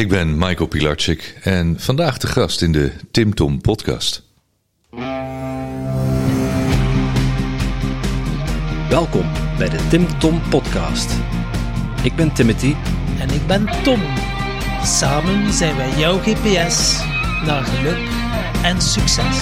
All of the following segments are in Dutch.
Ik ben Michael Pilarczyk en vandaag de gast in de Tim Tom podcast. Welkom bij de Tim Tom podcast. Ik ben Timothy En ik ben Tom. Samen zijn wij jouw GPS naar geluk en succes.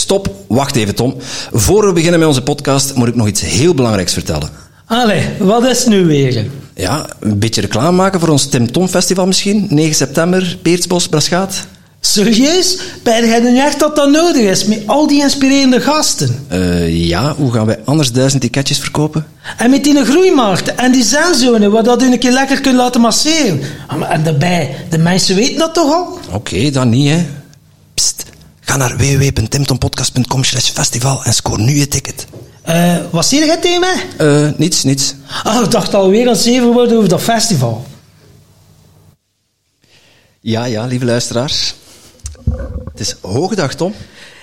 Stop, wacht even Tom. Voor we beginnen met onze podcast moet ik nog iets heel belangrijks vertellen. Allee, wat is nu weer? Ja, een beetje reclame maken voor ons Tim Tom Festival misschien. 9 september, Peersbos, Braschaat. Serieus? Ben jij nu echt dat dat nodig is, met al die inspirerende gasten? Eh, ja, hoe gaan wij anders duizend ticketjes verkopen? En met die groeimarkt en die zenzone, waar dat u een keer lekker kunt laten masseren. Ah, En daarbij, de mensen weten dat toch al? Oké, dan niet hè. Pst, ga naar www.timtompodcast.com slash festival en scoor nu je ticket. Eh, wat zie jij tegen mij? Eh, niets, niets. Ah, ik dacht alweer aan zeven worden over dat festival. Ja, ja, lieve luisteraars. Het is hoge dag, Tom.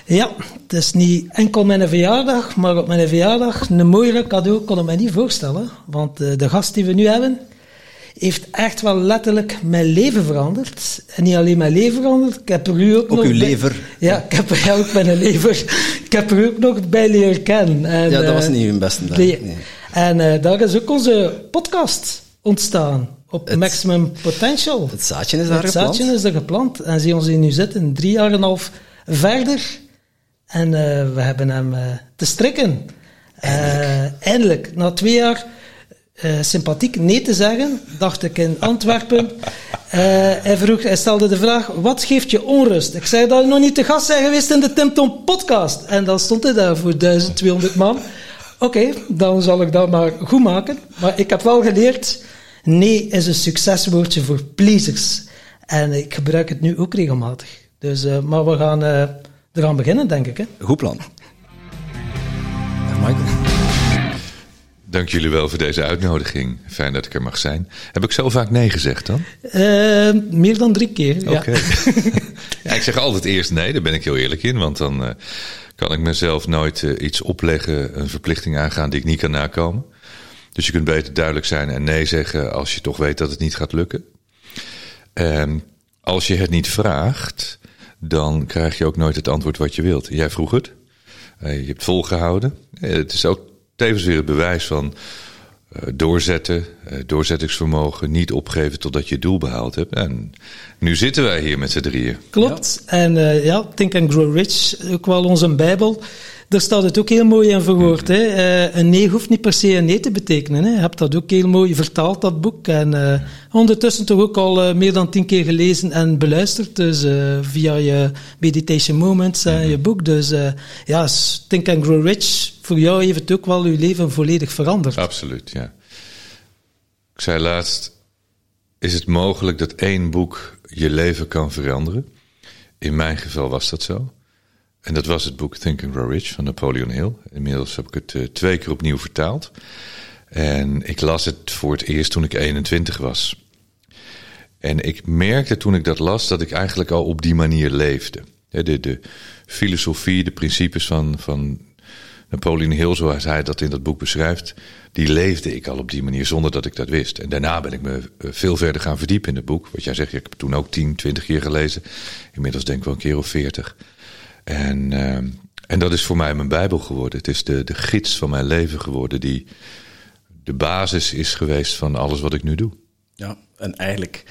Ja, het is niet enkel mijn verjaardag, maar op mijn verjaardag een mooiere cadeau kon ik me niet voorstellen. Want eh, de gast die we nu hebben, heeft echt wel letterlijk mijn leven veranderd. En niet alleen mijn leven veranderd, ik heb er u ook, Ook nog... uw bij- lever. Ja, ik heb er ook mijn lever. Ik heb er ook nog bij leren kennen. En, Ja, dat was eh, niet uw beste dag. nee. Nee. En eh, daar is ook onze podcast ontstaan. Op Het- Maximum Potential. Het zaadje is daar Het geplant. zaadje is er geplant. En zie ons hier nu zitten, drie jaar en een half verder. En eh, we hebben hem te strikken. Eindelijk. eindelijk. Na twee jaar eh, sympathiek nee te zeggen, dacht ik in Antwerpen. Eh, hij, vroeg, hij stelde de vraag, wat geeft je onrust? Ik zei dat ik nog niet te gast zijn geweest in de Tim Tom podcast. En dan stond hij daar voor 1200 man. Oké, dan zal ik dat maar goed maken. Maar ik heb wel geleerd, nee is een succeswoordje voor pleasers. En ik gebruik het nu ook regelmatig. Dus, eh, maar we gaan eh eraan beginnen, denk ik. Hè? Goed plan. Michael. Dank jullie wel voor deze uitnodiging. Fijn dat ik er mag zijn. Heb ik zo vaak nee gezegd dan? Eh, meer dan drie keer. Oké. Ja. ja, ik zeg altijd eerst nee, daar ben ik heel eerlijk in. Want dan eh, kan ik mezelf nooit eh, iets opleggen, een verplichting aangaan die ik niet kan nakomen. Dus je kunt beter duidelijk zijn en nee zeggen als je toch weet dat het niet gaat lukken. Ehm, als je het niet vraagt, dan krijg je ook nooit het antwoord wat je wilt. Jij vroeg het. Eh, je hebt volgehouden. Eh, het is ook tevens weer het bewijs van eh, doorzetten, eh, doorzettingsvermogen, niet opgeven totdat je het doel behaald hebt. En nu zitten wij hier met z'n drieën. Klopt. En eh, ja, Think and Grow Rich, ook wel onze Bijbel. Daar staat het ook heel mooi in verwoord. Hè. Eh, een nee hoeft niet per se een nee te betekenen. Hè. Je hebt dat ook heel mooi vertaald, dat boek. En eh, ondertussen toch ook al eh, meer dan tien keer gelezen en beluisterd. Dus via je meditation moments en je boek. Dus ja, Think and Grow Rich, voor jou heeft het ook wel je leven volledig veranderd. Absoluut, ja. Ik zei laatst, is het mogelijk dat één boek je leven kan veranderen? In mijn geval was dat zo. En dat was het boek Think and Grow Rich van Napoleon Hill. Inmiddels heb ik het eh, twee keer opnieuw vertaald. En ik las het voor het eerst toen ik 21 was. En ik merkte toen ik dat las dat ik eigenlijk al op die manier leefde. De, de filosofie, de principes van, van Napoleon Hill, zoals hij dat in dat boek beschrijft, die leefde ik al op die manier zonder dat ik dat wist. En daarna ben ik me eh, veel verder gaan verdiepen in het boek. Wat jij zegt, ik heb toen ook 10, 20 keer gelezen. Inmiddels denk ik wel een keer of 40. En, eh, en dat is voor mij mijn Bijbel geworden. Het is de, de gids van mijn leven geworden, die de basis is geweest van alles wat ik nu doe. Ja, en eigenlijk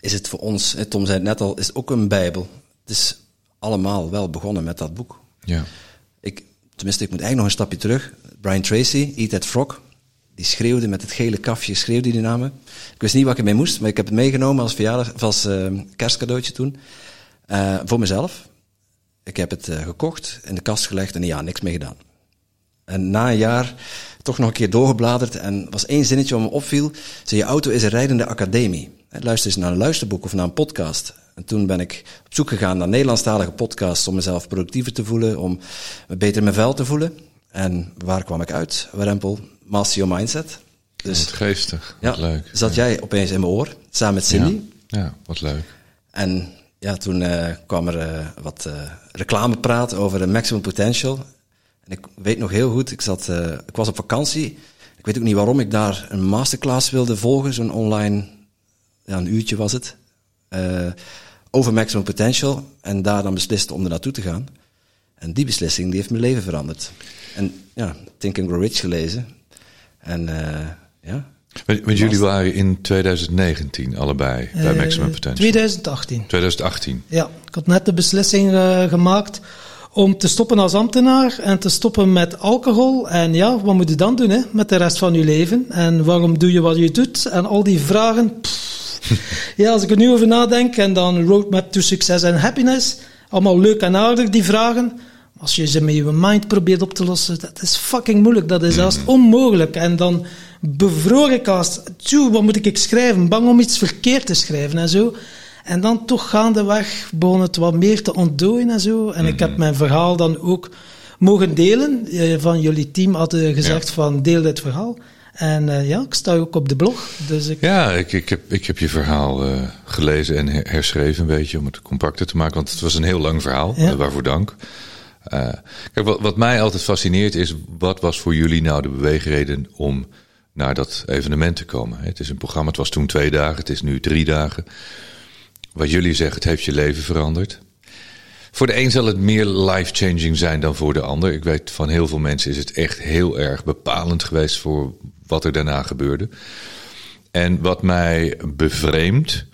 is het voor ons, Tom zei het net al, is het ook een Bijbel. Het is allemaal wel begonnen met dat boek. Ja. Ik, tenminste, ik moet eigenlijk nog een stapje terug. Brian Tracy, Eat That Frog, die schreeuwde met het gele kafje, schreeuwde die namen. Ik wist niet wat ik ermee moest, maar ik heb het meegenomen als, verjaardag, als eh, kerstcadeautje toen. Eh, voor mezelf. Ik heb het eh, gekocht, in de kast gelegd en ja, niks mee gedaan. En na een jaar toch nog een keer doorgebladerd en was één zinnetje wat me opviel. Zei, je auto is een rijdende academie. Luister eens naar een luisterboek of naar een podcast. En toen ben ik op zoek gegaan naar Nederlandstalige podcasts om mezelf productiever te voelen, om me beter in mijn vel te voelen. En waar kwam ik uit? Warempel, Master Your Mindset. Dus Wat geestig, ja, leuk. zat jij opeens in mijn oor, samen met Cindy. Ja, ja, wat leuk. En ja, toen eh, kwam er eh, wat eh reclamepraat over de maximum potential. En ik weet nog heel goed, ik, zat, ik was op vakantie Ik weet ook niet waarom ik daar een masterclass wilde volgen, zo'n online, ja, een uurtje was het, over maximum potential. En daar dan besliste om er naartoe te gaan. En die beslissing die heeft mijn leven veranderd. En ja, Think and Grow Rich gelezen. En ja. Want jullie waren in 2019 allebei bij Maximum Potential. 2018. 2018. Ja, ik had net de beslissing uh, gemaakt om te stoppen als ambtenaar en te stoppen met alcohol. En ja, wat moet je dan doen hè, met de rest van je leven? En waarom doe je wat je doet? En al die vragen. ja, als ik er nu over nadenk en dan Roadmap to Success and Happiness. Allemaal leuk en aardig, die vragen. Als je ze met je mind probeert op te lossen, dat is fucking moeilijk. Dat is zelfs onmogelijk. En dan bevroor ik als, tjoe, wat moet ik schrijven? Bang om iets verkeerd te schrijven en zo. En dan toch gaandeweg begon het wat meer te ontdooien en zo. En ik heb mijn verhaal dan ook mogen delen. Eh, van jullie team hadden gezegd van deel dit verhaal. En uh, ja, ik sta ook op de blog. Dus ik... Ja, ik, ik, heb, ik heb je verhaal uh, gelezen en herschreven een beetje om het compacter te maken. Want het was een heel lang verhaal, ja. waarvoor dank. Kijk, wat, wat mij altijd fascineert is, wat was voor jullie nou de beweegreden om naar dat evenement te komen? Het is een programma, het was toen twee dagen, het is nu drie dagen. Wat jullie zeggen, het heeft je leven veranderd. Voor de een zal het meer life-changing zijn dan voor de ander. Ik weet van heel veel mensen is het echt heel erg bepalend geweest voor wat er daarna gebeurde. En wat mij bevreemdt,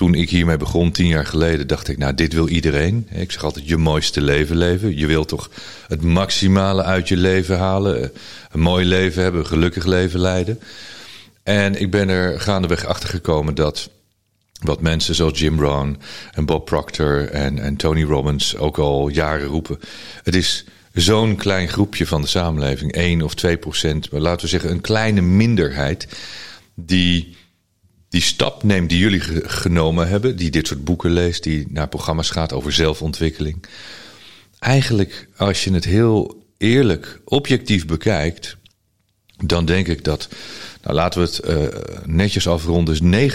toen ik hiermee begon, tien jaar geleden, dacht ik, nou, dit wil iedereen. Ik zeg altijd, je mooiste leven leven. Je wilt toch het maximale uit je leven halen. Een mooi leven hebben, een gelukkig leven leiden. En ik ben er gaandeweg achter gekomen dat wat mensen zoals Jim Rohn en Bob Proctor en, en Tony Robbins ook al jaren roepen. Het is zo'n klein groepje van de samenleving, 1 of 2 procent, maar laten we zeggen een kleine minderheid, die die stap neemt die jullie genomen hebben, die dit soort boeken leest, die naar programma's gaat over zelfontwikkeling. Eigenlijk, als je het heel eerlijk, objectief bekijkt, dan denk ik dat, nou laten we het uh, netjes afronden, dus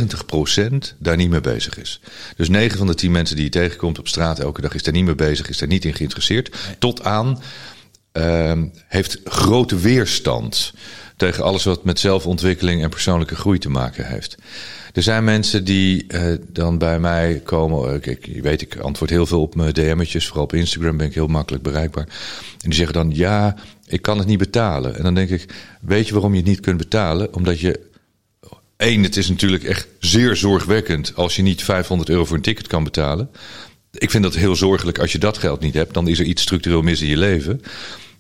90% daar niet mee bezig is. Dus 9 van de 10 mensen die je tegenkomt op straat elke dag is daar niet mee bezig, is daar niet in geïnteresseerd. Tot aan uh, heeft grote weerstand tegen alles wat met zelfontwikkeling en persoonlijke groei te maken heeft. Er zijn mensen die uh, dan bij mij komen. Ik, je weet, ik antwoord heel veel op mijn DM'tjes. Vooral op Instagram ben ik heel makkelijk bereikbaar. En die zeggen dan: Ja, ik kan het niet betalen. En dan denk ik: Weet je waarom je het niet kunt betalen? Omdat je. Eén, het is natuurlijk echt zeer zorgwekkend als je niet 500 euro voor een ticket kan betalen. Ik vind dat heel zorgelijk als je dat geld niet hebt. Dan is er iets structureel mis in je leven.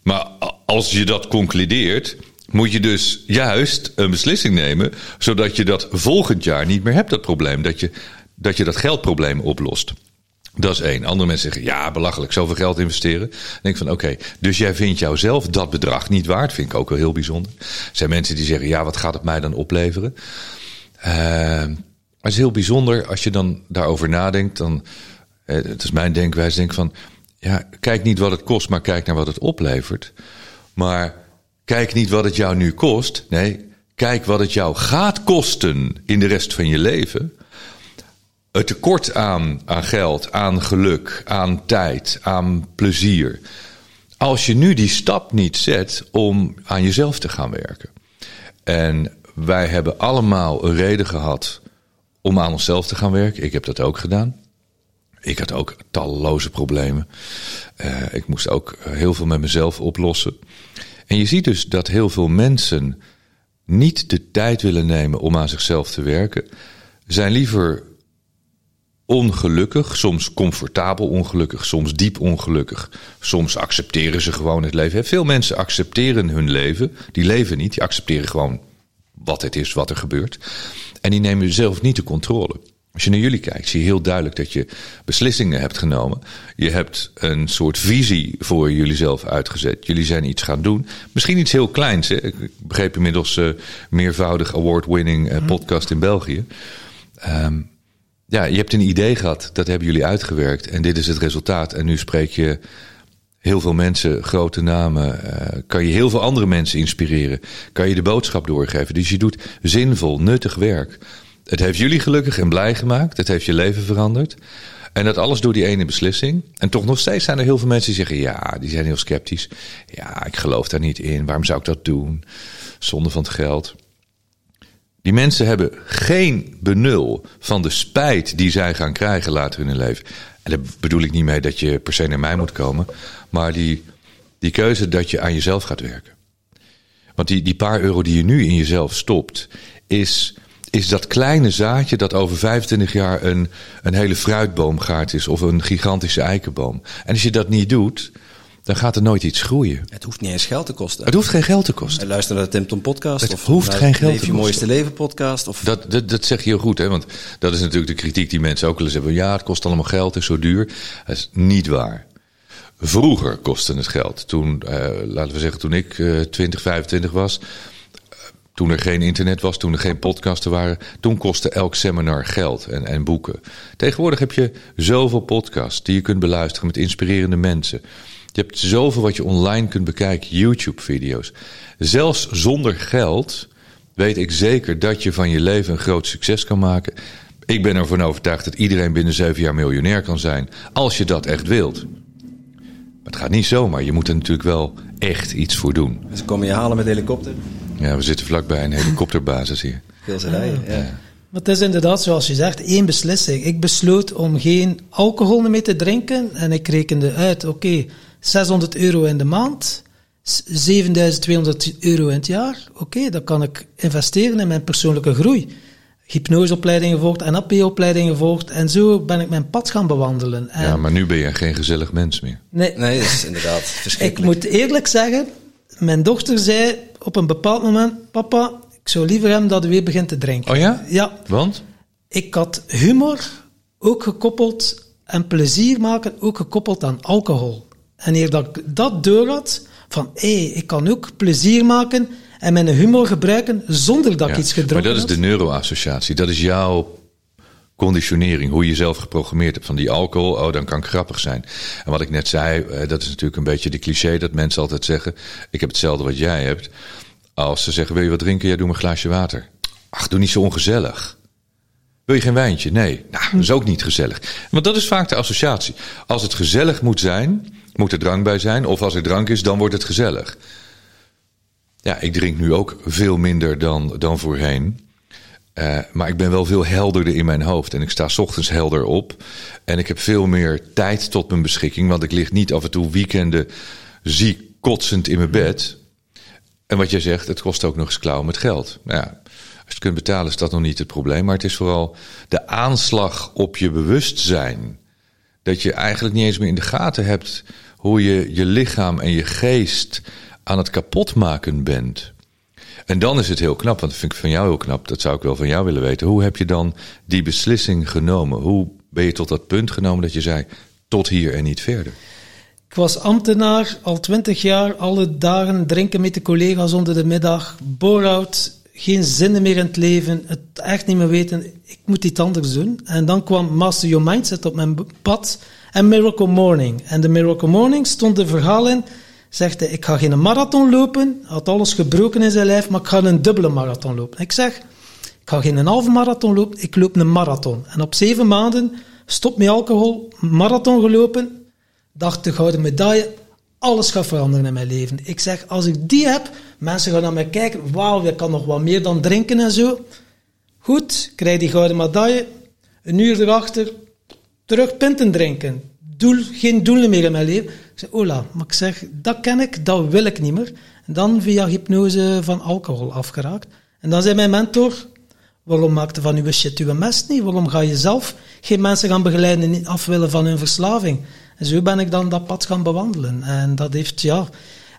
Maar als je dat concludeert, moet je dus juist een beslissing nemen, zodat je dat volgend jaar niet meer hebt, dat probleem. Dat je dat, geldprobleem oplost. Dat is één. Andere mensen zeggen, ja, belachelijk, zoveel geld investeren. Denk van, oké, dus jij vindt jouzelf dat bedrag niet waard. Vind ik ook wel heel bijzonder. Er zijn mensen die zeggen, ja, wat gaat het mij dan opleveren? Uh, het is heel bijzonder als je dan daarover nadenkt. Dan, uh, het is mijn denkwijze, denk van, ja, kijk niet wat het kost, maar kijk naar wat het oplevert. Maar Kijk niet wat het jou nu kost. Nee, kijk wat het jou gaat kosten in de rest van je leven. Het tekort aan, aan geld, aan geluk, aan tijd, aan plezier. Als je nu die stap niet zet om aan jezelf te gaan werken. En wij hebben allemaal een reden gehad om aan onszelf te gaan werken. Ik heb dat ook gedaan. Ik had ook talloze problemen. Uh, ik moest ook heel veel met mezelf oplossen. En je ziet dus dat heel veel mensen niet de tijd willen nemen om aan zichzelf te werken, zijn liever ongelukkig, soms comfortabel ongelukkig, soms diep ongelukkig. Soms accepteren ze gewoon het leven. Veel mensen accepteren hun leven, die leven niet, die accepteren gewoon wat het is, wat er gebeurt. En die nemen zelf niet de controle. Als je naar jullie kijkt, zie je heel duidelijk dat je beslissingen hebt genomen. Je hebt een soort visie voor jullie zelf uitgezet. Jullie zijn iets gaan doen. Misschien iets heel kleins. Hè? Ik begreep inmiddels uh, meervoudig award-winning uh, podcast in België. Um, ja, je hebt een idee gehad. Dat hebben jullie uitgewerkt. En dit is het resultaat. En nu spreek je heel veel mensen, grote namen. Uh, kan je heel veel andere mensen inspireren. Kan je de boodschap doorgeven. Dus je doet zinvol, nuttig werk. Het heeft jullie gelukkig en blij gemaakt. Het heeft je leven veranderd. En dat alles door die ene beslissing. En toch nog steeds zijn er heel veel mensen die zeggen: ja, die zijn heel sceptisch. Ja, ik geloof daar niet in. Waarom zou ik dat doen? zonde van het geld. Die mensen hebben geen benul van de spijt die zij gaan krijgen later in hun leven. En daar bedoel ik niet mee dat je per se naar mij moet komen, maar die, die keuze dat je aan jezelf gaat werken. Want die, die paar euro die je nu in jezelf stopt, is, is dat kleine zaadje dat over 25 jaar een, een hele fruitboomgaard is of een gigantische eikenboom. En als je dat niet doet, dan gaat er nooit iets groeien. Het hoeft niet eens geld te kosten. Het hoeft geen geld te kosten. En luister naar de Tim Tom podcast. Het of hoeft geen geld Leef te je kosten. mooiste leven podcast. Of Dat, dat, dat zeg je heel goed, hè? want dat is natuurlijk de kritiek die mensen ook wel eens hebben. Ja, het kost allemaal geld, het is zo duur. Dat is niet waar. Vroeger kostte het geld. Toen, eh, laten we zeggen, toen ik eh 20, 25 was. Toen er geen internet was, toen er geen podcasten waren. Toen kostte elk seminar geld en, en boeken. Tegenwoordig heb je zoveel podcasts die je kunt beluisteren met inspirerende mensen. Je hebt zoveel wat je online kunt bekijken, YouTube-video's. Zelfs zonder geld weet ik zeker dat je van je leven een groot succes kan maken. Ik ben ervan overtuigd dat iedereen binnen zeven jaar miljonair kan zijn. Als je dat echt wilt. Maar het gaat niet zomaar. Je moet er natuurlijk wel echt iets voor doen. ze komen je halen met helikopter. Ja, we zitten vlakbij een helikopterbasis hier. Veel ze rijden. Ja. Maar het is inderdaad, zoals je zegt, één beslissing. Ik besloot om geen alcohol meer te drinken en ik rekende uit, oké, 600 euro in de maand, s- 7200 euro in het jaar. Oké, dat kan ik investeren in mijn persoonlijke groei. Hypnoseopleidingen gevolgd, NLP-opleidingen gevolgd en zo ben ik mijn pad gaan bewandelen. En Ja, maar nu ben je geen gezellig mens meer. nee, Nee, dat is inderdaad ik verschrikkelijk. moet eerlijk zeggen, mijn dochter zei op een bepaald moment, papa, ik zou liever hebben dat u weer begint te drinken. Oh ja? Ja, Want? ik had humor ook gekoppeld en plezier maken ook gekoppeld aan alcohol. En eer dat ik dat door had, van hé, ik kan ook plezier maken en mijn humor gebruiken zonder dat ik iets maar gedronken dat is de neuroassociatie. Dat is jouw conditionering, hoe je jezelf geprogrammeerd hebt. Van die alcohol, oh, dan kan ik grappig zijn. En wat ik net zei, eh, dat is natuurlijk een beetje de cliché dat mensen altijd zeggen. Ik heb hetzelfde wat jij hebt. Als ze zeggen, wil je wat drinken? Ja, doe maar een glaasje water. Ach, doe niet zo ongezellig. Wil je geen wijntje? Nee. Nou, dat is ook niet gezellig. Want dat is vaak de associatie. Als het gezellig moet zijn, moet er drank bij zijn. Of als er drank is, dan wordt het gezellig. Ja, ik drink nu ook veel minder dan, dan voorheen. Eh, maar ik ben wel veel helderder in mijn hoofd. En ik sta 's ochtends helder op. En ik heb veel meer tijd tot mijn beschikking. Want ik lig niet af en toe weekenden ziek kotsend in mijn bed. En wat jij zegt, het kost ook nog eens klauwen met geld. Nou ja, als je het kunt betalen is dat nog niet het probleem. Maar het is vooral de aanslag op je bewustzijn. Dat je eigenlijk niet eens meer in de gaten hebt hoe je je lichaam en je geest aan het kapotmaken bent. En dan is het heel knap, want dat vind ik van jou heel knap. Dat zou ik wel van jou willen weten. Hoe heb je dan die beslissing genomen? Hoe ben je tot dat punt genomen dat je zei: tot hier en niet verder? Ik was ambtenaar, al twintig jaar, alle dagen drinken met de collega's onder de middag, bore-out, geen zinnen meer in het leven, het echt niet meer weten, ik moet iets anders doen. En dan kwam Master Your Mindset op mijn pad en Miracle Morning. En de Miracle Morning stond een verhaal in, zegt hij, ik ga geen marathon lopen, had alles gebroken in zijn lijf, maar ik ga een dubbele marathon lopen. Ik zeg, ik ga geen halve marathon lopen, ik loop een marathon. En op zeven maanden, stop met alcohol, marathon gelopen, dacht de gouden medaille, alles gaat veranderen in mijn leven. Ik zeg, als ik die heb, mensen gaan naar mij kijken, wauw, je kan nog wat meer dan drinken en zo. Goed, krijg die gouden medaille, een uur erachter, terug pinten drinken. Doel, geen doelen meer in mijn leven. Ik zeg, ola, maar ik zeg, dat ken ik, dat wil ik niet meer. En dan via hypnose van alcohol afgeraakt. En dan zei mijn mentor, waarom maakte van uw shit uw mest niet? Waarom ga je zelf geen mensen gaan begeleiden en niet afwillen van hun verslaving? En zo ben ik dan dat pad gaan bewandelen. En dat heeft, ja...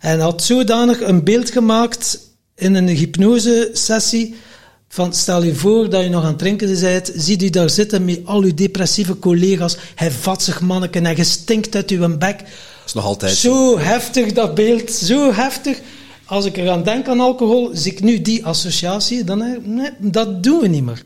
En had zodanig een beeld gemaakt in een hypnose-sessie van stel je voor dat je nog aan het drinken bent, ziet u daar zitten met al uw depressieve collega's, hij vat zich manneken en je stinkt uit uw bek. Dat is nog altijd zo. Zo heftig dat beeld, zo heftig. Als ik eraan denk aan alcohol, zie ik nu die associatie, dan eh, nee, dat doen we niet meer.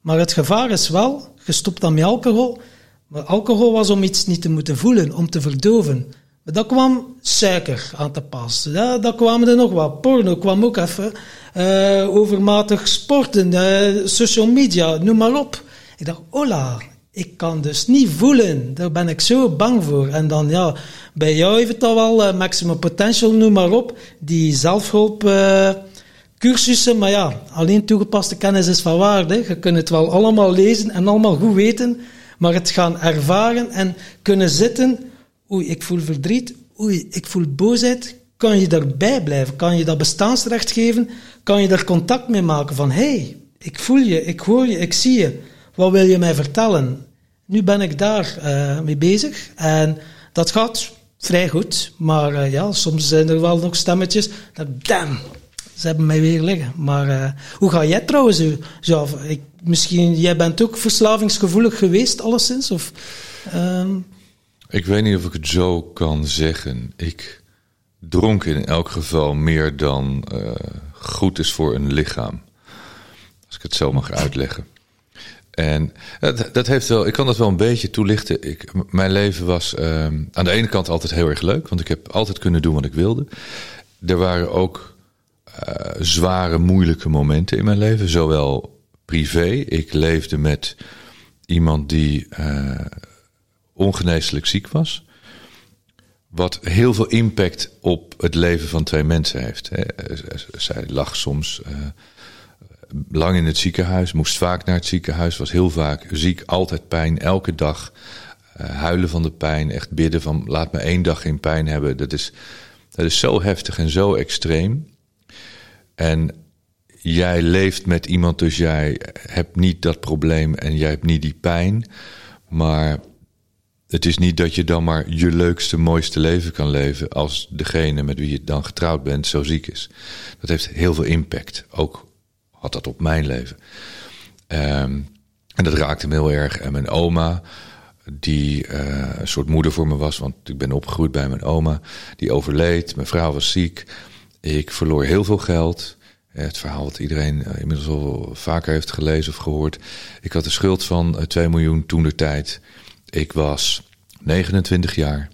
Maar het gevaar is wel, je stopt dan met alcohol, maar alcohol was om iets niet te moeten voelen, om te verdoven. Maar dat kwam suiker aan te pas. Ja, dat kwamen er nog wat. Porno kwam ook even. eh, overmatig sporten, eh, social media, noem maar op. Ik dacht, hola, ik kan dus niet voelen. Daar ben ik zo bang voor. En dan, ja, bij jou heeft het al wel, eh, maximum potential, noem maar op. Die zelfhulp... cursussen, maar ja, alleen toegepaste kennis is van waarde. Je kunt het wel allemaal lezen en allemaal goed weten, maar het gaan ervaren en kunnen zitten. Oei, ik voel verdriet. Oei, ik voel boosheid. Kan je daarbij blijven? Kan je dat bestaansrecht geven? Kan je daar contact mee maken van, hé, hey, ik voel je, ik hoor je, ik zie je. Wat wil je mij vertellen? Nu ben ik daar uh, mee bezig en dat gaat vrij goed. Maar uh, ja, soms zijn er wel nog stemmetjes dat, damn, ze hebben mij weer liggen. Maar uh, hoe ga jij trouwens, ja, ik, misschien, jij bent ook verslavingsgevoelig geweest, alleszins? Of, um... Ik weet niet of ik het zo kan zeggen. Ik dronk in elk geval meer dan goed is voor een lichaam. Als ik het zo mag uitleggen. En dat, dat, heeft wel, ik kan dat wel een beetje toelichten. Ik, mijn leven was uh, aan de ene kant altijd heel erg leuk, want ik heb altijd kunnen doen wat ik wilde. Er waren ook uh, zware, moeilijke momenten in mijn leven, zowel privé. Ik leefde met iemand die uh, ongeneeslijk ziek was. Wat heel veel impact op het leven van twee mensen heeft. Zij lag soms uh, lang in het ziekenhuis, moest vaak naar het ziekenhuis, was heel vaak ziek, altijd pijn, elke dag uh, huilen van de pijn, echt bidden van laat me één dag geen pijn hebben. Dat is, dat is zo heftig en zo extreem. En jij leeft met iemand, dus jij hebt niet dat probleem en jij hebt niet die pijn. Maar het is niet dat je dan maar je leukste, mooiste leven kan leven als degene met wie je dan getrouwd bent zo ziek is. Dat heeft heel veel impact, ook had dat op mijn leven. Um, en dat raakte me heel erg. En mijn oma, die uh, een soort moeder voor me was, want ik ben opgegroeid bij mijn oma, die overleed. Mijn vrouw was ziek. Ik verloor heel veel geld. Het verhaal wat iedereen uh, inmiddels al vaker heeft gelezen of gehoord. Ik had een schuld van uh, 2 miljoen toen de tijd. Ik was 29 jaar.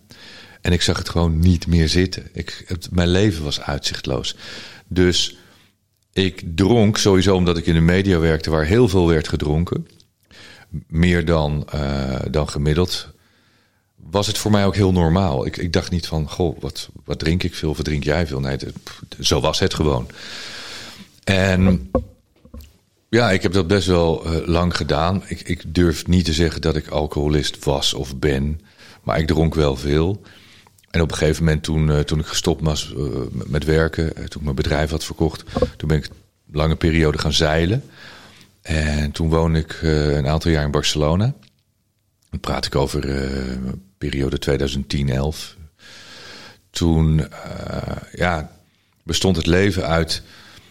En ik zag het gewoon niet meer zitten. Ik, mijn leven was uitzichtloos. Dus ik dronk sowieso omdat ik in de media werkte waar heel veel werd gedronken. Meer dan, uh, dan gemiddeld. Was het voor mij ook heel normaal. Ik, ik dacht niet van, goh, wat, wat drink ik veel, wat drink jij veel? Nee, zo was het gewoon. En ja, ik heb dat best wel uh, lang gedaan. Ik, ik durf niet te zeggen dat ik alcoholist was of ben. Maar ik dronk wel veel. En op een gegeven moment toen, uh, toen ik gestopt was uh, met werken, uh, toen ik mijn bedrijf had verkocht, toen ben ik een lange periode gaan zeilen. En toen woonde ik een aantal jaar in Barcelona. Dan praat ik over periode 2010-11. Toen ja, bestond het leven uit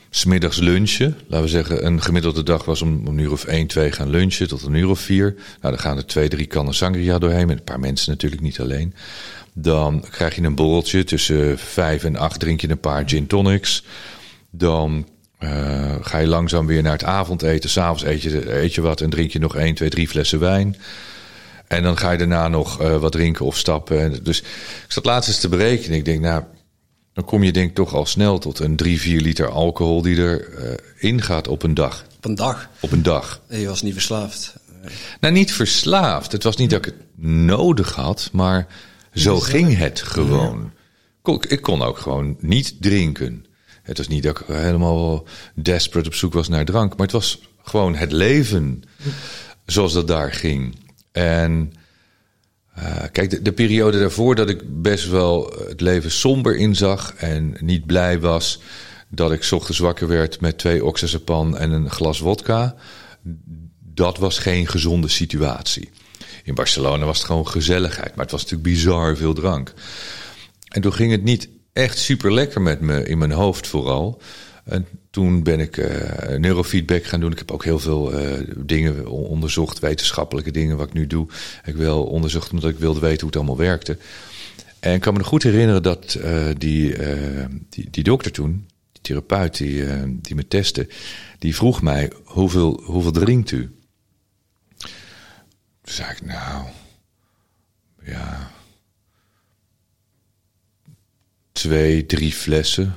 smiddags lunchen. Laten we zeggen, een gemiddelde dag was om een uur of 1, 2 gaan lunchen tot een uur of 4. Nou, dan gaan er twee, drie kannen sangria doorheen. Met een paar mensen natuurlijk niet alleen. Dan krijg je een borreltje. Tussen vijf en acht drink je een paar gin tonics. Dan uh, ga je langzaam weer naar het avondeten. S'avonds eet je, eet je wat en drink je nog één, twee, drie flessen wijn. En dan ga je daarna nog uh, wat drinken of stappen. Dus ik zat laatst eens te berekenen. Ik denk, nou, dan kom je denk ik toch al snel tot een drie, vier liter alcohol die er uh, ingaat op een dag. Op een dag? Op een dag. En je was niet verslaafd? Nou, niet verslaafd. Het was niet dat ik het nodig had, maar zo ging het gewoon. Ik kon ook gewoon niet drinken. Het was niet dat ik helemaal desperate op zoek was naar drank, maar het was gewoon het leven zoals dat daar ging. En uh, kijk, de, de, periode daarvoor dat ik best wel het leven somber inzag en niet blij was dat ik ochtends wakker werd met twee oxazepam en een glas wodka, dat was geen gezonde situatie. In Barcelona was het gewoon gezelligheid, maar het was natuurlijk bizar veel drank. En toen ging het niet echt super lekker met me in mijn hoofd vooral. En toen ben ik uh, neurofeedback gaan doen. Ik heb ook heel veel uh, dingen onderzocht, wetenschappelijke dingen wat ik nu doe. Ik wil onderzocht omdat ik wilde weten hoe het allemaal werkte. En ik kan me nog goed herinneren dat uh, die, die, die, dokter toen, die therapeut die, die me testte, die vroeg mij hoeveel, hoeveel drinkt u? Toen zei ik, nou, ja, twee, drie flessen.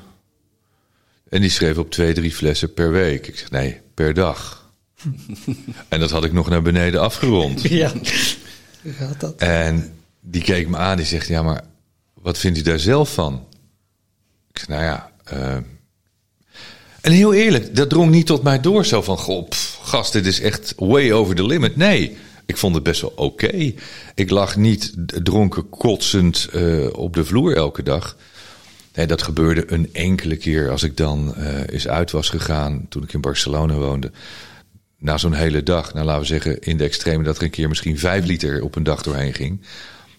En die schreef op twee, drie flessen per week. Ik zeg, nee, per dag. en dat had ik nog naar beneden afgerond. Ja, hoe gaat dat? En die keek me aan, die zegt, ja, maar wat vindt u daar zelf van? Ik zeg, nou ja, uh, En heel eerlijk, dat drong niet tot mij door. Zo van, goh, pff, gast, dit is echt way over the limit. Nee, ik vond het best wel oké. Ik lag niet dronken, kotsend uh, op de vloer elke dag. Nee, dat gebeurde een enkele keer als ik dan uh, eens uit was gegaan toen ik in Barcelona woonde. Na zo'n hele dag, nou laten we zeggen in de extreme dat er een keer misschien vijf liter op een dag doorheen ging.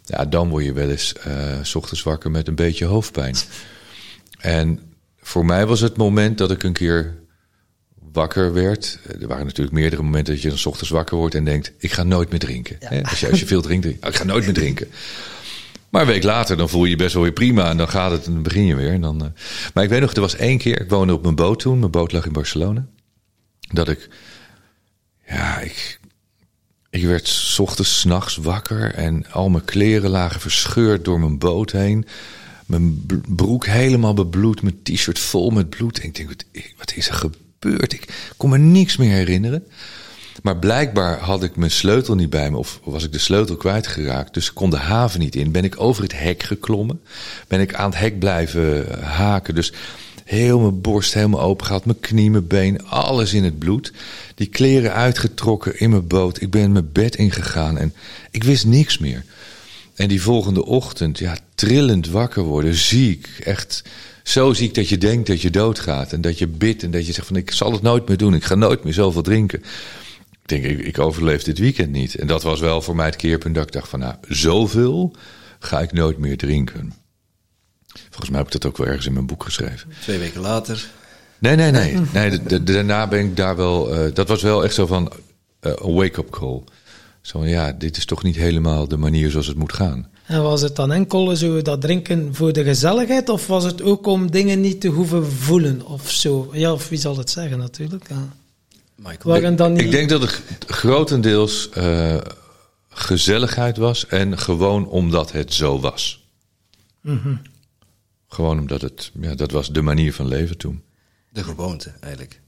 Ja, dan word je wel eens uh, s ochtends wakker met een beetje hoofdpijn. En voor mij was het moment dat ik een keer wakker werd. Er waren natuurlijk meerdere momenten dat je dan ochtends wakker wordt en denkt: ik ga nooit meer drinken. Ja. Als, je, als je veel drinkt, denk, ik ga nooit meer drinken. Maar een week later, dan voel je je best wel weer prima. En dan gaat het en dan begin je weer. En dan, uh... Maar ik weet nog, er was één keer, ik woonde op mijn boot toen. Mijn boot lag in Barcelona. Dat ik, ja, ik, ik werd s ochtends, s nachts wakker. En al mijn kleren lagen verscheurd door mijn boot heen. Mijn broek helemaal bebloed, mijn t-shirt vol met bloed. Ik denk, wat is er gebeurd? Ik kon me niks meer herinneren. Maar blijkbaar had ik mijn sleutel niet bij me of was ik de sleutel kwijtgeraakt. Dus kon de haven niet in. Ben ik over het hek geklommen. Ben ik aan het hek blijven haken. Dus heel mijn borst helemaal open gehad. Mijn knie, mijn been, alles in het bloed. Die kleren uitgetrokken in mijn boot. Ik ben mijn bed ingegaan en ik wist niks meer. En die volgende ochtend, ja, trillend wakker worden, ziek. Echt zo ziek dat je denkt dat je doodgaat. En dat je bidt en dat je zegt van ik zal het nooit meer doen. Ik ga nooit meer zoveel drinken. Ik denk, ik, ik overleef dit weekend niet. En dat was wel voor mij het keerpunt dat ik dacht van nou, zoveel ga ik nooit meer drinken. Volgens mij heb ik dat ook wel ergens in mijn boek geschreven. Twee weken later. Nee, nee, nee. nee de, de, daarna ben ik daar wel. Uh, dat was wel echt zo van uh, een wake-up call. Zo van ja, dit is toch niet helemaal de manier zoals het moet gaan. En was het dan enkel zo dat drinken voor de gezelligheid, of was het ook om dingen niet te hoeven voelen of zo? Ja, of wie zal het zeggen natuurlijk? Ja. Michael. Dan niet... Ik denk dat het grotendeels uh, gezelligheid was en gewoon omdat het zo was. Mm -hmm. Gewoon omdat het, ja, dat was de manier van leven toen. De gewoonte eigenlijk.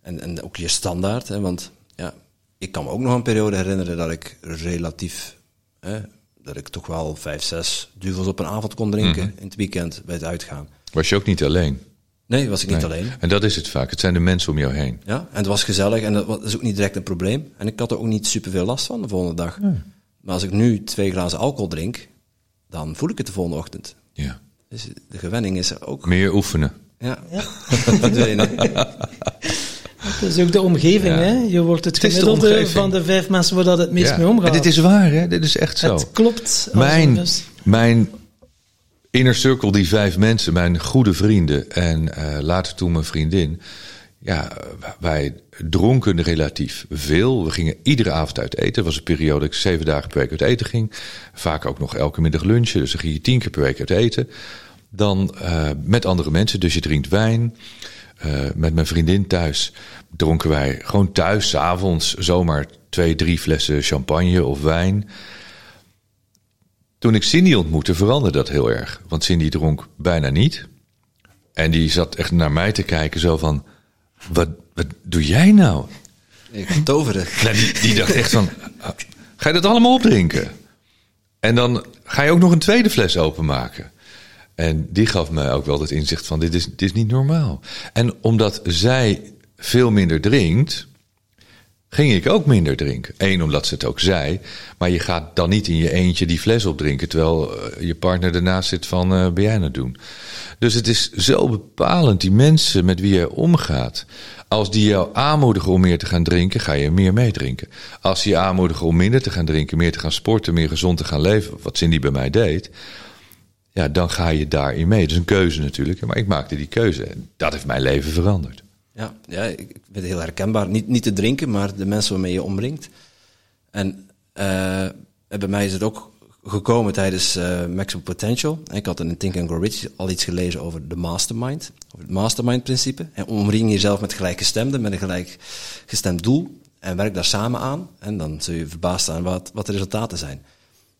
En, en ook je standaard, hè, want ja, ik kan me ook nog een periode herinneren dat ik relatief, hè, dat ik toch wel vijf, zes duvels op een avond kon drinken mm -hmm. in het weekend bij het uitgaan. Was je ook niet alleen? Nee, was ik niet nee. alleen. En dat is het vaak. Het zijn de mensen om jou heen. Ja, en het was gezellig en dat is ook niet direct een probleem. En ik had er ook niet superveel last van de volgende dag. Maar als ik nu twee glazen alcohol drink, dan voel ik het de volgende ochtend. Ja. Dus de gewenning is er ook. Meer oefenen. Ja, ja. dat wil je niet. Het is ook de omgeving, ja. hè? Je wordt het gemiddelde het van de vijf mensen waar dat het meest ja. mee omgaat. En dit is waar, hè? Dit is echt zo. Het klopt. Mijn, mijn inner circle, die vijf mensen, mijn goede vrienden en uh, later toen mijn vriendin. Ja, wij dronken relatief veel. We gingen iedere avond uit eten. Het was een periode dat ik zeven dagen per week uit eten ging. Vaak ook nog elke middag lunchen. Dus dan ging je tien keer per week uit eten. Dan uh, met andere mensen. Dus je drinkt wijn. Uh, met mijn vriendin thuis dronken wij gewoon thuis, s avonds, zomaar twee, drie flessen champagne of wijn. Toen ik Cindy ontmoette, veranderde dat heel erg. Want Cindy dronk bijna niet. En die zat echt naar mij te kijken, zo van: Wat, wat doe jij nou? Ik toveren. Nou, die, die dacht echt van: Ga je dat allemaal opdrinken? En dan ga je ook nog een tweede fles openmaken. En die gaf mij ook wel het inzicht van: dit is, dit is niet normaal. En omdat zij veel minder drinkt, ging ik ook minder drinken. Eén, omdat ze het ook zei. Maar je gaat dan niet in je eentje die fles opdrinken... terwijl je partner ernaast zit van, uh, ben jij het doen? Dus het is zo bepalend, die mensen met wie je omgaat. Als die jou aanmoedigen om meer te gaan drinken, ga je meer meedrinken. Als die je aanmoedigen om minder te gaan drinken... meer te gaan sporten, meer gezond te gaan leven... wat Cindy bij mij deed... ja, dan ga je daarin mee. Dat is een keuze natuurlijk, maar ik maakte die keuze. En dat heeft mijn leven veranderd. Ja, ja, ik vind heel herkenbaar. Niet, niet te drinken, maar de mensen waarmee je omringt. En uh, bij mij is het ook gekomen tijdens uh, Maximum Potential. Ik had in Think and Grow Rich al iets gelezen over de mastermind. Over het mastermind-principe. En omring jezelf met gelijkgestemden, met een gelijkgestemd doel. En werk daar samen aan. En dan zul je verbaasd staan wat, wat de resultaten zijn.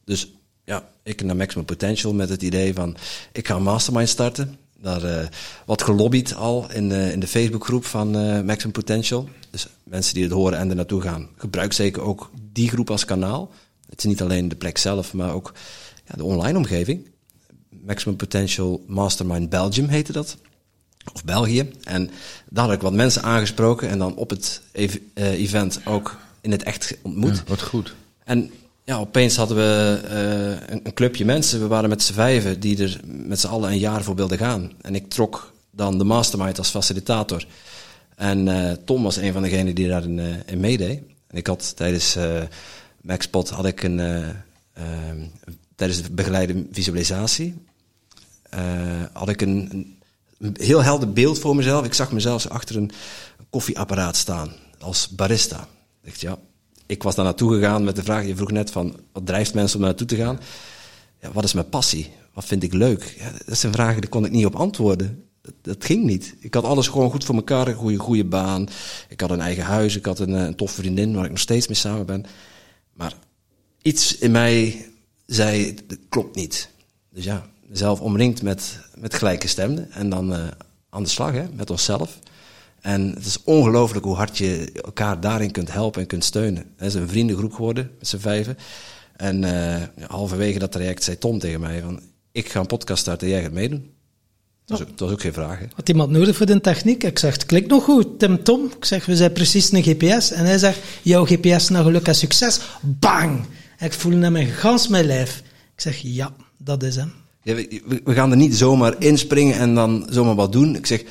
Dus ja, ik naar Maximum Potential met het idee van... ik ga een mastermind starten daar uh, wat gelobbyd al in de, in de Facebookgroep van uh, Maximum Potential. Dus mensen die het horen en er naartoe gaan, gebruik zeker ook die groep als kanaal. Het is niet alleen de plek zelf, maar ook ja, de online omgeving. Maximum Potential Mastermind Belgium heette dat. of België. En daar had ik wat mensen aangesproken en dan op het ev- eh, event ook in het echt ontmoet. Ja, wat goed. En ja, opeens hadden we eh, een, een clubje mensen. We waren met z'n vijven die er met z'n allen een jaar voor wilden gaan. En ik trok dan de mastermind als facilitator. En eh, Tom was een van degenen die daarin eh, in meedeed. En ik had tijdens MacSpot had ik een, eh, ehm, tijdens de begeleide visualisatie had ik een, een, een heel helder beeld voor mezelf. Ik zag mezelf achter een koffieapparaat staan als barista. Ik dacht, ja, ik was daar naartoe gegaan met de vraag, je vroeg net van, wat drijft mensen om daar naartoe te gaan? Ja, wat is mijn passie? Wat vind ik leuk? Ja, dat zijn vragen, daar kon ik niet op antwoorden. Dat, dat ging niet. Ik had alles gewoon goed voor elkaar, een goede, goede baan. Ik had een eigen huis, ik had een, eh, een toffe vriendin waar ik nog steeds mee samen ben. Maar iets in mij zei, dat klopt niet. Dus ja, zelf omringd met, met gelijkgestemden en dan eh, aan de slag hè, met onszelf. En het is ongelooflijk hoe hard je elkaar daarin kunt helpen en kunt steunen. Het is een vriendengroep geworden met z'n vijven. En ja, halverwege dat traject zei Tom tegen mij van... Ik ga een podcast starten, jij gaat meedoen. Dat was, ook, dat was ook geen vraag. Hè. Had iemand nodig voor de techniek? Ik zeg, het klinkt nog goed. Tim Tom. Ik zeg, we zijn precies een GPS. En hij zegt, jouw GPS naar geluk en succes. Bang! En ik voel hem in gans mijn lijf. Ik zeg, ja, dat is hem. Ja, we- we gaan er niet zomaar inspringen en dan zomaar wat doen. Ik zeg,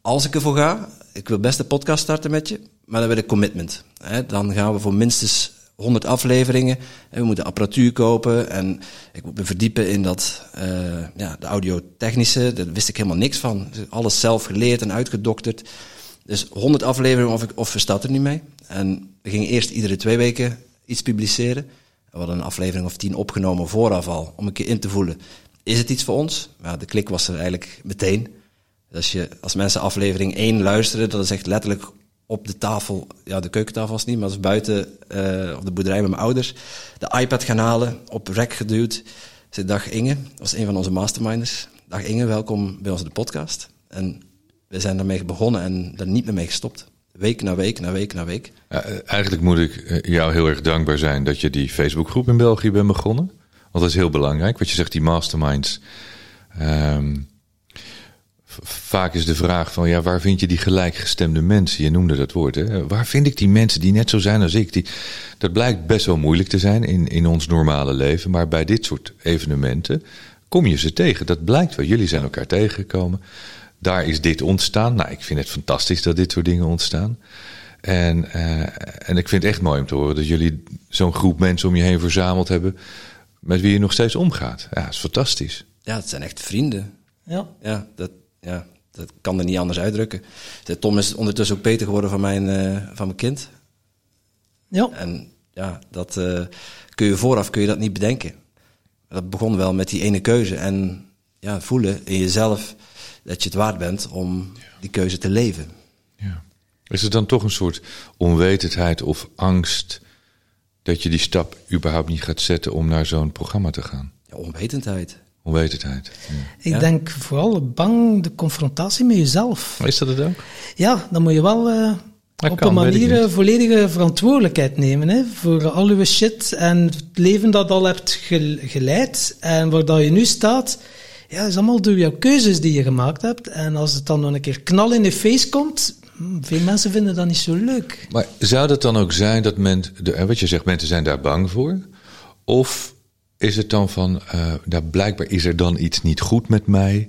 als ik ervoor ga, ik wil best een podcast starten met je, maar dan wil ik commitment. Hè. Dan gaan we voor minstens 100 afleveringen. En we moeten apparatuur kopen en ik moet me verdiepen in dat, eh, ja, de audiotechnische. Daar wist ik helemaal niks van. Alles zelf geleerd en uitgedokterd. Dus 100 afleveringen of, ik, of we er niet mee. En we gingen eerst iedere twee weken iets publiceren. We hadden een aflevering of tien opgenomen vooraf al, om een keer in te voelen. Is het iets voor ons? Ja, de klik was er eigenlijk meteen. Dus als, je, als mensen aflevering 1 luisteren, dat is echt letterlijk op de tafel, ja, de keukentafel was niet, maar is buiten eh, op de boerderij met mijn ouders, de iPad gaan halen, op rek geduwd. Zit Dag Inge, was een van onze masterminders. Dag Inge, welkom bij in de podcast. En we zijn daarmee begonnen en daar niet meer mee gestopt. Week na week, na week, na week. Ja, eh, eigenlijk moet ik eh, jou heel erg dankbaar zijn dat je die Facebookgroep in België bent begonnen. Want dat is heel belangrijk. Wat je zegt, die masterminds. Ehm, vaak is de vraag van, ja, waar vind je die gelijkgestemde mensen? Je noemde dat woord, hè? Waar vind ik die mensen die net zo zijn als ik? Die, dat blijkt best wel moeilijk te zijn in, in ons normale leven. Maar bij dit soort evenementen kom je ze tegen. Dat blijkt wel. Jullie zijn elkaar tegengekomen. Daar is dit ontstaan. Nou, ik vind het fantastisch dat dit soort dingen ontstaan. En, eh, en ik vind het echt mooi om te horen dat jullie zo'n groep mensen om je heen verzameld hebben. met wie je nog steeds omgaat. Ja, dat is fantastisch. Ja, het zijn echt vrienden. Ja. Ja, dat, ja, dat kan er niet anders uitdrukken. Tom is ondertussen ook beter geworden van mijn, eh, van mijn kind. Ja. En ja, dat eh, kun je vooraf kun je dat niet bedenken. Dat begon wel met die ene keuze en ja, voelen in jezelf dat je het waard bent om die keuze te leven. Ja. Is het dan toch een soort onwetendheid of angst dat je die stap überhaupt niet gaat zetten om naar zo'n programma te gaan? Ja, onwetendheid. Onwetendheid. Ja. Ik Ja. denk vooral bang de confrontatie met jezelf. Is dat het ook? Ja, dan moet je wel eh, op kan, een manier eh, volledige verantwoordelijkheid nemen. Hè, voor al uw shit en het leven dat al hebt gel- geleid en waar dat je nu staat. Ja, dat is allemaal door jouw keuzes die je gemaakt hebt. En als het dan nog een keer knal in je face komt, hm, veel mensen vinden dat niet zo leuk. Maar zou dat dan ook zijn dat men, de, wat je zegt, mensen zijn daar bang voor? Of is het dan van, nou, blijkbaar is er dan iets niet goed met mij?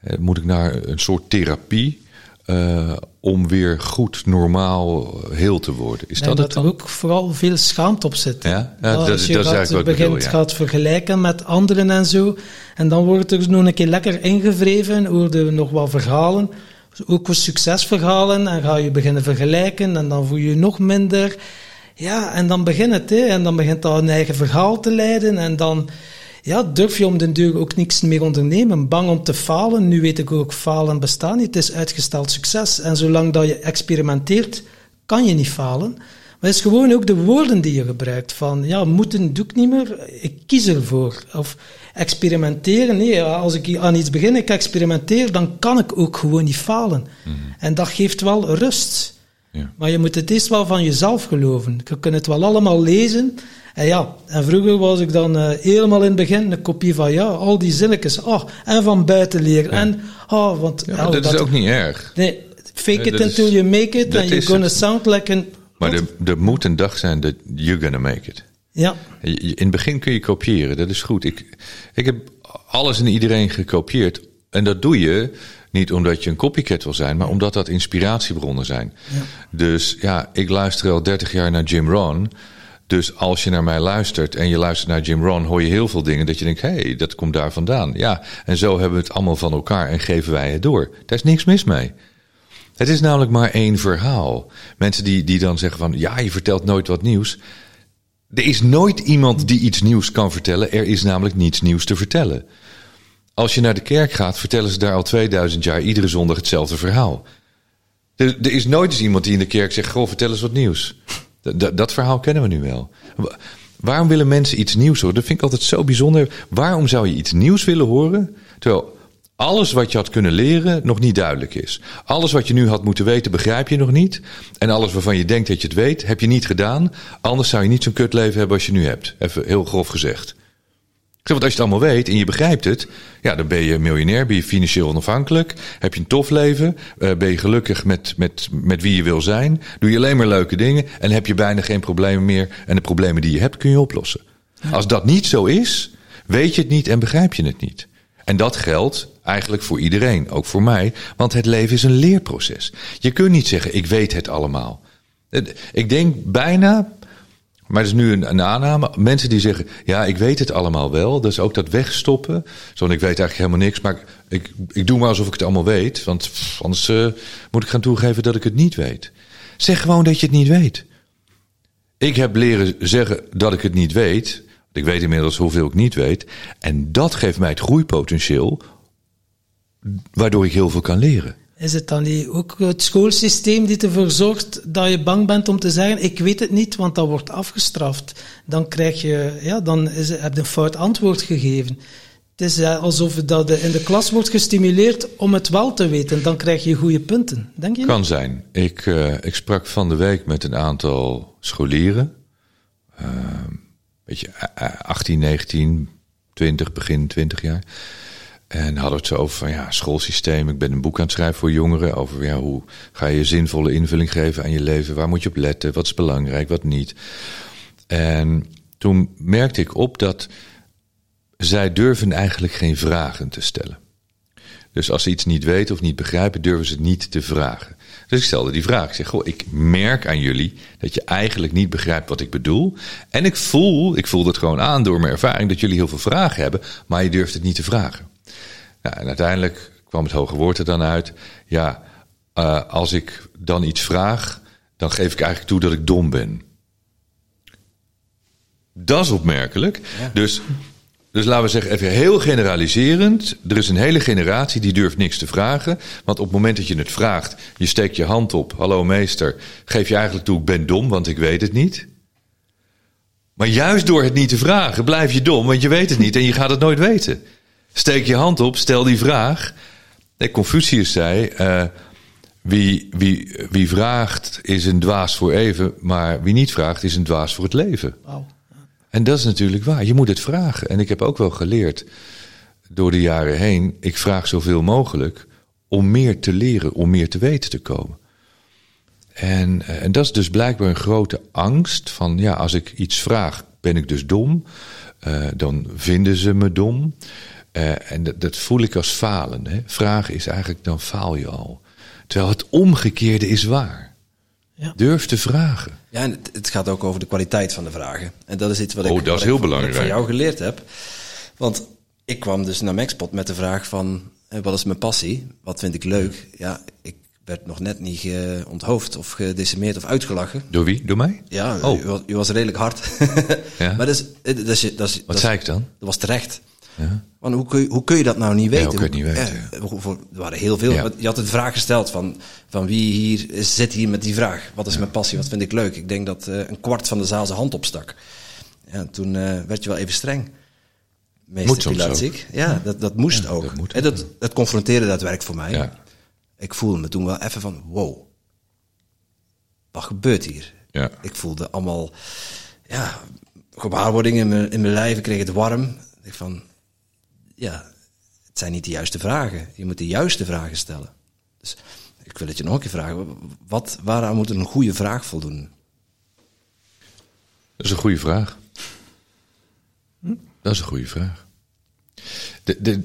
Eh, moet ik naar een soort therapie eh, om weer goed, normaal, heel te worden? Is dat het dat er dan? ook vooral veel schaamte op zit. Ja? Ja, dat- als je dat gaat, begint bedoel, ja. gaat vergelijken met anderen en zo, en dan wordt er nog een keer lekker ingevreven, hoorde nog wat verhalen, ook succesverhalen, en ga je beginnen vergelijken, en dan voel je je nog minder. Ja, en dan begint het, hè, en dan begint dat een eigen verhaal te leiden, en dan ja, durf je om den duur ook niks meer ondernemen. Bang om te falen. Nu weet ik ook, falen bestaat niet. Het is uitgesteld succes. En zolang dat je experimenteert, kan je niet falen. Maar het is gewoon ook de woorden die je gebruikt. Van, ja, moeten doe ik niet meer. Ik kies ervoor. Of experimenteren. Nee, als ik aan iets begin, ik experimenteer, dan kan ik ook gewoon niet falen. En dat geeft wel rust. Ja. Maar je moet het eerst wel van jezelf geloven. Je kunt het wel allemaal lezen. En ja, en vroeger was ik dan eh, helemaal in het begin een kopie van ja, al die zinnetjes. Oh, en van buiten leren. En, oh, want, Ja, maar dat, dat- is ook niet erg. Nee, fake Nee, it is- until you make it. And you're gonna sound like an... Maar er, er moet een dag zijn dat you're gonna make it. Ja, In het begin kun je kopiëren, dat is goed. Ik, ik heb alles en iedereen gekopieerd. En dat doe je niet omdat je een copycat wil zijn, maar omdat dat inspiratiebronnen zijn. Dus ja, ik luister al 30 jaar naar Jim Rohn. Dus als je naar mij luistert en je luistert naar Jim Rohn, hoor je heel veel dingen dat je denkt: hé, hey, dat komt daar vandaan. Ja, en zo hebben we het allemaal van elkaar en geven wij het door. Daar is niks mis mee. Het is namelijk maar één verhaal. Mensen die, die dan zeggen van ja, je vertelt nooit wat nieuws. Er is nooit iemand die iets nieuws kan vertellen. Er is namelijk niets nieuws te vertellen. Als je naar de kerk gaat, vertellen ze daar al 2000 jaar iedere zondag hetzelfde verhaal. Er, er is nooit eens iemand die in de kerk zegt: Goh, vertel eens wat nieuws. Dat, dat, verhaal kennen we nu wel. Wa- Waarom willen mensen iets nieuws horen? Dat vind ik altijd zo bijzonder. Waarom zou je iets nieuws willen horen? Terwijl alles wat je had kunnen leren nog niet duidelijk is. Alles wat je nu had moeten weten, begrijp je nog niet. En alles waarvan je denkt dat je het weet, heb je niet gedaan. Anders zou je niet zo'n kutleven hebben als je nu hebt. Even heel grof gezegd. Zeg, Want als je het allemaal weet en je begrijpt het, ja, dan ben je miljonair, ben je financieel onafhankelijk, heb je een tof leven, eh, ben je gelukkig met, met, met wie je wil zijn, doe je alleen maar leuke dingen en heb je bijna geen problemen meer en de problemen die je hebt kun je oplossen. Als dat niet zo is, weet je het niet en begrijp je het niet. En dat geldt eigenlijk voor iedereen, ook voor mij, want het leven is een leerproces. Je kunt niet zeggen, ik weet het allemaal. Het- Ik denk bijna, maar dat is nu een, aanname. Mensen die zeggen, ja, ik weet het allemaal wel. Dus ook dat wegstoppen. Zo, ik weet eigenlijk helemaal niks, maar ik, ik doe maar alsof ik het allemaal weet. Want anders eh, moet ik gaan toegeven dat ik het niet weet. Zeg gewoon dat je het niet weet. Ik heb leren zeggen dat ik het niet weet. Ik weet inmiddels hoeveel ik niet weet. En dat geeft mij het groeipotentieel, waardoor ik heel veel kan leren. Is het dan niet ook het schoolsysteem die ervoor zorgt dat je bang bent om te zeggen, ik weet het niet, want dat wordt afgestraft. Dan krijg je, ja, dan is, heb je een fout antwoord gegeven. Het is eh, alsof dat in de klas wordt gestimuleerd om het wel te weten. Dan krijg je goede punten. Denk je? Kan zijn. Ik, eh, ik sprak van de week met een aantal scholieren. Eh, eh, 18, 19, 20, begin 20 jaar. En hadden het zo over van ja, schoolsysteem. Ik ben een boek aan het schrijven voor jongeren. Over ja, hoe ga je zinvolle invulling geven aan je leven? Waar moet je op letten? Wat is belangrijk, wat niet? En toen merkte ik op dat zij durven eigenlijk geen vragen te stellen. Dus als ze iets niet weten of niet begrijpen, durven ze het niet te vragen. Dus ik stelde die vraag. Ik zeg, goh, ik merk aan jullie dat je eigenlijk niet begrijpt wat ik bedoel. En ik voel, ik voel dat gewoon aan door mijn ervaring, dat jullie heel veel vragen hebben, maar je durft het niet te vragen. Nou, en uiteindelijk kwam het hoge woord er dan uit. Ja, eh, als ik dan iets vraag, dan geef ik eigenlijk toe dat ik dom ben. Dat is opmerkelijk. Dus, dus laten we zeggen, even heel generaliserend. Er is een hele generatie die durft niks te vragen. Want op het moment dat je het vraagt, je steekt je hand op. Hallo meester, geef je eigenlijk toe, ik ben dom, want ik weet het niet. Maar juist door het niet te vragen, blijf je dom, want je weet het niet en je gaat het nooit weten. Steek je hand op, stel die vraag. Nee, Confucius zei, eh, wie, wie, wie vraagt is een dwaas voor even, maar wie niet vraagt is een dwaas voor het leven. En dat is natuurlijk waar. Je moet het vragen. En ik heb ook wel geleerd door de jaren heen. Ik vraag zoveel mogelijk om meer te leren, om meer te weten te komen. En, eh, en dat is dus blijkbaar een grote angst van ja, als ik iets vraag, ben ik dus dom. Eh, dan vinden ze me dom. Eh, en dat, dat voel ik als falen. Hè. Vragen is eigenlijk, dan faal je al. Terwijl het omgekeerde is waar. Ja. Durf te vragen. Ja, en het, gaat ook over de kwaliteit van de vragen. En dat is iets wat ik, Oh, dat is wat heel ik, wat ik belangrijk. van jou geleerd heb. Want ik kwam dus naar Maxpot met de vraag van, eh, wat is mijn passie? Wat vind ik leuk? Ja, ik werd nog net niet onthoofd of gedecimeerd of uitgelachen. Door wie? Door mij? Ja, Oh. u, was, u was redelijk hard. Ja. Maar dat is, dat is, dat is, Wat is- zei ik dan? dat was terecht. Ja. Want hoe kun, je, hoe kun je dat nou niet weten? hoe kun je niet weten, Eh, er waren heel veel. Ja. Je had de vraag gesteld van, van wie hier zit hier met die vraag. Wat is mijn passie? Wat vind ik leuk? Ik denk dat eh, een kwart van de zaal zijn hand opstak. Ja, toen eh, werd je wel even streng. Meester Pilatzik. Ja, dat, dat moest Ja, ook. dat moet en dat, dat confronteren, dat werkt voor mij. Ja. Ik voelde me toen wel even van, wow. wat gebeurt hier? Ja. Ik voelde allemaal ja, gewaarwordingen in mijn, in mijn lijf. Ik kreeg het warm. Ik van, ja, het zijn niet de juiste vragen. Je moet de juiste vragen stellen. Dus ik wil het je nog een keer vragen. Wat, waaraan moet een goede vraag voldoen? Dat is een goede vraag. Dat is een goede vraag.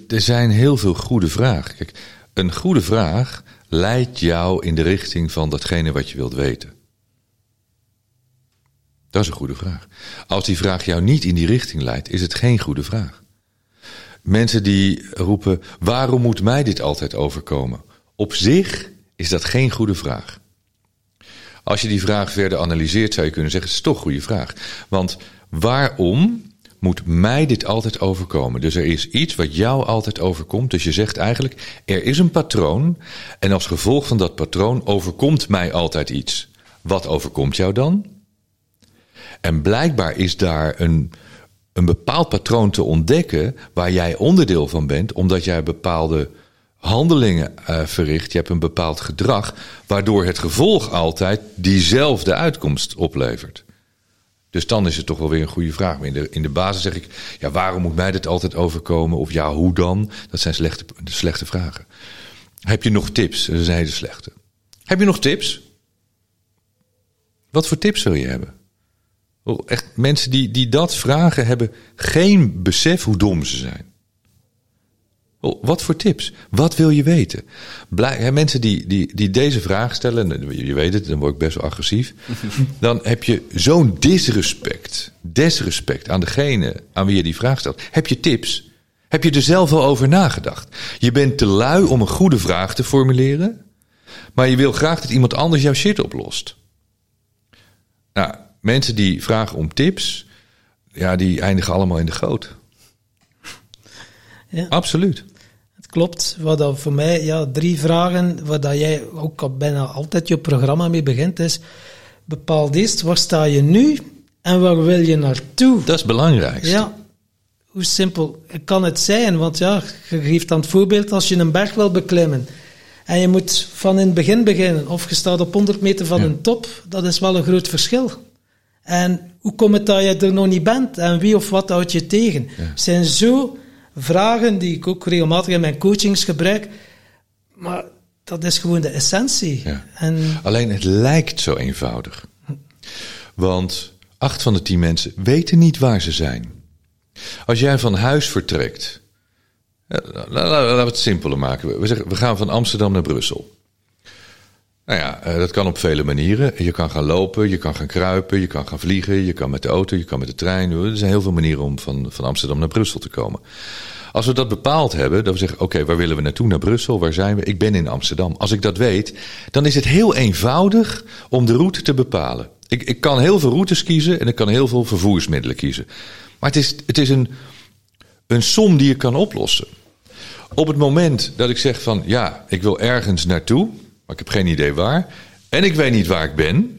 Er zijn heel veel goede vragen. Kijk, een goede vraag leidt jou in de richting van datgene wat je wilt weten. Dat is een goede vraag. Als die vraag jou niet in die richting leidt, is het geen goede vraag. Mensen die roepen: waarom moet mij dit altijd overkomen? Op zich is dat geen goede vraag. Als je die vraag verder analyseert, zou je kunnen zeggen: het is toch een goede vraag. Want waarom moet mij dit altijd overkomen? Dus er is iets wat jou altijd overkomt. Dus je zegt eigenlijk: er is een patroon. En als gevolg van dat patroon overkomt mij altijd iets. Wat overkomt jou dan? En blijkbaar is daar een, een bepaald patroon te ontdekken waar jij onderdeel van bent, omdat jij bepaalde handelingen eh, verricht. Je hebt een bepaald gedrag, waardoor het gevolg altijd diezelfde uitkomst oplevert. Dus dan is het toch wel weer een goede vraag. In de, in de basis zeg ik, ja, waarom moet mij dit altijd overkomen? Of ja, hoe dan? Dat zijn slechte, slechte vragen. Heb je nog tips? Dat is hele slechte. Heb je nog tips? Wat voor tips wil je hebben? Oh, Echt, mensen die, die dat vragen hebben geen besef hoe dom ze zijn. Oh, Wat voor tips? Wat wil je weten? Blij, hè, mensen die, die, die deze vraag stellen, en je je weet het, dan word ik best wel agressief. Dan heb je zo'n disrespect, desrespect aan degene aan wie je die vraag stelt. Heb je tips? Heb je er zelf al over nagedacht? Je bent te lui om een goede vraag te formuleren, maar je wil graag dat iemand anders jouw shit oplost. Nou, mensen die vragen om tips, ja, die eindigen allemaal in de goot. Ja. Absoluut. Het klopt. Wat dat voor mij, ja, drie vragen waar dat jij ook al bijna altijd je programma mee begint, is bepaal eerst waar sta je nu en waar wil je naartoe? Dat is het belangrijkste. Ja, hoe simpel kan het zijn? Want ja, je geeft aan het voorbeeld als je een berg wil beklimmen en je moet van in het begin beginnen of je staat op 100 meter van Ja. een top, dat is wel een groot verschil. En hoe komt het dat je er nog niet bent en wie of wat houdt je tegen? Het zijn zo vragen die ik ook regelmatig in mijn coachings gebruik, maar dat is gewoon de essentie. Ja. En Alleen het lijkt zo eenvoudig. Want acht van de tien mensen weten niet waar ze zijn. Als jij van huis vertrekt. eh, la- la- Laten we het simpeler maken. We, zeggen, we gaan van Amsterdam naar Brussel. Nou ja, eh, dat kan op vele manieren. Je kan gaan lopen, je kan gaan kruipen, je kan gaan vliegen, je kan met de auto, je kan met de trein. Er zijn heel veel manieren om van, van Amsterdam naar Brussel te komen. Als we dat bepaald hebben, dat we zeggen: oké, waar willen we naartoe? Naar Brussel, waar zijn we? Ik ben in Amsterdam. Als ik dat weet, dan is het heel eenvoudig om de route te bepalen. Ik, ik kan heel veel routes kiezen en ik kan heel veel vervoersmiddelen kiezen. Maar het is, het is een, een som die je kan oplossen. Op het moment dat ik zeg van ja, ik wil ergens naartoe, ik heb geen idee waar, en ik weet niet waar ik ben.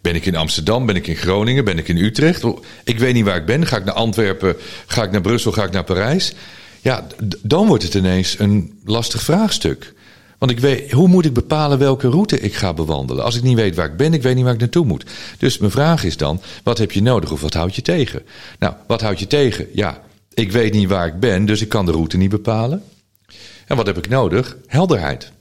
Ben ik in Amsterdam, ben ik in Groningen, ben ik in Utrecht? Ik weet niet waar ik ben. Ga ik naar Antwerpen, ga ik naar Brussel, ga ik naar Parijs? Ja, dan wordt het ineens een lastig vraagstuk. Want ik weet, hoe moet ik bepalen welke route ik ga bewandelen? Als ik niet weet waar ik ben, ik weet niet waar ik naartoe moet. Dus mijn vraag is dan, wat heb je nodig of wat houd je tegen? Nou, wat houd je tegen? Ja, ik weet niet waar ik ben, dus ik kan de route niet bepalen. En wat heb ik nodig? Helderheid.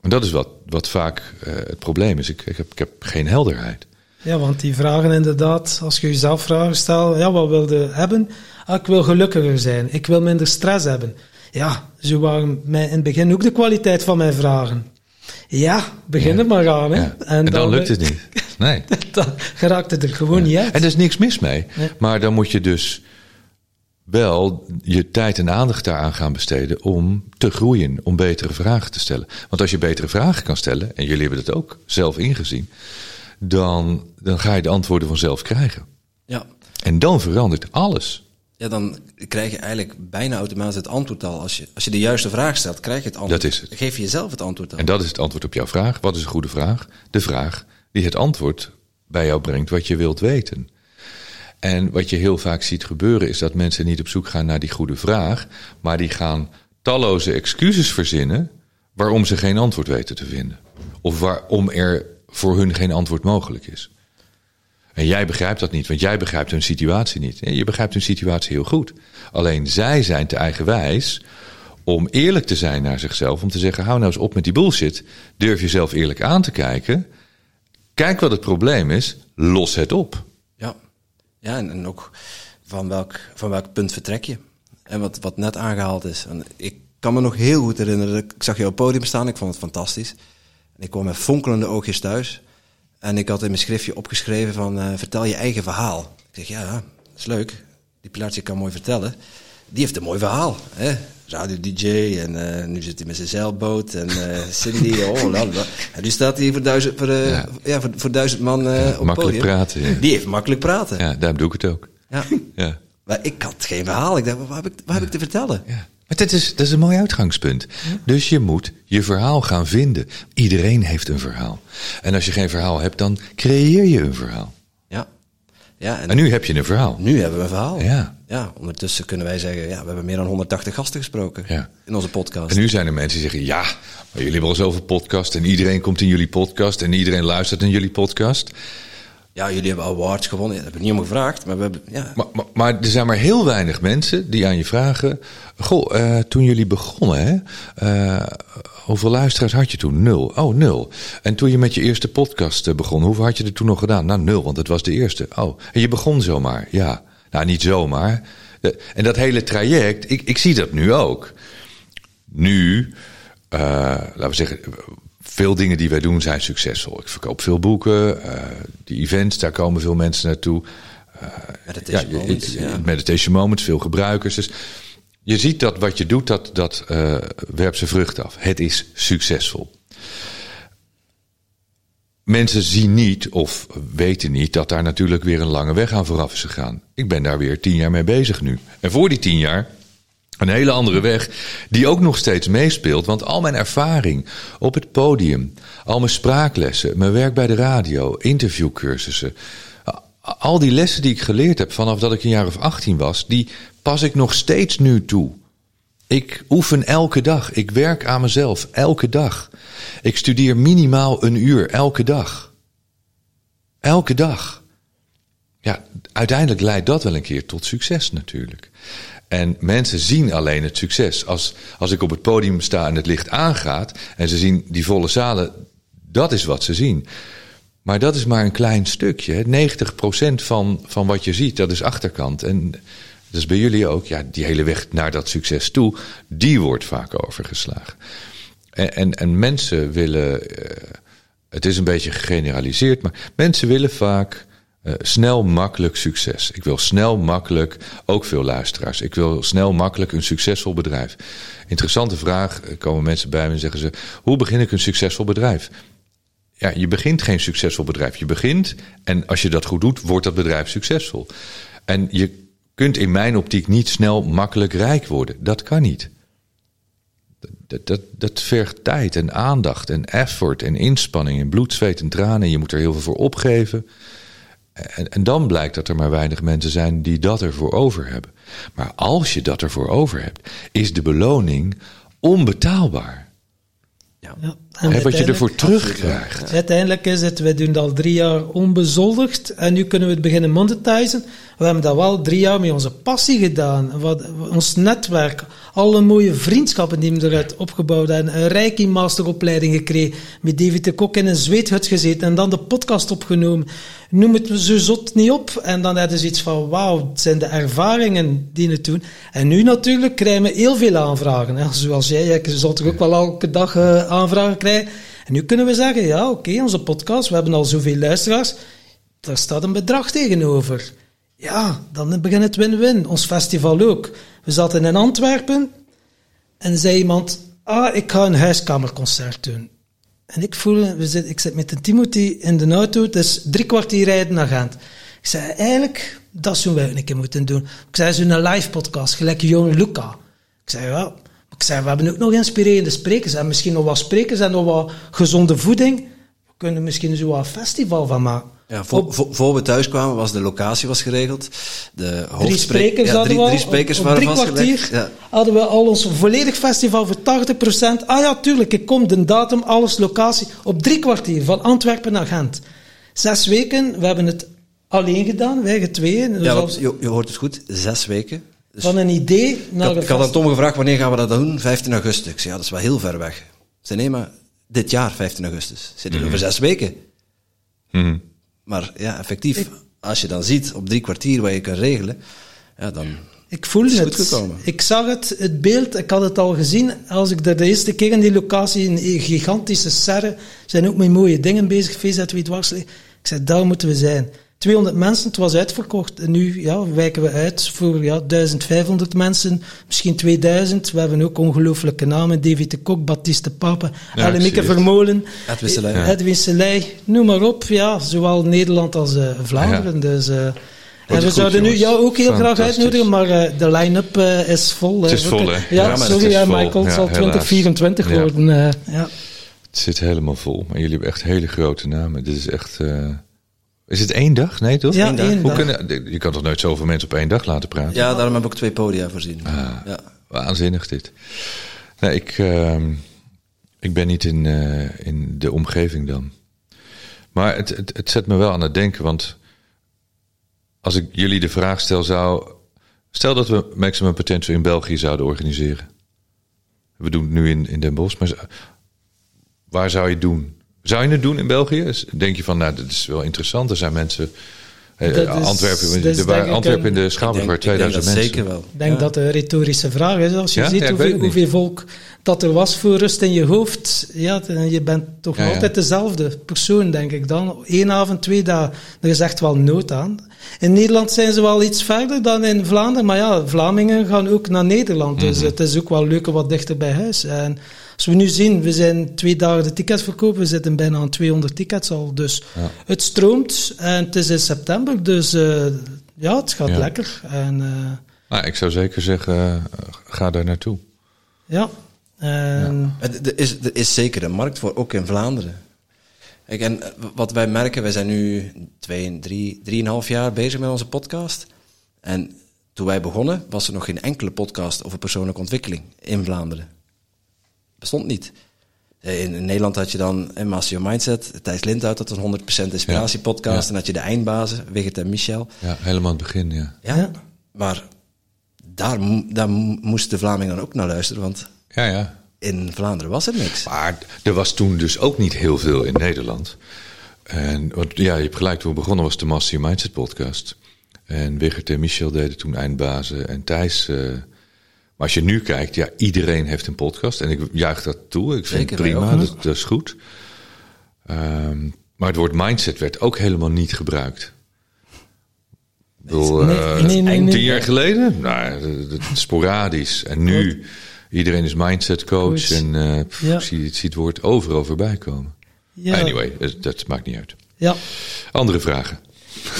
En dat is wat, wat vaak eh, het probleem is. Ik, ik, heb, ik heb geen helderheid. Ja, want die vragen inderdaad, als je jezelf vragen stelt, ja, wat wil je hebben? Ah, ik wil gelukkiger zijn, ik wil minder stress hebben. Ja, zo waren mij in het begin ook de kwaliteit van mijn vragen. Ja, begin er maar aan. Hè. Ja. En, dan, lukt het niet. Nee. Dan geraakt het er gewoon niet uit. En er is niks mis mee. Maar dan moet je dus wel je tijd en aandacht daaraan gaan besteden om te groeien, om betere vragen te stellen. Want als je betere vragen kan stellen, en jullie hebben dat ook zelf ingezien, dan, dan ga je de antwoorden vanzelf krijgen. Ja. En dan verandert alles. ja, dan krijg je eigenlijk bijna automatisch het antwoord al. Als je, als je de juiste vraag stelt, krijg je het antwoord. Dat is het. Dan geef je jezelf het antwoord al. En dat is het antwoord op jouw vraag. Wat is een goede vraag? De vraag die het antwoord bij jou brengt wat je wilt weten. En wat je heel vaak ziet gebeuren is dat mensen niet op zoek gaan naar die goede vraag, maar die gaan talloze excuses verzinnen waarom ze geen antwoord weten te vinden. Of waarom er voor hun geen antwoord mogelijk is. En jij begrijpt dat niet, want jij begrijpt hun situatie niet. Je begrijpt hun situatie heel goed. Alleen zij zijn te eigenwijs om eerlijk te zijn naar zichzelf. Om te zeggen, hou nou eens op met die bullshit. Durf jezelf eerlijk aan te kijken. Kijk wat het probleem is. Los het op. Ja, en, ook van welk, van welk punt vertrek je? En wat, wat net aangehaald is. En ik kan me nog heel goed herinneren. Ik zag je op het podium staan. Ik vond het fantastisch. En ik kwam met fonkelende oogjes thuis. En ik had in mijn schriftje opgeschreven van... eh, vertel je eigen verhaal. Ik zeg, ja, dat is leuk. Die Pilartje kan mooi vertellen. Die heeft een mooi verhaal. Hè? Radio-dj en eh, nu zit hij met zijn zeilboot. En eh, Cindy, oh, lalala. En nu staat hij voor duizend, voor, eh, Ja. ja. voor, voor duizend man op makkelijk podium. praten, ja. Die heeft makkelijk praten. Ja, daarom doe ik het ook. Ja. Ja. Maar ik had geen verhaal. Ik dacht, wat heb ik, wat heb ik te vertellen? Ja. Maar dat is, dat is een mooi uitgangspunt. Dus je moet je verhaal gaan vinden. Iedereen heeft een verhaal. En als je geen verhaal hebt, dan creëer je een verhaal. Ja. Ja, en, En nu heb je een verhaal. nu hebben we een verhaal. Ja. Ja, ondertussen kunnen wij zeggen, ja, we hebben meer dan 180 gasten gesproken Ja. in onze podcast. En nu zijn er mensen die zeggen: Ja, maar jullie hebben al zoveel podcast. En iedereen komt in jullie podcast. En iedereen luistert naar jullie podcast. Ja, jullie hebben awards gewonnen. Ja, dat heb ik niet om gevraagd, maar we hebben, ja. Maar, maar, maar er zijn maar heel weinig mensen die aan je vragen: Goh, eh, toen jullie begonnen, hè, eh, hoeveel luisteraars had je toen? Nul. Oh, nul. En toen je met je eerste podcast eh, begon, hoeveel had je er toen nog gedaan? Nou, nul, want het was de eerste. Oh, en je begon zomaar. Ja, nou, niet zomaar. De- en dat hele traject, ik, ik zie dat nu ook. Nu, eh, laten we zeggen, veel dingen die wij doen zijn succesvol. Ik verkoop veel boeken, eh, die events, daar komen veel mensen naartoe. Meditation ja, Moments, ja. Meditation Moments, veel gebruikers. Dus je ziet dat wat je doet, dat, dat eh, werpt zijn vrucht af. Het is succesvol. Mensen zien niet of weten niet dat daar natuurlijk weer een lange weg aan vooraf is gegaan. Ik ben daar weer tien jaar mee bezig nu. En voor die tien jaar een hele andere weg, die ook nog steeds meespeelt. Want al mijn ervaring op het podium, al mijn spraaklessen, mijn werk bij de radio, interviewcursussen. Al die lessen die ik geleerd heb vanaf dat ik een jaar of 18 was, die pas ik nog steeds nu toe. Ik oefen elke dag. Ik werk aan mezelf elke dag. Ik studeer minimaal een uur elke dag. Elke dag. Ja, uiteindelijk leidt dat wel een keer tot succes natuurlijk. En mensen zien alleen het succes. Als, als ik op het podium sta en het licht aangaat en ze zien die volle zalen, dat is wat ze zien. Maar dat is maar een klein stukje. hè. 90% van, van wat je ziet, dat is achterkant. En is bij jullie ook. Ja, die hele weg naar dat succes toe, die wordt vaak overgeslagen. En, en, en mensen willen, eh, het is een beetje gegeneraliseerd, maar mensen willen vaak eh, snel, makkelijk succes. Ik wil snel, makkelijk, ook veel luisteraars. Ik wil snel, makkelijk een succesvol bedrijf. Interessante vraag, komen mensen bij me en zeggen ze, hoe begin ik een succesvol bedrijf? Ja, je begint geen succesvol bedrijf. Je begint en als je dat goed doet, wordt dat bedrijf succesvol. En je kunt in mijn optiek niet snel makkelijk rijk worden. Dat kan niet. Dat, dat, dat vergt tijd en aandacht en effort en inspanning en bloed, zweet en tranen. Je moet er heel veel voor opgeven. En, en dan blijkt dat er maar weinig mensen zijn die dat ervoor over hebben. Maar als je dat ervoor over hebt, is de beloning onbetaalbaar. Ja. En wat je ervoor terugkrijgt. Uiteindelijk is het, wij doen dat al drie jaar onbezoldigd en nu kunnen we het beginnen monetizen. We hebben dat wel drie jaar met onze passie gedaan. Wat, ons netwerk, alle mooie vriendschappen die we eruit opgebouwd hebben. Een Reiki masteropleiding gekregen, met David de Kok in een zweethut gezeten en dan de podcast opgenomen. Noem het zo zot niet op. En dan hadden ze iets van, wauw, het zijn de ervaringen die het doen. En nu natuurlijk krijgen we heel veel aanvragen. Hè. Zoals jij, jij zult toch ook wel elke dag eh, aanvragen krijgen. En nu kunnen we zeggen, ja, oké, onze podcast, we hebben al zoveel luisteraars. Daar staat een bedrag tegenover. Ja, dan begint het win-win. Ons festival ook. We zaten in Antwerpen en zei iemand, ah, ik ga een huiskamerconcert doen. En ik voel, we zit, ik zit met de Timothy in de auto, het is drie kwartier rijden naar Gent. Ik zei, eigenlijk, dat zouden wij een keer moeten doen. Ik zei, zo'n live podcast, gelijk Jong Luca. Ik zei, ja. Ik zei, we hebben ook nog inspirerende sprekers. En misschien nog wat sprekers en nog wat gezonde voeding. We kunnen misschien zo wat een festival van maken. Ja, voor, voor, voor we thuis kwamen was de locatie was geregeld. De Drie sprekers ja, hadden drie, we drie sprekers op, op waren drie kwartier Ja. hadden we al ons volledig festival voor 80%. Ah ja, tuurlijk, ik kom, de datum, alles, locatie. Op drie kwartier, van Antwerpen naar Gent. Zes weken, we hebben het alleen gedaan, wij tweeën. Dus Ja, als- want je, je hoort het goed, zes weken. Dus van een idee ik naar had, een ik had aan Tom gevraagd, wanneer gaan we dat doen? 15 augustus. Ik zei, ja, dat is wel heel ver weg. Ze zei, nee, maar dit jaar, 15 augustus. Zit er over zes weken. Mhm. Maar ja, effectief, als je dan ziet op drie kwartier wat je kan regelen, ja, dan... Ik voelde is het. goed gekomen. Ik zag het, het beeld, ik had het al gezien. Als ik daar de eerste keer in die locatie, een gigantische serre, zijn ook met mooie dingen bezig, VZW Dwarslee. Ik zei, daar moeten we zijn. 200 mensen, het was uitverkocht. En nu ja, wijken we uit voor ja, 1500 mensen, misschien 2000. We hebben ook ongelooflijke namen. David de Kok, Baptiste Pape, Ja, Ellemieke. Vermolen. Edwin Selei. eh, Edwin Selei, noem maar op. Ja, zowel Nederland als eh, Vlaanderen. Dus, eh, en we zouden nu jou ook heel graag uitnodigen, maar eh, de line-up eh, is vol. Het is vol, hè? Ja, Ja, maar sorry, het is. Michael. Het Ja, zal helaas. 2024 Ja. worden. eh, ja. Het zit helemaal vol. Maar jullie hebben echt hele grote namen. Dit is echt... Is het één dag? Nee, toch? Ja, Eén dag. één Hoe dag. kunnen, je kan toch nooit zoveel mensen op één dag laten praten? Ja, daarom heb ik twee podia voorzien. Ah. Ja. Waanzinnig dit. Nee, ik, ehm, ik ben niet in, eh, in de omgeving dan. Maar het, het, het zet me wel aan het denken, want als ik jullie de vraag stel zou... Stel dat we Maximum Potential in België zouden organiseren. We doen het nu in, in Den Bosch, maar waar zou je het doen? Zou je het doen in België? Denk je van, nou, dat is wel interessant. Er zijn mensen... eh, Dat is- Antwerpen, dat is er denk waren ik Antwerpen in de Schouwburg Ik waar denk- ik denk 2000 dat mensen. zeker wel. Ik denk Ja. dat het een retorische vraag is. Als je Ja? ziet Ja, hoeveel, volk dat er was voor rust in je hoofd. Ja, en je bent toch Ja, ja. altijd dezelfde persoon, denk ik dan. Eén avond, twee dagen. Er is echt wel nood aan. In Nederland zijn ze wel iets verder dan in Vlaanderen. Maar ja, Vlamingen gaan ook naar Nederland. Mhm. Dus het is ook wel leuker wat dichter bij huis. En als we nu zien, we zijn twee dagen de tickets verkopen. We zitten bijna aan 200 tickets al. Dus Ja. het stroomt. En het is in september. Dus eh, ja, het gaat Ja. lekker. En... eh, Nou, ik zou zeker zeggen, eh, ga daar naartoe. Ja. En Er is, er is zeker een markt voor, ook in Vlaanderen. Kijk, en wat wij merken, wij zijn nu twee, drie, drieënhalf jaar bezig met onze podcast. En toen wij begonnen, was er nog geen enkele podcast over persoonlijke ontwikkeling in Vlaanderen. Bestond niet. Eh, In, in Nederland had je dan eh, Master Your Mindset, Thijs Lindhout, dat was een 100% inspiratiepodcast. Ja. En had je de eindbazen, Wigert en Michel. Ja, helemaal aan het begin, ja. Ja, maar daar, daar mo- moest de Vlamingen dan ook naar luisteren, want Ja, ja. in Vlaanderen was er niks. Maar er was toen dus ook niet heel veel in Nederland. En want, ja, je hebt gelijk, toen we begonnen was de Master Your Mindset podcast. En Wigert en Michel deden toen eindbazen en Thijs... eh, maar als je nu kijkt, ja, iedereen heeft een podcast. En ik juich dat toe. Ik vind Zeker, het prima, dat, dat is goed. Ehm, maar het woord mindset werd ook helemaal niet gebruikt. Ik bedoel, Nee, eh, nee, nee, nee. tien jaar geleden? Nou, dat- sporadisch. En nu, iedereen is mindset coach. En eh, pff, Ja. ik, zie, ik zie het woord overal voorbij komen. ja, Anyway, dat, dat maakt niet uit. ja. Andere vragen?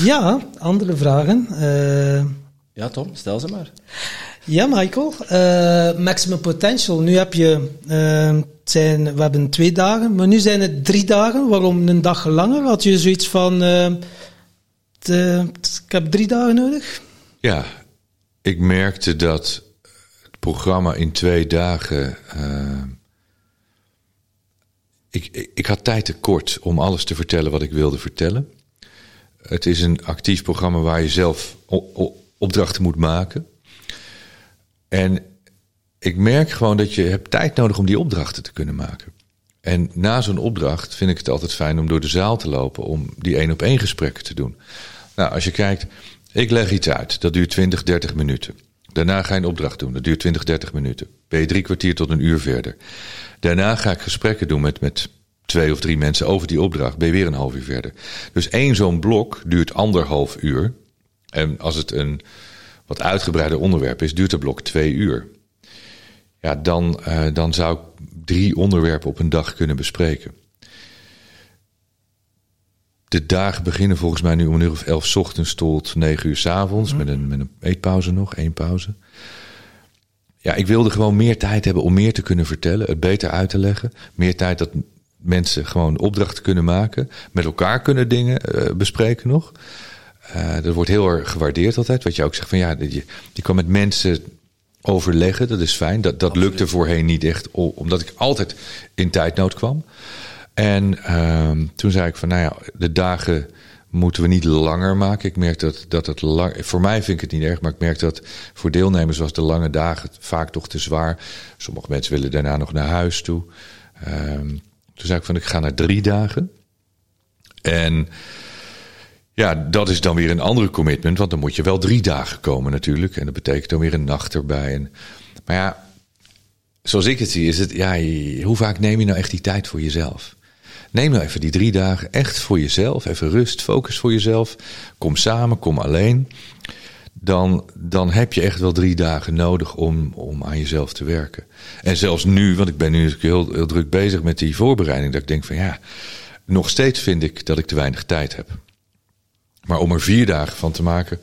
ja, andere vragen. Eh, Ja, Tom, stel ze maar. Ja, Michael. Eh, maximum potential. Nu heb je, eh, zijn, we hebben twee dagen, maar nu zijn het drie dagen. Waarom een dag langer? Had je zoiets van, eh, ik heb drie dagen nodig? Ja, ik merkte dat het programma in twee dagen. ik, ik, ik had tijd tekort om alles te vertellen wat ik wilde vertellen. Het is een actief programma waar je zelf opdrachten moet maken. En ik merk gewoon dat je hebt tijd nodig om die opdrachten te kunnen maken. En na zo'n opdracht vind ik het altijd fijn om door de zaal te lopen om die één op één gesprekken te doen. Nou, als je kijkt, ik leg iets uit, dat duurt 20, 30 minuten. Daarna ga je een opdracht doen, dat duurt 20, 30 minuten. Ben je drie kwartier tot een uur verder. Daarna ga ik gesprekken doen met, met twee of drie mensen over die opdracht. Ben je weer een half uur verder. Dus één zo'n blok duurt anderhalf uur. En als het een wat uitgebreider onderwerp is, duurt het blok twee uur. Ja, dan, eh, dan zou ik drie onderwerpen op een dag kunnen bespreken. De dagen beginnen volgens mij nu om een uur of elf ochtends tot negen uur 's avonds. Met, een, met een eetpauze nog, één pauze. Ja, ik wilde gewoon meer tijd hebben om meer te kunnen vertellen. Het beter uit te leggen. Meer tijd dat mensen gewoon opdrachten kunnen maken. Met elkaar kunnen dingen eh, bespreken nog. Eh, dat wordt heel erg gewaardeerd altijd. Wat je ook zegt van ja, je, je kan met mensen overleggen. Dat is fijn. Dat, dat lukte voorheen niet echt, omdat ik altijd in tijdnood kwam. En ehm, toen zei ik van, nou ja, de dagen moeten we niet langer maken. Ik merk dat, dat het lang... Voor mij vind ik het niet erg, maar ik merk dat voor deelnemers was de lange dagen vaak toch te zwaar. Sommige mensen willen daarna nog naar huis toe. Ehm, toen zei ik van, ik ga naar drie dagen. En ja, dat is dan weer een andere commitment, want dan moet je wel drie dagen komen natuurlijk. En dat betekent dan weer een nacht erbij. En, maar ja, zoals ik het zie, is het, ja, hoe vaak neem je nou echt die tijd voor jezelf? Neem nou even die drie dagen echt voor jezelf. Even rust, focus voor jezelf. Kom samen, kom alleen. Dan, dan heb je echt wel drie dagen nodig om, om aan jezelf te werken. En zelfs nu, want ik ben nu natuurlijk heel, heel druk bezig met die voorbereiding, dat ik denk van ja, nog steeds vind ik dat ik te weinig tijd heb. Maar om er vier dagen van te maken,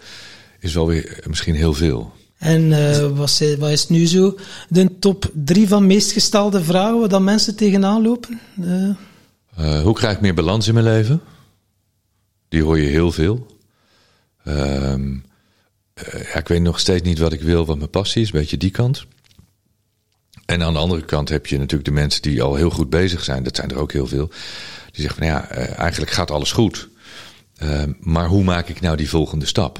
is wel weer misschien heel veel. En eh, wat, is, wat is nu zo de top drie van meest gestelde vragen waar mensen tegenaan lopen? Eh, Eh, hoe krijg ik meer balans in mijn leven? Die hoor je heel veel. Ehm, eh, ja, ik weet nog steeds niet wat ik wil, wat mijn passie is. Een beetje die kant. En aan de andere kant heb je natuurlijk de mensen die al heel goed bezig zijn. Dat zijn er ook heel veel. Die zeggen van ja, eigenlijk gaat alles goed. Ehm, maar hoe maak ik nou die volgende stap?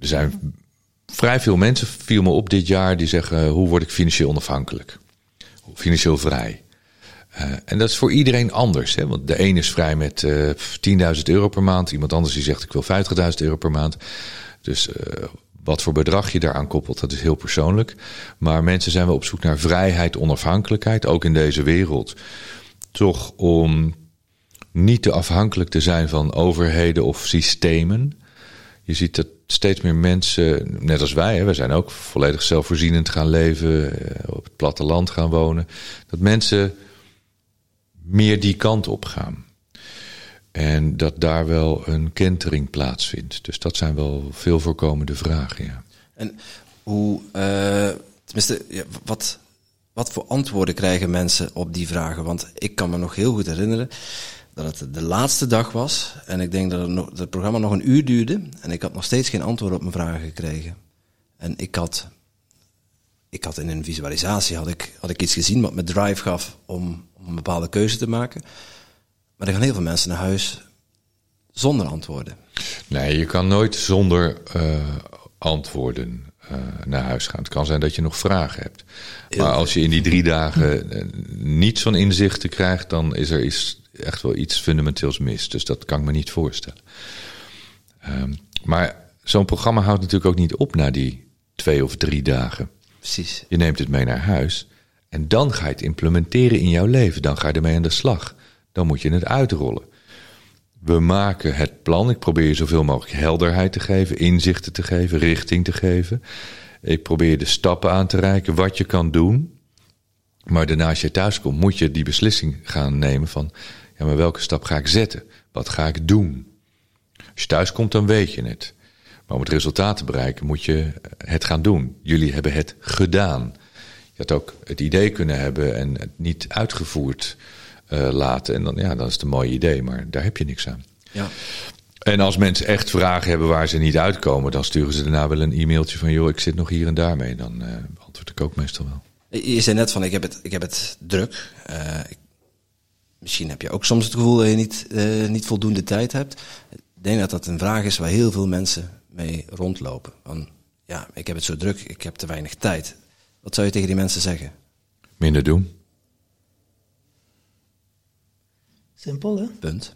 Er zijn vrij veel mensen, viel me op dit jaar, die zeggen: hoe word ik financieel onafhankelijk? Financieel vrij. Uh, en dat is voor iedereen anders. Hè? Want de een is vrij met uh, 10.000 euro per maand. Iemand anders die zegt ik wil 50.000 euro per maand. Dus wat voor bedrag je daaraan koppelt, dat is heel persoonlijk. Maar mensen zijn wel op zoek naar vrijheid, onafhankelijkheid. Ook in deze wereld. Toch om niet te afhankelijk te zijn van overheden of systemen. Je ziet dat steeds meer mensen, net als wij, hè, wij zijn ook volledig zelfvoorzienend gaan leven, eh, op het platteland gaan wonen. Dat mensen meer die kant op gaan. En dat daar wel een kentering plaatsvindt. Dus dat zijn wel veel voorkomende vragen, ja. En hoe, uh, tenminste, wat, wat voor antwoorden krijgen mensen op die vragen? Want ik kan me nog heel goed herinneren dat het de laatste dag was. En ik denk dat het, programma nog een uur duurde. En ik had nog steeds geen antwoord op mijn vragen gekregen. En ik had, ik had in een visualisatie had ik, had ik iets gezien wat me drive gaf om, om een bepaalde keuze te maken. Maar er gaan heel veel mensen naar huis zonder antwoorden. Nee, je kan nooit zonder uh, antwoorden uh, naar huis gaan. Het kan zijn dat je nog vragen hebt. Maar als je in die drie dagen uh, niets van inzichten krijgt, dan is er iets, echt wel iets fundamenteels mis. Dus dat kan ik me niet voorstellen. Um, maar zo'n programma houdt natuurlijk ook niet op na die twee of drie dagen. Precies. Je neemt het mee naar huis en dan ga je het implementeren in jouw leven. Dan ga je ermee aan de slag. Dan moet je het uitrollen. We maken het plan. Ik probeer je zoveel mogelijk helderheid te geven, inzichten te geven, richting te geven. Ik probeer de stappen aan te reiken, wat je kan doen. Maar daarna als je thuis komt, moet je die beslissing gaan nemen van... ja, maar welke stap ga ik zetten? Wat ga ik doen? Als je thuis komt, dan weet je het. Maar om het resultaat te bereiken, moet je het gaan doen. Jullie hebben het gedaan. Je had ook het idee kunnen hebben en het niet uitgevoerd uh, laten. En dan, ja, dan is het een mooi idee, maar daar heb je niks aan. Ja. En als mensen echt vragen hebben waar ze niet uitkomen, dan sturen ze daarna wel een e-mailtje van: joh, ik zit nog hier en daar mee. Dan uh, antwoord ik ook meestal wel. Je zei net van: ik heb het, ik heb het druk. Uh, ik, misschien heb je ook soms het gevoel dat je niet, uh, niet voldoende tijd hebt. Ik denk dat dat een vraag is waar heel veel mensen mee rondlopen. Van ja, ik heb het zo druk, ik heb te weinig tijd. Wat zou je tegen die mensen zeggen? Minder doen. Simpel, hè? Punt.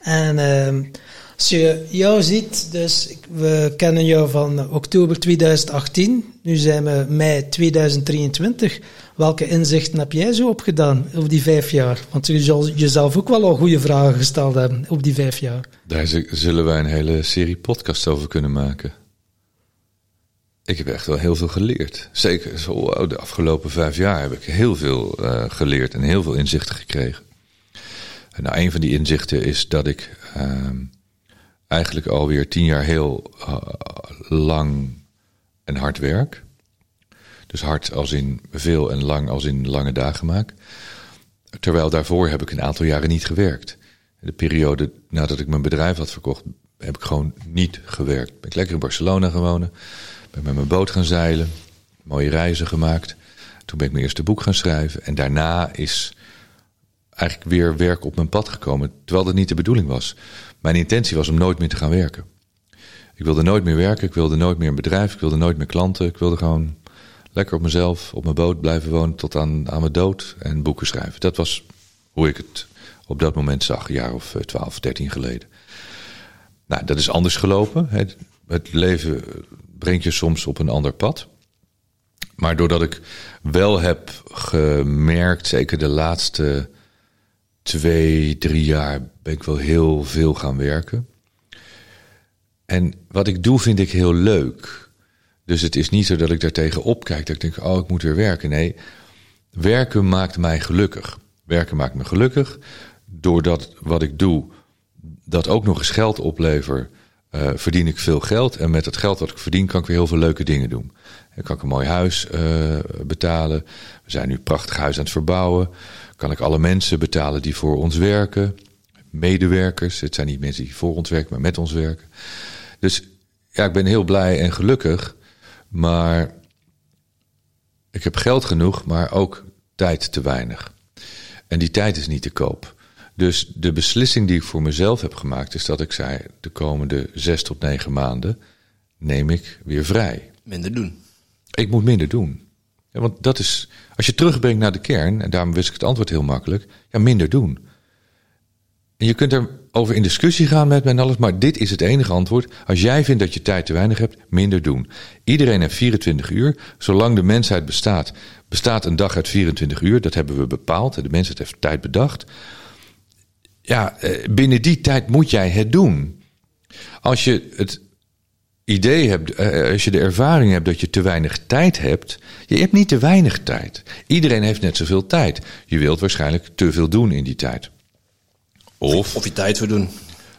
En uh, als je jou ziet, dus we kennen jou van oktober 2018, nu zijn we mei 2023. Welke inzichten heb jij zo opgedaan over die vijf jaar? Want je zal jezelf ook wel al goede vragen gesteld hebben op die vijf jaar. Daar zullen wij een hele serie podcasts over kunnen maken. Ik heb echt wel heel veel geleerd. Zeker zo, de afgelopen vijf jaar heb ik heel veel uh, geleerd en heel veel inzichten gekregen. Nou, een van die inzichten is dat ik uh, eigenlijk alweer tien jaar heel uh, lang en hard werk. Dus hard als in veel en lang als in lange dagen maak. Terwijl daarvoor heb ik een aantal jaren niet gewerkt. De periode nadat ik mijn bedrijf had verkocht, heb ik gewoon niet gewerkt. Ben ik lekker in Barcelona gewonnen. Ben met mijn boot gaan zeilen. Mooie reizen gemaakt. Toen ben ik mijn eerste boek gaan schrijven. En daarna is eigenlijk weer werk op mijn pad gekomen. Terwijl dat niet de bedoeling was. Mijn intentie was om nooit meer te gaan werken. Ik wilde nooit meer werken. Ik wilde nooit meer een bedrijf. Ik wilde nooit meer klanten. Ik wilde gewoon lekker op mezelf, op mijn boot blijven wonen tot aan, aan mijn dood en boeken schrijven. Dat was hoe ik het op dat moment zag, een jaar of 12, 13 geleden. Nou, dat is anders gelopen. Het leven brengt je soms op een ander pad. Maar doordat ik wel heb gemerkt, zeker de laatste twee, drie jaar, ben ik wel heel veel gaan werken. En wat ik doe vind ik heel leuk. Dus het is niet zo dat ik daartegen opkijk, dat ik denk, oh, ik moet weer werken. Nee, werken maakt mij gelukkig. Werken maakt me gelukkig. Doordat wat ik doe, dat ook nog eens geld oplevert, uh, verdien ik veel geld. En met het geld dat ik verdien, kan ik weer heel veel leuke dingen doen. Dan kan ik een mooi huis uh, betalen. We zijn nu een prachtig huis aan het verbouwen. Kan ik alle mensen betalen die voor ons werken. Medewerkers. Het zijn niet mensen die voor ons werken, maar met ons werken. Dus ja, ik ben heel blij en gelukkig. Maar ik heb geld genoeg, maar ook tijd te weinig. En die tijd is niet te koop. Dus de beslissing die ik voor mezelf heb gemaakt is dat ik zei: de komende zes tot negen maanden neem ik weer vrij. Minder doen. Ik moet minder doen. Ja, want dat is, als je terugbrengt naar de kern, en daarom wist ik het antwoord heel makkelijk: ja, minder doen. En je kunt er over in discussie gaan met me en alles, maar dit is het enige antwoord. Als jij vindt dat je tijd te weinig hebt, minder doen. Iedereen heeft 24 uur. Zolang de mensheid bestaat, bestaat een dag uit 24 uur. Dat hebben we bepaald. De mensheid heeft tijd bedacht. Ja, eh, binnen die tijd moet jij het doen. Als je het idee hebt, eh, als je de ervaring hebt dat je te weinig tijd hebt, je hebt niet te weinig tijd. Iedereen heeft net zoveel tijd. Je wilt waarschijnlijk te veel doen in die tijd. Of, of je tijd verdoen.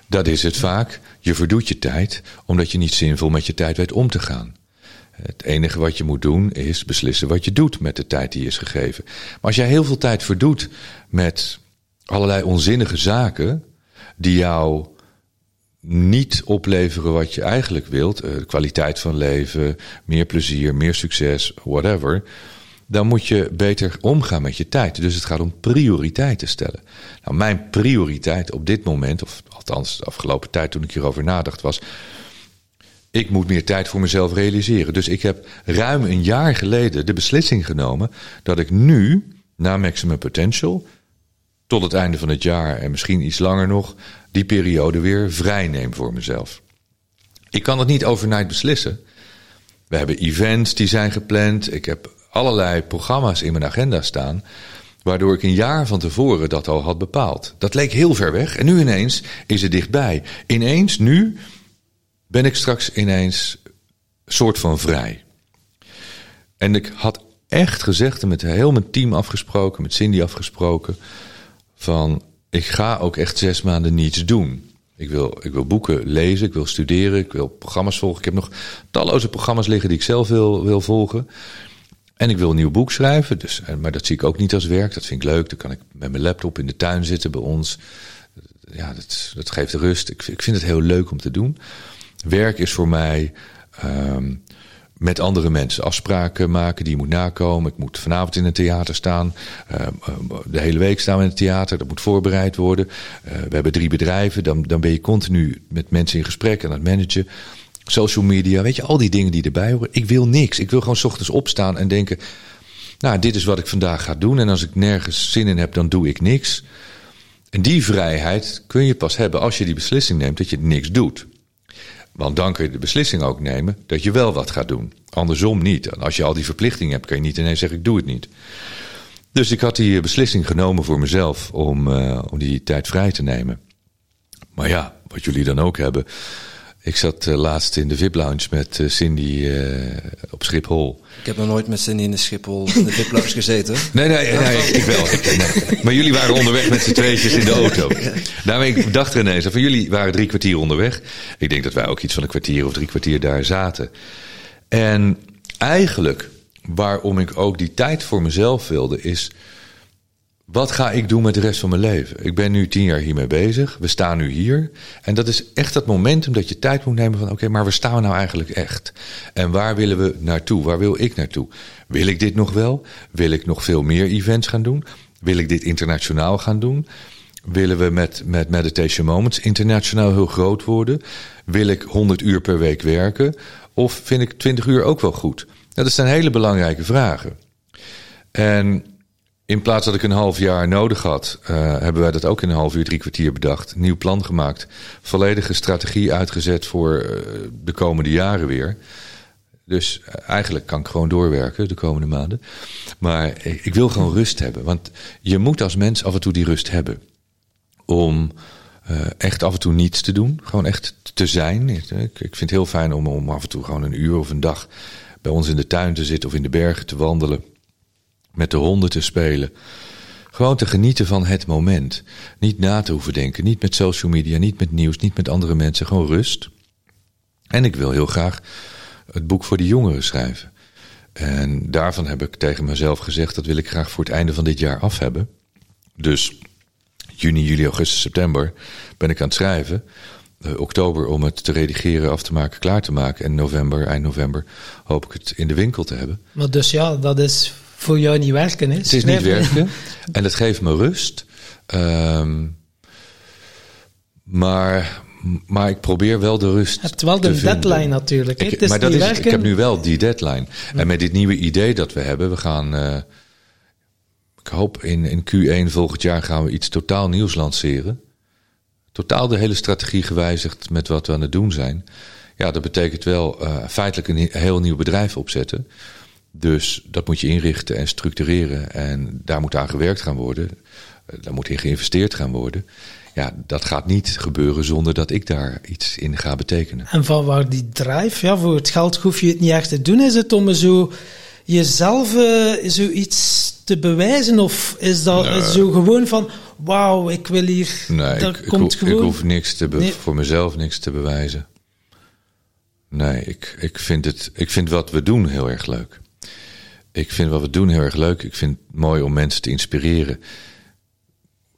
Dat is het vaak. Je verdoet je tijd omdat je niet zinvol met je tijd weet om te gaan. Het enige wat je moet doen is beslissen wat je doet met de tijd die is gegeven. Maar als jij heel veel tijd verdoet met allerlei onzinnige zaken die jou niet opleveren wat je eigenlijk wilt, eh, kwaliteit van leven, meer plezier, meer succes, whatever, dan moet je beter omgaan met je tijd. Dus het gaat om prioriteiten stellen. Nou, mijn prioriteit op dit moment, of althans de afgelopen tijd toen ik hierover nadacht, was. Ik moet meer tijd voor mezelf realiseren. Dus ik heb ruim een jaar geleden de beslissing genomen dat ik nu, na Maximum Potential, tot het einde van het jaar en misschien iets langer nog, die periode weer vrij neem voor mezelf. Ik kan het niet overnight beslissen. We hebben events die zijn gepland. Ik heb allerlei programma's in mijn agenda staan. Waardoor ik een jaar van tevoren dat al had bepaald. Dat leek heel ver weg en nu ineens is het dichtbij. Ineens, nu ben ik straks ineens soort van vrij. En ik had echt gezegd en met heel mijn team afgesproken, met Cindy afgesproken, van ik ga ook echt zes maanden niets doen. Ik wil, ik wil boeken lezen, ik wil studeren, ik wil programma's volgen. Ik heb nog talloze programma's liggen die ik zelf wil, wil volgen. En ik wil een nieuw boek schrijven, dus, eh, maar dat zie ik ook niet als werk. Dat vind ik leuk. Dan kan ik met mijn laptop in de tuin zitten bij ons. Ja, dat, dat geeft rust. Ik, ik vind het heel leuk om te doen. Werk is voor mij um, met andere mensen afspraken maken die moet nakomen. Ik moet vanavond in een theater staan. Uh, de hele week staan we in het theater. Dat moet voorbereid worden. Uh, we hebben drie bedrijven. Dan, dan ben je continu met mensen in gesprek en aan het managen social media, weet je, al die dingen die erbij horen. Ik wil niks. Ik wil gewoon s ochtends opstaan en denken, nou, dit is wat ik vandaag ga doen. En als ik nergens zin in heb, dan doe ik niks. En die vrijheid kun je pas hebben als je die beslissing neemt dat je niks doet. Want dan kun je de beslissing ook nemen dat je wel wat gaat doen. Andersom niet. Als je al die verplichtingen hebt, kan je niet ineens zeggen: ik doe het niet. Dus ik had die beslissing genomen voor mezelf om, uh, om die tijd vrij te nemen. Maar ja, wat jullie dan ook hebben. Ik zat uh, laatst in de VIP-lounge met uh, Cindy uh, op Schiphol. Ik heb nog nooit met Cindy in de Schiphol in de VIP-lounge gezeten. nee, nee, nee, ik wel. Nee. Maar jullie waren onderweg met z'n tweetjes in de auto. Daarmee ik dacht er ineens, van jullie waren drie kwartier onderweg. Ik denk dat wij ook iets van een kwartier of drie kwartier daar zaten. En eigenlijk, waarom ik ook die tijd voor mezelf wilde, is wat ga ik doen met de rest van mijn leven? Ik ben nu tien jaar hiermee bezig. We staan nu hier. En dat is echt dat momentum dat je tijd moet nemen van... oké, maar waar staan we nou eigenlijk echt? En waar willen we naartoe? Waar wil ik naartoe? Wil ik dit nog wel? Wil ik nog veel meer events gaan doen? Wil ik dit internationaal gaan doen? Willen we met, met Meditation Moments internationaal heel groot worden? Wil ik 100 uur per week werken? Of vind ik 20 uur ook wel goed? Dat zijn hele belangrijke vragen. En in plaats dat ik een half jaar nodig had, uh, hebben wij dat ook in een half uur, drie kwartier bedacht. Nieuw plan gemaakt. Volledige strategie uitgezet voor uh, de komende jaren weer. Dus uh, eigenlijk kan ik gewoon doorwerken de komende maanden. Maar ik, ik wil gewoon rust hebben. Want je moet als mens af en toe die rust hebben. Om echt af en toe niets te doen. Gewoon echt te zijn. Ik, ik vind het heel fijn om, om af en toe gewoon een uur of een dag bij ons in de tuin te zitten of in de bergen te wandelen met de honden te spelen. Gewoon te genieten van het moment. Niet na te hoeven denken. Niet met social media, niet met nieuws, niet met andere mensen. Gewoon rust. En ik wil heel graag het boek voor de jongeren schrijven. En daarvan heb ik tegen mezelf gezegd: dat wil ik graag voor het einde van dit jaar af hebben. Dus juni, juli, augustus, september ben ik aan het schrijven. Uh, oktober om het te redigeren, af te maken, klaar te maken. En november, eind november, hoop ik het in de winkel te hebben. Maar dus ja, dat is voor jou niet werken is. Het is niet werken en het geeft me rust. Um, maar, maar ik probeer wel de rust. Je hebt wel de deadline vinden. natuurlijk. Ik, het is maar dat is, ik heb nu wel die deadline. Hm. En met dit nieuwe idee dat we hebben, we gaan. Uh, ik hoop in, in Q1 volgend jaar gaan we iets totaal nieuws lanceren. Totaal de hele strategie gewijzigd met wat we aan het doen zijn. Ja, dat betekent wel uh, feitelijk een heel nieuw bedrijf opzetten. Dus dat moet je inrichten en structureren. En daar moet aan gewerkt gaan worden. Eh, daar moet in geïnvesteerd gaan worden. Ja, dat gaat niet gebeuren zonder dat ik daar iets in ga betekenen. En van waar die drive, ja, voor het geld hoef je het niet echt te doen. Is het om zo jezelf uh, zoiets te bewijzen? Of is dat nee. zo gewoon van, wauw, ik wil hier... Nee, ik, komt ik, gewoon... ik hoef niks te nee. voor mezelf niks te bewijzen. Nee, ik, ik, vind het, ik vind wat we doen heel erg leuk. Ik vind wat we doen heel erg leuk. Ik vind het mooi om mensen te inspireren.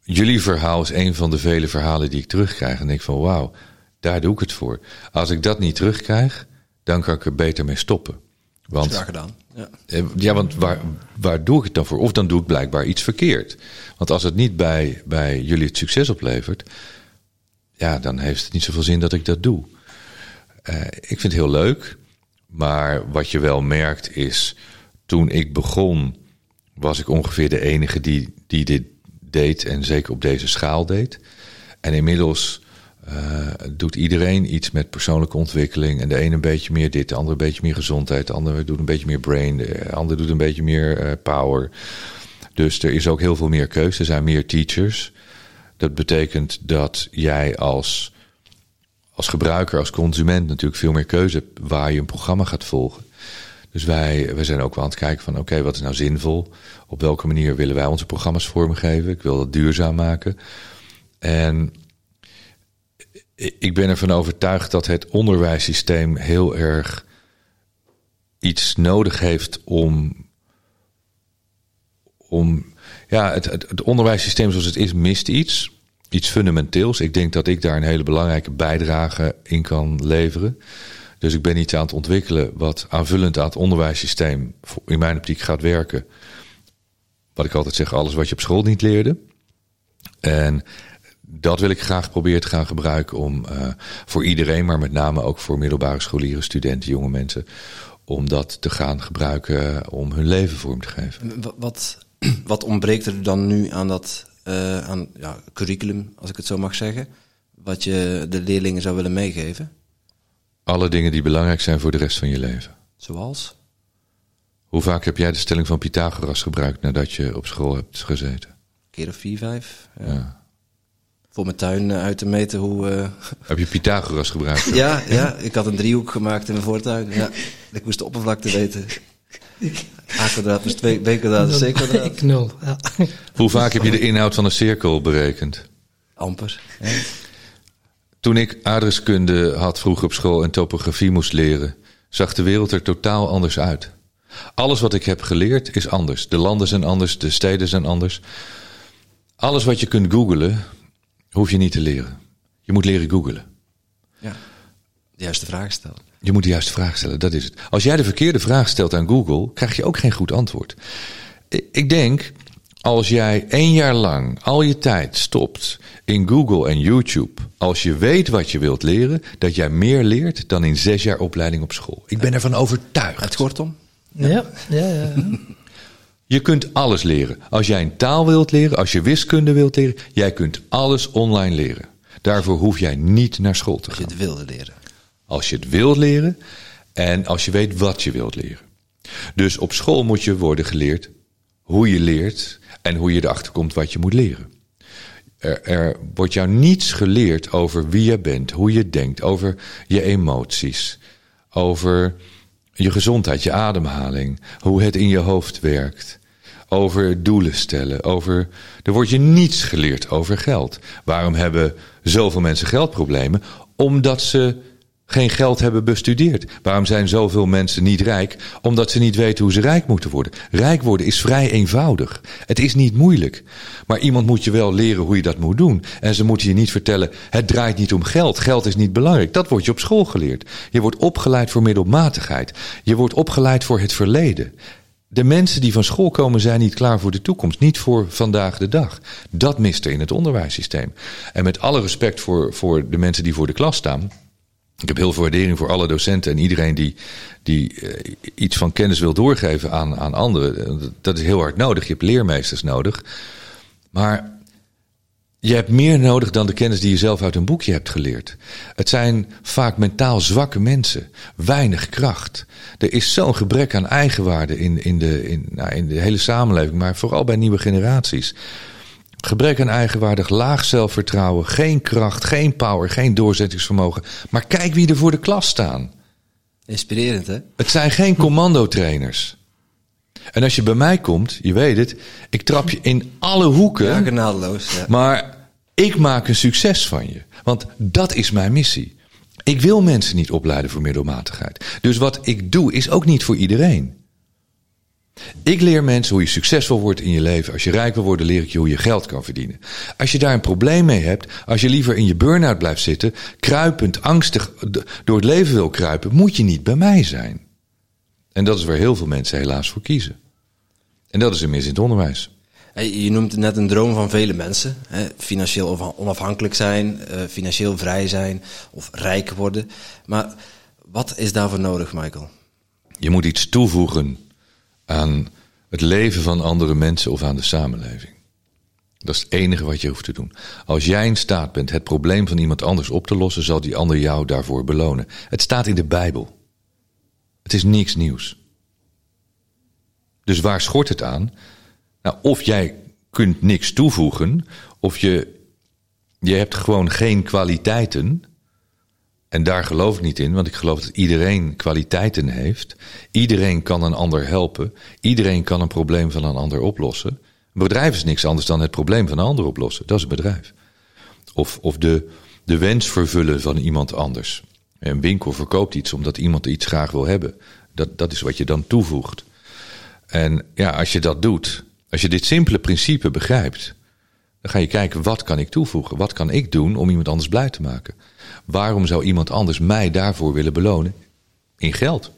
Jullie verhaal is een van de vele verhalen die ik terugkrijg. En denk van wauw, daar doe ik het voor. Als ik dat niet terugkrijg, dan kan ik er beter mee stoppen. Want, Graag gedaan. Ja, eh, ja want waar, waar doe ik het dan voor? Of dan doe ik blijkbaar iets verkeerd. Want als het niet bij, bij jullie het succes oplevert, ja, dan heeft het niet zoveel zin dat ik dat doe. Uh, ik vind het heel leuk. Maar wat je wel merkt is toen ik begon, was ik ongeveer de enige die, die dit deed en zeker op deze schaal deed. En inmiddels uh, doet iedereen iets met persoonlijke ontwikkeling. En de ene een beetje meer dit, de andere een beetje meer gezondheid, de andere doet een beetje meer brain, de andere doet een beetje meer uh, power. Dus er is ook heel veel meer keuze. Er zijn meer teachers. Dat betekent dat jij als, als gebruiker, als consument natuurlijk veel meer keuze hebt waar je een programma gaat volgen. Dus wij, wij zijn ook wel aan het kijken van oké, wat is nou zinvol? Op welke manier willen wij onze programma's vormgeven? Ik wil dat duurzaam maken. En ik ben ervan overtuigd dat het onderwijssysteem heel erg iets nodig heeft om. om ja, het, het, het onderwijssysteem zoals het is, mist iets. Iets fundamenteels. Ik denk dat ik daar een hele belangrijke bijdrage in kan leveren. Dus ik ben iets aan het ontwikkelen wat aanvullend aan het onderwijssysteem in mijn optiek gaat werken. Wat ik altijd zeg, alles wat je op school niet leerde. En dat wil ik graag proberen te gaan gebruiken om uh, voor iedereen, maar met name ook voor middelbare scholieren, studenten, jonge mensen, om dat te gaan gebruiken om hun leven vorm te geven. Wat, wat ontbreekt er dan nu aan dat uh, aan, ja, curriculum, als ik het zo mag zeggen, wat je de leerlingen zou willen meegeven? Alle dingen die belangrijk zijn voor de rest van je leven. Zoals? Hoe vaak heb jij de stelling van Pythagoras gebruikt nadat je op school hebt gezeten? Een keer of vier, vijf. Ja. ja. Voor mijn tuin eh, uit te meten hoe... Uh... Heb je Pythagoras gebruikt? ja, ja, ik had een driehoek gemaakt in mijn voortuin. Ja. Ik moest de oppervlakte weten. A kwadraat plus 2, B kwadraat is C kwadraat. Ik nul, ja. Hoe vaak heb je de inhoud van een cirkel berekend? Amper. Toen ik aardrijkskunde had vroeger op school en topografie moest leren, zag de wereld er totaal anders uit. Alles wat ik heb geleerd is anders. De landen zijn anders, de steden zijn anders. Alles wat je kunt googlen, hoef je niet te leren. Je moet leren googlen. Ja. De juiste vraag stellen. Je moet de juiste vraag stellen, dat is het. Als jij de verkeerde vraag stelt aan Google, krijg je ook geen goed antwoord. Ik denk, als jij één jaar lang al je tijd stopt in Google en YouTube, als je weet wat je wilt leren, dat jij meer leert dan in zes jaar opleiding op school. Ik ben ervan overtuigd. Het kortom. Ja, ja, ja. ja. Je kunt alles leren. Als jij een taal wilt leren, als je wiskunde wilt leren, jij kunt alles online leren. Daarvoor hoef jij niet naar school te Als je gaan. het wilde leren. Als je het wilt leren en als je weet wat je wilt leren. Dus op school moet je worden geleerd hoe je leert en hoe je erachter komt wat je moet leren. Er, er wordt jou niets geleerd over wie je bent, hoe je denkt, over je emoties, over je gezondheid, je ademhaling, hoe het in je hoofd werkt, over doelen stellen, over. Er wordt je niets geleerd over geld. Waarom hebben zoveel mensen geldproblemen? Omdat ze geen geld hebben bestudeerd. Waarom zijn zoveel mensen niet rijk? Omdat ze niet weten hoe ze rijk moeten worden. Rijk worden is vrij eenvoudig. Het is niet moeilijk. Maar iemand moet je wel leren hoe je dat moet doen. En ze moeten je niet vertellen: het draait niet om geld. Geld is niet belangrijk. Dat wordt je op school geleerd. Je wordt opgeleid voor middelmatigheid. Je wordt opgeleid voor het verleden. De mensen die van school komen zijn niet klaar voor de toekomst, niet voor vandaag de dag. Dat mist er in het onderwijssysteem. En met alle respect voor, voor de mensen die voor de klas staan. Ik heb heel veel waardering voor alle docenten en iedereen die, die eh, iets van kennis wil doorgeven aan, aan anderen. Dat is heel hard nodig. Je hebt leermeesters nodig. Maar je hebt meer nodig dan de kennis die je zelf uit een boekje hebt geleerd. Het zijn vaak mentaal zwakke mensen, weinig kracht. Er is zo'n gebrek aan eigenwaarde in, in, de, in, nou, in de hele samenleving, maar vooral bij nieuwe generaties. Gebrek aan eigenwaardig, laag zelfvertrouwen, geen kracht, geen power, geen doorzettingsvermogen. Maar kijk wie er voor de klas staan. Inspirerend, hè? Het zijn geen commandotrainers. En als je bij mij komt, je weet het, ik trap je in alle hoeken. Ja, genadeloos. Ja. Maar ik maak een succes van je. Want dat is mijn missie. Ik wil mensen niet opleiden voor middelmatigheid. Dus wat ik doe is ook niet voor iedereen. Ik leer mensen hoe je succesvol wordt in je leven. Als je rijk wil worden, leer ik je hoe je geld kan verdienen. Als je daar een probleem mee hebt, als je liever in je burn-out blijft zitten, kruipend, angstig door het leven wil kruipen, moet je niet bij mij zijn. En dat is waar heel veel mensen helaas voor kiezen. En dat is een mis in het onderwijs. Je noemt net een droom van vele mensen. Hè? Financieel onaf- onafhankelijk zijn, eh, financieel vrij zijn of rijk worden. Maar wat is daarvoor nodig, Michael? Je moet iets toevoegen aan het leven van andere mensen of aan de samenleving. Dat is het enige wat je hoeft te doen. Als jij in staat bent het probleem van iemand anders op te lossen, zal die ander jou daarvoor belonen. Het staat in de Bijbel. Het is niks nieuws. Dus waar schort het aan? Nou, of jij kunt niks toevoegen, of je, je hebt gewoon geen kwaliteiten. En daar geloof ik niet in, want ik geloof dat iedereen kwaliteiten heeft. Iedereen kan een ander helpen. Iedereen kan een probleem van een ander oplossen. Een bedrijf is niks anders dan het probleem van een ander oplossen. Dat is een bedrijf. Of, of de, de wens vervullen van iemand anders. Een winkel verkoopt iets omdat iemand iets graag wil hebben. Dat, dat is wat je dan toevoegt. En ja, als je dat doet, als je dit simpele principe begrijpt, dan ga je kijken wat kan ik toevoegen? Wat kan ik doen om iemand anders blij te maken? Waarom zou iemand anders mij daarvoor willen belonen? In geld.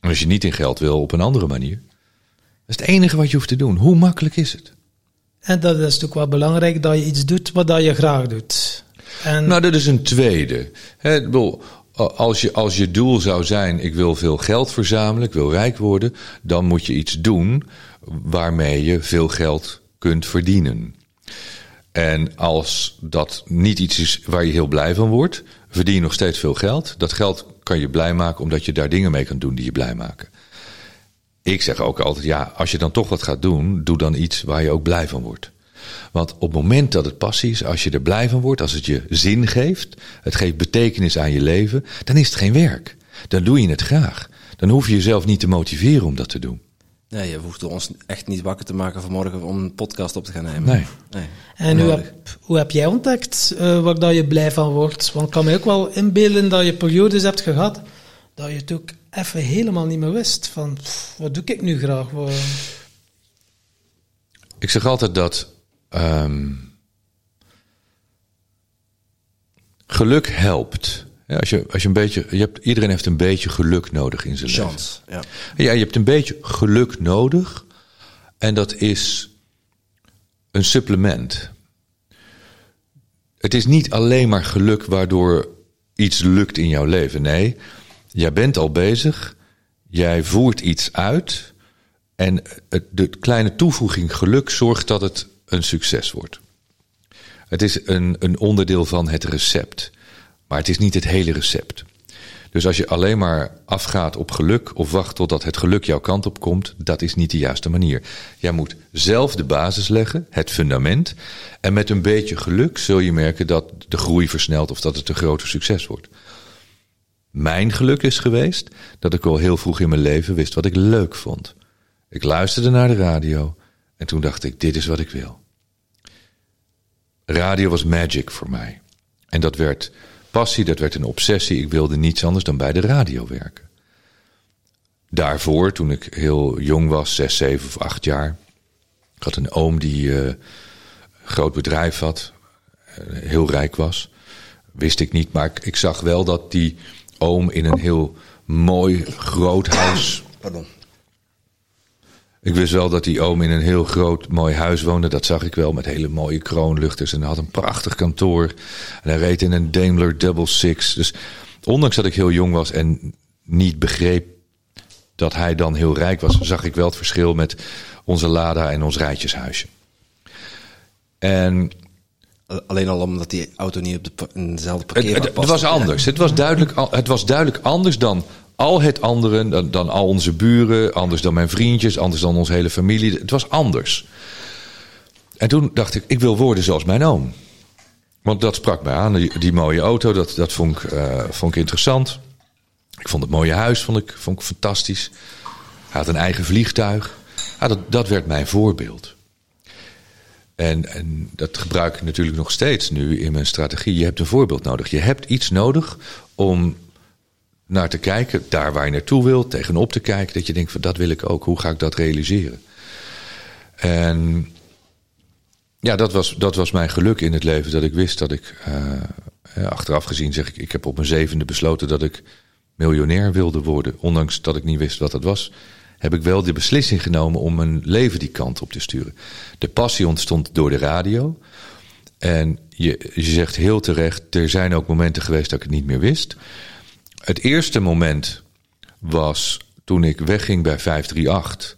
En als je niet in geld wil, op een andere manier. Dat is het enige wat je hoeft te doen. Hoe makkelijk is het? En dat is natuurlijk wel belangrijk, dat je iets doet wat dat je graag doet. En Nou, dat is een tweede. Bedoel, als, je, als je doel zou zijn, ik wil veel geld verzamelen, ik wil rijk worden, dan moet je iets doen waarmee je veel geld kunt verdienen. En als dat niet iets is waar je heel blij van wordt, verdien je nog steeds veel geld. Dat geld kan je blij maken omdat je daar dingen mee kan doen die je blij maken. Ik zeg ook altijd, ja, als je dan toch wat gaat doen, doe dan iets waar je ook blij van wordt. Want op het moment dat het passie is, als je er blij van wordt, als het je zin geeft, het geeft betekenis aan je leven, dan is het geen werk. Dan doe je het graag. Dan hoef je jezelf niet te motiveren om dat te doen. Nee, je hoeft ons echt niet wakker te maken vanmorgen om een podcast op te gaan nemen. Nee. nee. En hoe heb, hoe heb jij ontdekt eh, waar dat je blij van wordt? Want ik kan me ook wel inbeelden dat je periodes hebt gehad dat je het ook even helemaal niet meer wist. Van, pff, wat doe ik nu graag? Wat- Ik zeg altijd dat ehm, geluk helpt. Ja, als je, als je een beetje, je hebt, iedereen heeft een beetje geluk nodig in zijn leven. Ja. Ja, je hebt een beetje geluk nodig. En dat is een supplement. Het is niet alleen maar geluk waardoor iets lukt in jouw leven. Nee, jij bent al bezig. Jij voert iets uit. En het, de kleine toevoeging geluk zorgt dat het een succes wordt. Het is een, een onderdeel van het recept. Maar het is niet het hele recept. Dus als je alleen maar afgaat op geluk of wacht totdat het geluk jouw kant op komt, dat is niet de juiste manier. Jij moet zelf de basis leggen, het fundament. En met een beetje geluk zul je merken dat de groei versnelt of dat het een groter succes wordt. Mijn geluk is geweest dat ik al heel vroeg in mijn leven wist wat ik leuk vond. Ik luisterde naar de radio en toen dacht ik: dit is wat ik wil. Radio was magic voor mij. En dat werd passie, dat werd een obsessie. Ik wilde niets anders dan bij de radio werken. Daarvoor, toen ik heel jong was, zes, zeven of acht jaar. Ik had een oom die uh, een groot bedrijf had, uh, heel rijk was. Wist ik niet, maar ik, ik, zag wel dat die oom in een heel mooi groot huis. Pardon. Ik wist wel dat die oom in een heel groot mooi huis woonde. Dat zag ik wel met hele mooie kroonluchters. En hij had een prachtig kantoor. En hij reed in een Daimler Double Six. Dus ondanks dat ik heel jong was en niet begreep dat hij dan heel rijk was, zag ik wel het verschil met onze Lada en ons rijtjeshuisje. En Alleen al omdat die auto niet op de, in dezelfde parkeerbak het, het was anders. Het was, duidelijk, het was duidelijk anders dan al het andere, dan, al onze buren, anders dan mijn vriendjes, anders dan onze hele familie. Het was anders. En toen dacht ik, ik wil worden zoals mijn oom. Want dat sprak mij aan, die, mooie auto, dat, dat vond, ik, uh, vond ik interessant. Ik vond het mooie huis vond ik, vond ik fantastisch. Hij had een eigen vliegtuig. Ja, dat, dat werd mijn voorbeeld. En, en dat gebruik ik natuurlijk nog steeds nu in mijn strategie. Je hebt een voorbeeld nodig. Je hebt iets nodig om naar te kijken, daar waar je naartoe wilt, tegenop te kijken, dat je denkt van dat wil ik ook, hoe ga ik dat realiseren? En ja, dat was, dat was mijn geluk in het leven, dat ik wist dat ik, uh, achteraf gezien zeg ik, ik heb op mijn zevende besloten dat ik miljonair wilde worden, ondanks dat ik niet wist wat dat was. Heb ik wel de beslissing genomen om mijn leven die kant op te sturen. De passie ontstond door de radio. En je, je zegt heel terecht, er zijn ook momenten geweest dat ik het niet meer wist. Het eerste moment was toen ik wegging bij 538.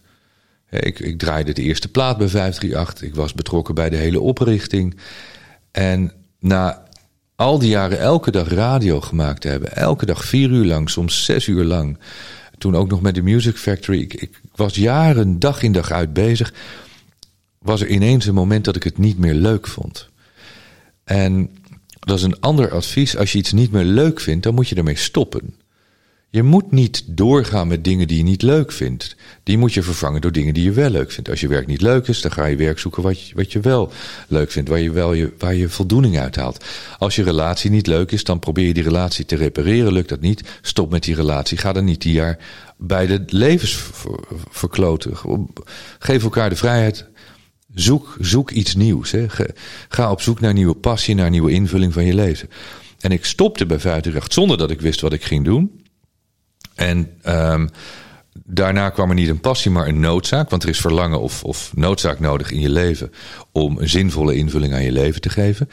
Ik, ik draaide de eerste plaat bij 538. Ik was betrokken bij de hele oprichting. En na al die jaren elke dag radio gemaakt te hebben, elke dag vier uur lang, soms zes uur lang. Toen ook nog met de Music Factory. Ik, ik was jaren dag in dag uit bezig. Was er ineens een moment dat ik het niet meer leuk vond. En dat is een ander advies. Als je iets niet meer leuk vindt, dan moet je ermee stoppen. Je moet niet doorgaan met dingen die je niet leuk vindt. Die moet je vervangen door dingen die je wel leuk vindt. Als je werk niet leuk is, dan ga je werk zoeken wat je, wat je wel leuk vindt, waar je, wel je, waar je voldoening uit haalt. Als je relatie niet leuk is, dan probeer je die relatie te repareren. Lukt dat niet, stop met die relatie. Ga dan niet die jaar bij de levens verkloten. Geef elkaar de vrijheid Zoek, zoek iets nieuws. Hè. Ga op zoek naar nieuwe passie, naar nieuwe invulling van je leven. En ik stopte bij 538 zonder dat ik wist wat ik ging doen. En um, daarna kwam er niet een passie, maar een noodzaak. Want er is verlangen of, of noodzaak nodig in je leven om een zinvolle invulling aan je leven te geven.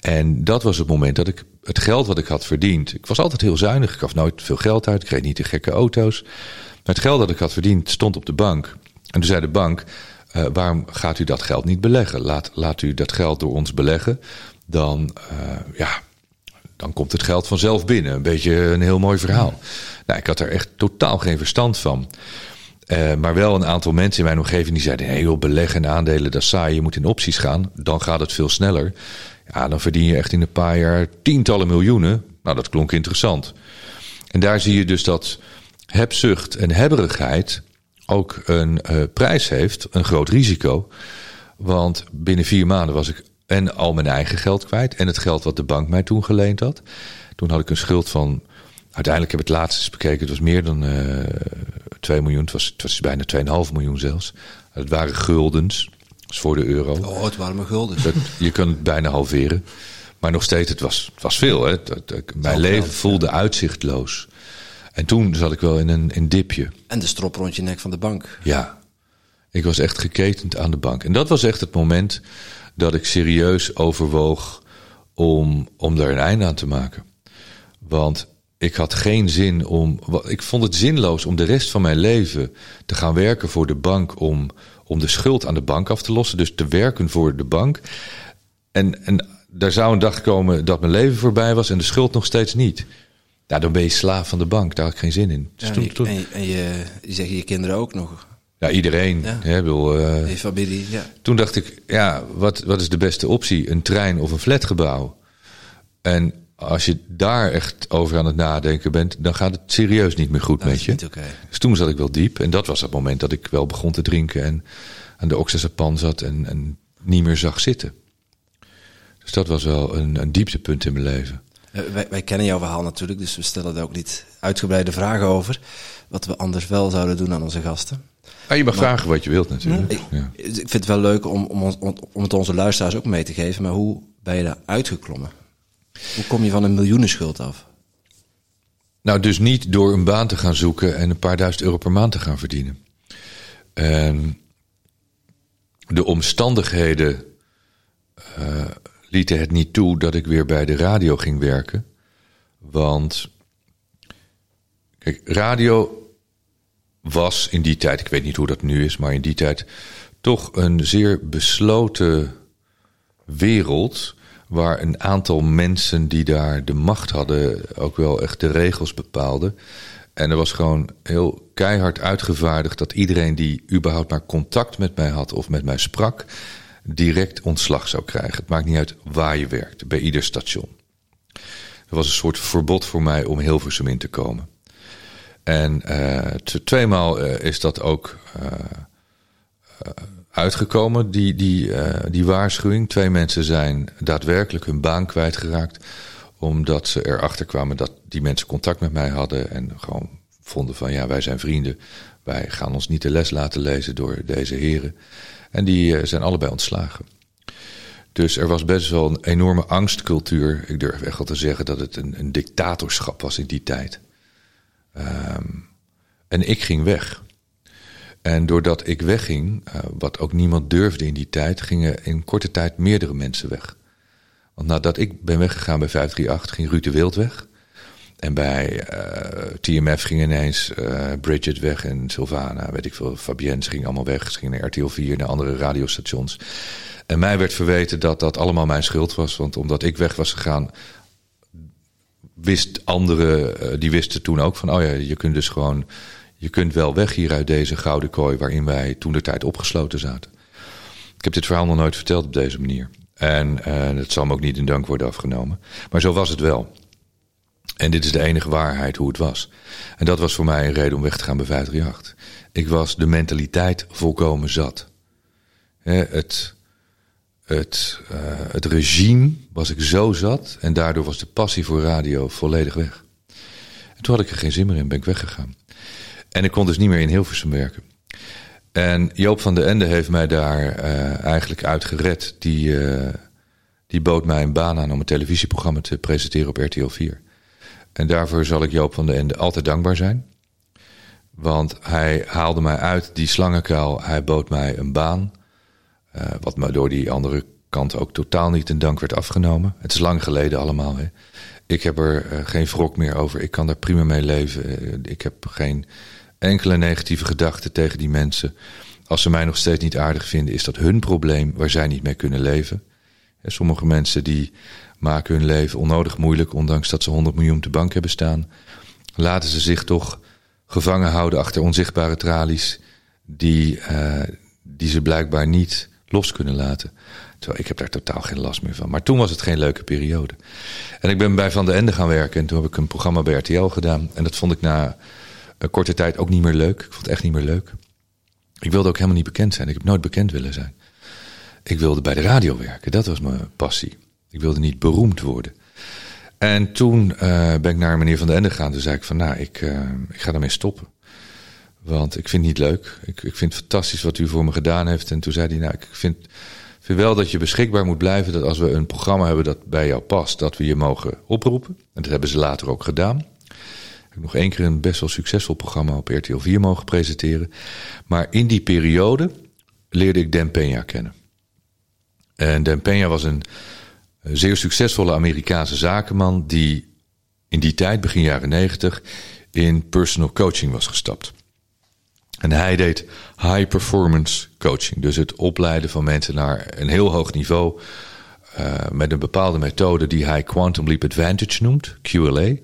En dat was het moment dat ik het geld wat ik had verdiend. Ik was altijd heel zuinig. Ik gaf nooit veel geld uit. Ik kreeg niet de gekke auto's. Maar het geld dat ik had verdiend stond op de bank. En toen zei de bank: uh, waarom gaat u dat geld niet beleggen? Laat, laat u dat geld door ons beleggen. Dan, uh, ja, dan komt het geld vanzelf binnen. Een beetje een heel mooi verhaal. Nou, ik had er echt totaal geen verstand van. Uh, maar wel een aantal mensen in mijn omgeving die zeiden: beleggen in aandelen, dat saai. Je moet in opties gaan. Dan gaat het veel sneller. Ja, dan verdien je echt in een paar jaar tientallen miljoenen. Nou, dat klonk interessant. En daar zie je dus dat hebzucht en hebberigheid ook een uh, prijs heeft, een groot risico. Want binnen vier maanden was ik en al mijn eigen geld kwijt en het geld wat de bank mij toen geleend had. Toen had ik een schuld van, uiteindelijk heb ik het laatst eens bekeken, het was meer dan uh, 2 miljoen, het was, het was bijna 2,5 miljoen zelfs. Het waren guldens. Dat is voor de euro. Oh, het waren maar gulden. Dat, je kunt het bijna halveren. Maar nog steeds, het was, het was veel. Hè. Dat- dat- mijn leven voelde uitzichtloos. En toen zat ik wel in een in dipje. En de strop rond je nek van de bank. Ja, ik was echt geketend aan de bank. En dat was echt het moment dat ik serieus overwoog om, om daar een einde aan te maken. Want ik had geen zin om. Ik vond het zinloos om de rest van mijn leven te gaan werken voor de bank om, om de schuld aan de bank af te lossen. Dus te werken voor de bank. En, en daar zou een dag komen dat mijn leven voorbij was en de schuld nog steeds niet. Nou, dan ben je slaaf van de bank. Daar had ik geen zin in. Dus Ja, toen- en je, toen- en je, en je, je zeggen je kinderen ook nog. ja, iedereen. Ja. Hè, bedoel, eh, familie, ja. toen dacht ik, ja, wat, wat is de beste optie? Een trein of een flatgebouw? En als je daar echt over aan het nadenken bent, dan gaat het serieus niet meer goed Dat met je. Dus toen zat ik wel diep. En dat was het moment dat ik wel begon te drinken en aan de oxazapan zat en, en niet meer zag zitten. Dus dat was wel een, een dieptepunt in mijn leven. Eh, Wij, wij kennen jouw verhaal natuurlijk, dus we stellen daar ook niet uitgebreide vragen over. Wat we anders wel zouden doen aan onze gasten. Ah, je mag vragen wat je wilt natuurlijk. Ik, Ja. ik vind het wel leuk om, om, om, om het onze luisteraars ook mee te geven, maar hoe ben je daar uitgeklommen? Hoe kom je van een miljoenenschuld af? Nou, dus niet door een baan te gaan zoeken en een paar duizend euro per maand te gaan verdienen. En de omstandigheden eh, lieten het niet toe dat ik weer bij de radio ging werken. Want, kijk, radio was in die tijd, ik weet niet hoe dat nu is, maar in die tijd toch een zeer besloten wereld waar een aantal mensen die daar de macht hadden ook wel echt de regels bepaalden. En er was gewoon heel keihard uitgevaardigd dat iedereen die überhaupt maar contact met mij had of met mij sprak, direct ontslag zou krijgen. Het maakt niet uit waar je werkt, bij ieder station. Er was een soort verbod voor mij om Hilversum in te komen. En t- tweemaal eh, is dat ook eh, uitgekomen, die, die, die waarschuwing. Twee mensen zijn daadwerkelijk hun baan kwijtgeraakt. Omdat ze erachter kwamen dat die mensen contact met mij hadden. En gewoon vonden van ja, wij zijn vrienden. Wij gaan ons niet de les laten lezen door deze heren. En die eh, zijn allebei ontslagen. Dus er was best wel een enorme angstcultuur. Ik durf echt wel te zeggen dat het een, een dictatorschap was in die tijd. Ehm, en ik ging weg. En doordat ik wegging, eh, wat ook niemand durfde in die tijd, gingen in korte tijd meerdere mensen weg. Want nadat ik ben weggegaan bij 538, ging Ruud de Wild weg. En bij eh, TMF ging ineens eh, Bridget weg en Sylvana, weet ik veel, Fabienne, ze gingen allemaal weg. Ze gingen naar RTL 4, naar andere radiostations. En mij werd verweten dat dat allemaal mijn schuld was. Want omdat ik weg was gegaan, wist anderen, eh, die wisten toen ook van, oh ja, je kunt dus gewoon, je kunt wel weg hier uit deze gouden kooi waarin wij toen de tijd opgesloten zaten. Ik heb dit verhaal nog nooit verteld op deze manier. En het zal me ook niet in dank worden afgenomen. Maar zo was het wel. En dit is de enige waarheid hoe het was. En dat was voor mij een reden om weg te gaan bij 538. Ik was de mentaliteit volkomen zat. Het, het, eh, het regime was ik zo zat. En daardoor was de passie voor radio volledig weg. En toen had ik er geen zin meer in, ben ik weggegaan. En ik kon dus niet meer in Hilversum werken. En Joop van den Ende heeft mij daar eh, eigenlijk uit gered. Die, eh, die bood mij een baan aan om een televisieprogramma te presenteren op RTL 4. En daarvoor zal ik Joop van den Ende altijd dankbaar zijn. Want hij haalde mij uit die slangenkuil. Hij bood mij een baan. eh, wat me door die andere kant ook totaal niet in dank werd afgenomen. Het is lang geleden allemaal. Hè. Ik heb er eh, geen wrok meer over. Ik kan daar prima mee leven. Eh, ik heb geen enkele negatieve gedachten tegen die mensen. Als ze mij nog steeds niet aardig vinden, is dat hun probleem waar zij niet mee kunnen leven. En sommige mensen die maken hun leven onnodig moeilijk, ondanks dat ze 100 miljoen op de bank hebben staan. Laten ze zich toch gevangen houden achter onzichtbare tralies, die, uh, die ze blijkbaar niet los kunnen laten. Terwijl ik heb daar totaal geen last meer van. Maar toen was het geen leuke periode. En ik ben bij Van de Ende gaan werken en toen heb ik een programma bij RTL gedaan. En dat vond ik na een korte tijd ook niet meer leuk. Ik vond het echt niet meer leuk. Ik wilde ook helemaal niet bekend zijn. Ik heb nooit bekend willen zijn. Ik wilde bij de radio werken. Dat was mijn passie. Ik wilde niet beroemd worden. En toen uh, ben ik naar meneer Van den Ende gegaan. Toen zei ik van, nou, ik, uh, ik ga daarmee stoppen. Want ik vind het niet leuk. Ik, ik vind het fantastisch wat u voor me gedaan heeft. En toen zei hij, nou, ik vind, vind wel dat je beschikbaar moet blijven. Dat als we een programma hebben dat bij jou past, dat we je mogen oproepen. En dat hebben ze later ook gedaan. Ik heb nog één keer een best wel succesvol programma op RTL 4 mogen presenteren. Maar in die periode leerde ik Dan Peña kennen. En Peña was een zeer succesvolle Amerikaanse zakenman die in die tijd, begin jaren negentig, in personal coaching was gestapt. En hij deed high performance coaching. Dus het opleiden van mensen naar een heel hoog niveau. Uh, met een bepaalde methode die hij Quantum Leap Advantage noemt, QLA. Uh,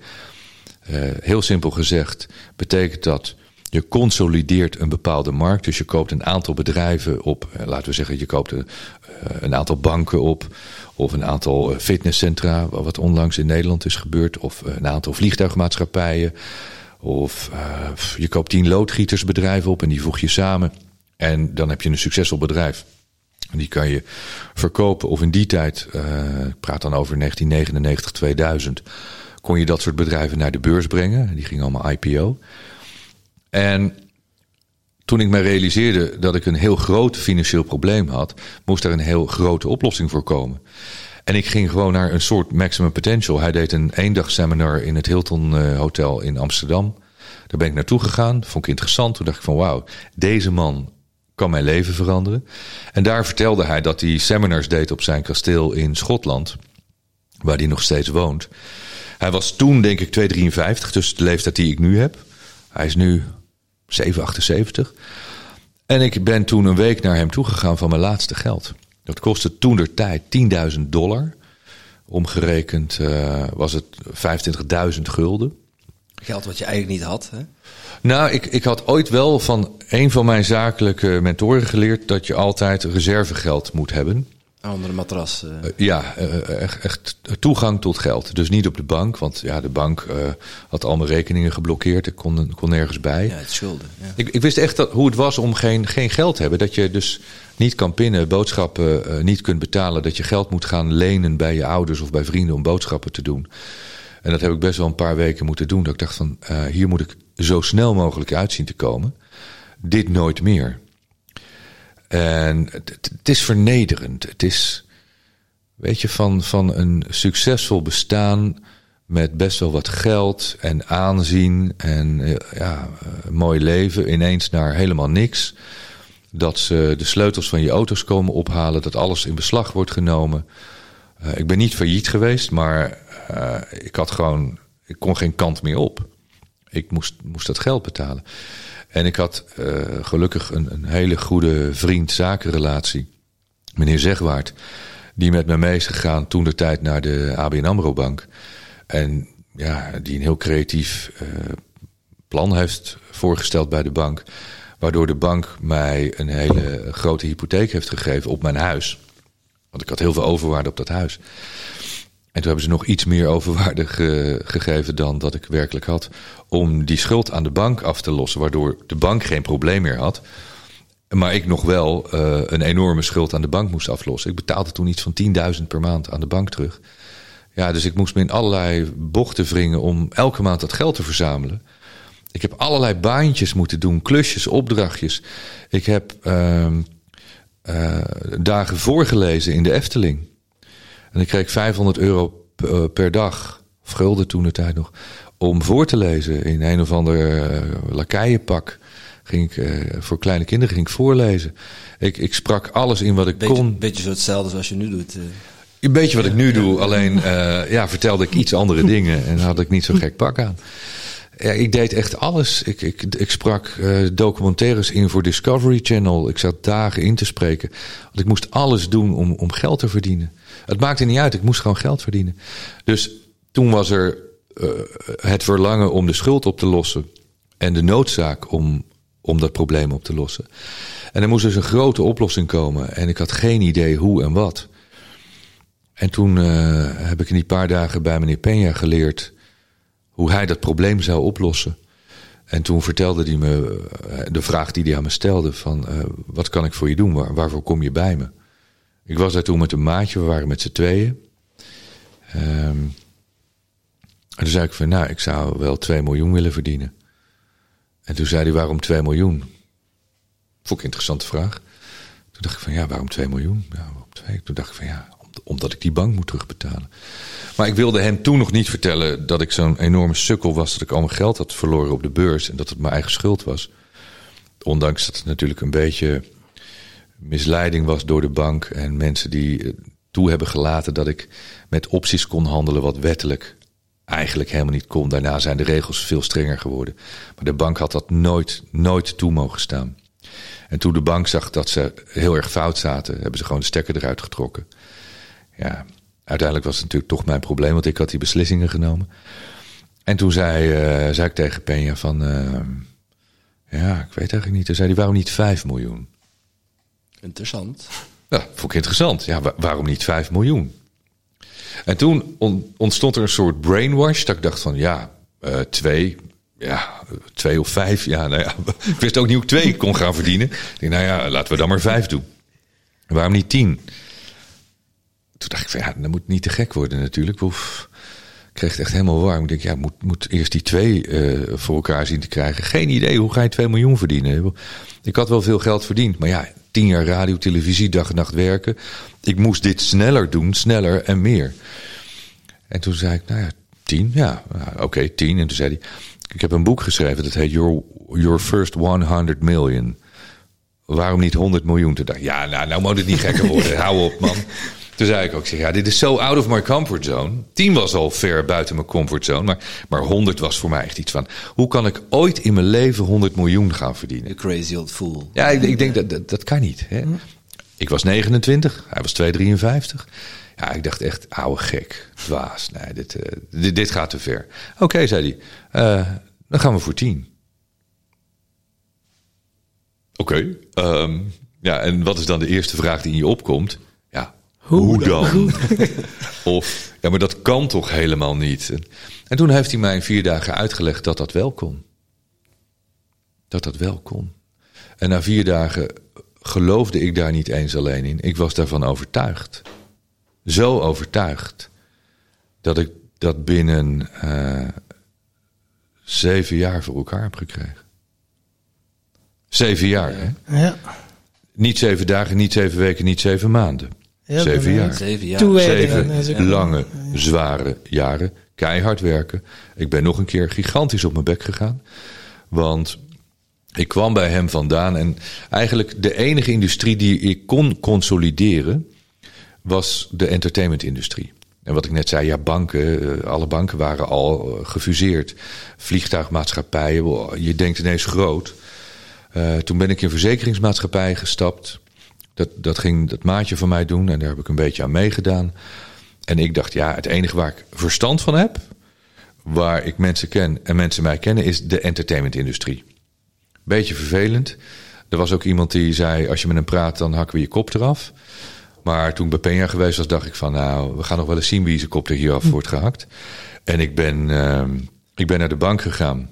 heel simpel gezegd betekent dat je consolideert een bepaalde markt. Dus je koopt een aantal bedrijven op. Uh, laten we zeggen, je koopt een, een aantal banken op. Of een aantal fitnesscentra, wat onlangs in Nederland is gebeurd. Of een aantal vliegtuigmaatschappijen. Of je koopt tien loodgietersbedrijven op en die voeg je samen. En dan heb je een succesvol bedrijf. Die kan je verkopen. Of in die tijd, ik praat dan over 1999, 2000, kon je dat soort bedrijven naar de beurs brengen. Die gingen allemaal IPO. En toen ik me realiseerde dat ik een heel groot financieel probleem had, moest er een heel grote oplossing voor komen. En ik ging gewoon naar een soort maximum potential. Hij deed een eendagseminar in het Hilton uh, Hotel in Amsterdam. Daar ben ik naartoe gegaan. Vond ik interessant. Toen dacht ik van wauw, deze man kan mijn leven veranderen. En daar vertelde hij dat hij seminars deed op zijn kasteel in Schotland. Waar hij nog steeds woont. Hij was toen denk ik 253, dus de leeftijd die ik nu heb. Hij is nu 778. En ik ben toen een week naar hem toegegaan van mijn laatste geld. Dat kostte toen de tijd 10.000 dollar. Omgerekend uh, was het 25.000 gulden. Geld wat je eigenlijk niet had, hè? Nou, ik, ik had ooit wel van een van mijn zakelijke mentoren geleerd... dat je altijd reservegeld moet hebben. Onder de matras. Uh. Uh, ja, uh, echt, echt, toegang tot geld. Dus niet op de bank, want ja, de bank had al mijn rekeningen geblokkeerd. Ik kon, kon nergens bij. Ja, het schulden. Ja. Ik, ik wist echt dat, hoe het was om geen, geen geld te hebben. Dat je dus niet kan pinnen, boodschappen niet kunt betalen. Dat je geld moet gaan lenen bij je ouders of bij vrienden om boodschappen te doen. En dat heb ik best wel een paar weken moeten doen. Dat ik dacht van, hier moet ik zo snel mogelijk uit zien te komen. Dit nooit meer. En het, is vernederend. Het is, weet je, van, van een succesvol bestaan met best wel wat geld en aanzien en ja, een mooi leven ineens naar helemaal niks. Dat ze de sleutels van je auto's komen ophalen, dat alles in beslag wordt genomen. Uh, ik ben niet failliet geweest, maar uh, ik had gewoon, ik kon geen kant meer op. Ik moest, moest dat geld betalen. En ik had uh, gelukkig een, een, hele goede vriend-zakenrelatie. Meneer Zegwaard. Die met me mee is gegaan toen de tijd naar de ABN AMRO bank. En ja, die een heel creatief uh, plan heeft voorgesteld bij de bank. Waardoor de bank mij een hele grote hypotheek heeft gegeven op mijn huis. Want ik had heel veel overwaarde op dat huis. En toen hebben ze nog iets meer overwaarde ge gegeven dan dat ik werkelijk had. Om die schuld aan de bank af te lossen. Waardoor de bank geen probleem meer had. Maar ik nog wel uh, een enorme schuld aan de bank moest aflossen. Ik betaalde toen iets van 10.000 per maand aan de bank terug. Ja, dus ik moest me in allerlei bochten wringen om elke maand dat geld te verzamelen. Ik heb allerlei baantjes moeten doen, klusjes, opdrachtjes. Ik heb uh, uh, dagen voorgelezen in de Efteling. En ik kreeg 500 euro per dag, of gulden toen de tijd nog, om voor te lezen in een of ander uh, lakaienpak. Ging ik, uh, voor kleine kinderen ging ik voorlezen. Ik, ik sprak alles in wat ik beetje, kon. Beetje zo hetzelfde zoals je nu doet. Uh. Een beetje wat ik nu doe, alleen uh, ja, vertelde ik iets andere dingen en had ik niet zo gek pak aan. Ja, ik deed echt alles. Ik, ik, ik sprak uh, documentaires in voor Discovery Channel. Ik zat dagen in te spreken. Want ik moest alles doen om, om geld te verdienen. Het maakte niet uit, ik moest gewoon geld verdienen. Dus toen was er uh, het verlangen om de schuld op te lossen. En de noodzaak om, om dat probleem op te lossen. En er moest dus een grote oplossing komen. En ik had geen idee hoe en wat. En toen uh, heb ik in die paar dagen bij meneer Peña geleerd hoe hij dat probleem zou oplossen. En toen vertelde hij me de vraag die hij aan me stelde: van wat kan ik voor je doen? Waar, waarvoor kom je bij me? Ik was daar toen met een maatje, we waren met z'n tweeën. Um, en toen zei ik van, nou, ik zou wel 2 miljoen willen verdienen. En toen zei hij, waarom 2 miljoen? Vond ik een interessante vraag. Toen dacht ik van, ja, waarom 2 miljoen? Ja, waarom 2? Toen dacht ik van, ja, omdat ik die bank moet terugbetalen. Maar ik wilde hem toen nog niet vertellen dat ik zo'n enorme sukkel was... dat ik al mijn geld had verloren op de beurs en dat het mijn eigen schuld was. Ondanks dat het natuurlijk een beetje misleiding was door de bank... en mensen die eh, toe hebben gelaten dat ik met opties kon handelen... wat wettelijk eigenlijk helemaal niet kon. Daarna zijn de regels veel strenger geworden. Maar de bank had dat nooit, nooit toe mogen staan. En toen de bank zag dat ze heel erg fout zaten... hebben ze gewoon de stekker eruit getrokken ja, uiteindelijk was het natuurlijk toch mijn probleem, want ik had die beslissingen genomen. En toen zei, uh, zei ik tegen Penja van, uh, ja, ik weet eigenlijk niet. Toen zei hij, waarom niet 5 miljoen? Interessant. Ja, vond ik interessant. Ja, waarom niet 5 miljoen? En toen ontstond er een soort brainwash, dat ik dacht van, ja, uh, twee, ja, twee of vijf. Ja, nou ja, ik wist ook niet hoe ik twee kon gaan verdienen. Ik dacht, nou ja, laten we dan maar vijf doen. Waarom niet tien? toen dacht ik van ja, dat moet niet te gek worden natuurlijk. Ik kreeg het echt helemaal warm. Ik denk, ja, moet, moet eerst die twee uh, voor elkaar zien te krijgen. Geen idee, hoe ga je 2 miljoen verdienen? Ik had wel veel geld verdiend, maar ja, tien jaar radio, televisie, dag en nacht werken. Ik moest dit sneller doen, sneller en meer. En toen zei ik, nou ja, tien, ja, oké, okay, tien. En toen zei hij, ik heb een boek geschreven, dat heet Your, Your First 100 Million. Waarom niet 100 miljoen? Toen dacht ja, nou, nou moet het niet gekker worden. Hou op, man. Toen zei ik ook, zeg, ja, dit is zo out of my comfort zone. 10 was al ver buiten mijn comfortzone, maar, maar 100 was voor mij echt iets van... hoe kan ik ooit in mijn leven 100 miljoen gaan verdienen? A crazy old fool. Ja, ik, ik denk dat, dat, dat kan niet. Hè? Ik was 29, hij was 253. Ja, ik dacht echt, ouwe gek, dwaas. Nee, dit, uh, dit, dit, gaat te ver. Oké, zei hij, uh, dan gaan we voor 10. Oké, okay, um, ja, en wat is dan de eerste vraag die in je opkomt? Hoe, dan? of, ja, maar dat kan toch helemaal niet? En toen heeft hij mij in vier dagen uitgelegd dat dat wel kon. Dat dat wel kon. En na vier dagen geloofde ik daar niet eens alleen in. Ik was daarvan overtuigd. Zo overtuigd. Dat ik dat binnen uh, zeven jaar voor elkaar heb gekregen. Zeven jaar, hè? Ja. Niet zeven dagen, niet zeven weken, niet zeven maanden. Zeven, jaar. zeven jaar. Zeven lange, zware jaren. Keihard werken. Ik ben nog een keer gigantisch op mijn bek gegaan. Want ik kwam bij hem vandaan. En eigenlijk de enige industrie die ik kon consolideren. was de entertainmentindustrie. En wat ik net zei, ja, banken, eh, alle banken waren al eh, gefuseerd. Vliegtuigmaatschappijen, je denkt ineens groot. Uh, toen ben ik in verzekeringsmaatschappij gestapt. Dat, dat ging dat maatje van mij doen en daar heb ik een beetje aan meegedaan. En ik dacht, ja, het enige waar ik verstand van heb, waar ik mensen ken en mensen mij kennen, is de entertainmentindustrie. Beetje vervelend. Er was ook iemand die zei, als je met hem praat, dan hakken we je kop eraf. Maar toen ik bij Peña geweest was, dacht ik van, nou, we gaan nog wel eens zien wie zijn kop er hier af wordt gehakt. En ik ben, uh, ik ben naar de bank gegaan.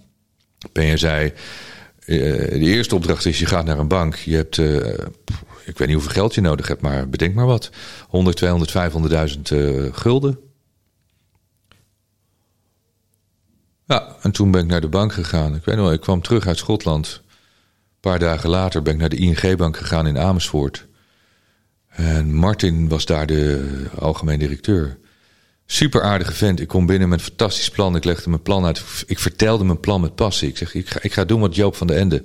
Peña zei, uh, de eerste opdracht is, je gaat naar een bank. Je hebt, uh, ik weet niet hoeveel geld je nodig hebt, maar bedenk maar wat. 100, 200, 500.000 uh, gulden. Ja, en toen ben ik naar de bank gegaan. Ik weet nog, ik kwam terug uit Schotland. Een paar dagen later ben ik naar de ING-bank gegaan in Amersfoort. En Martin was daar de algemeen directeur. Super aardige vent. Ik kom binnen met een fantastisch plan. Ik legde mijn plan uit. Ik vertelde mijn plan met passie. Ik zeg, ik ga, ik ga doen wat Joop van de Ende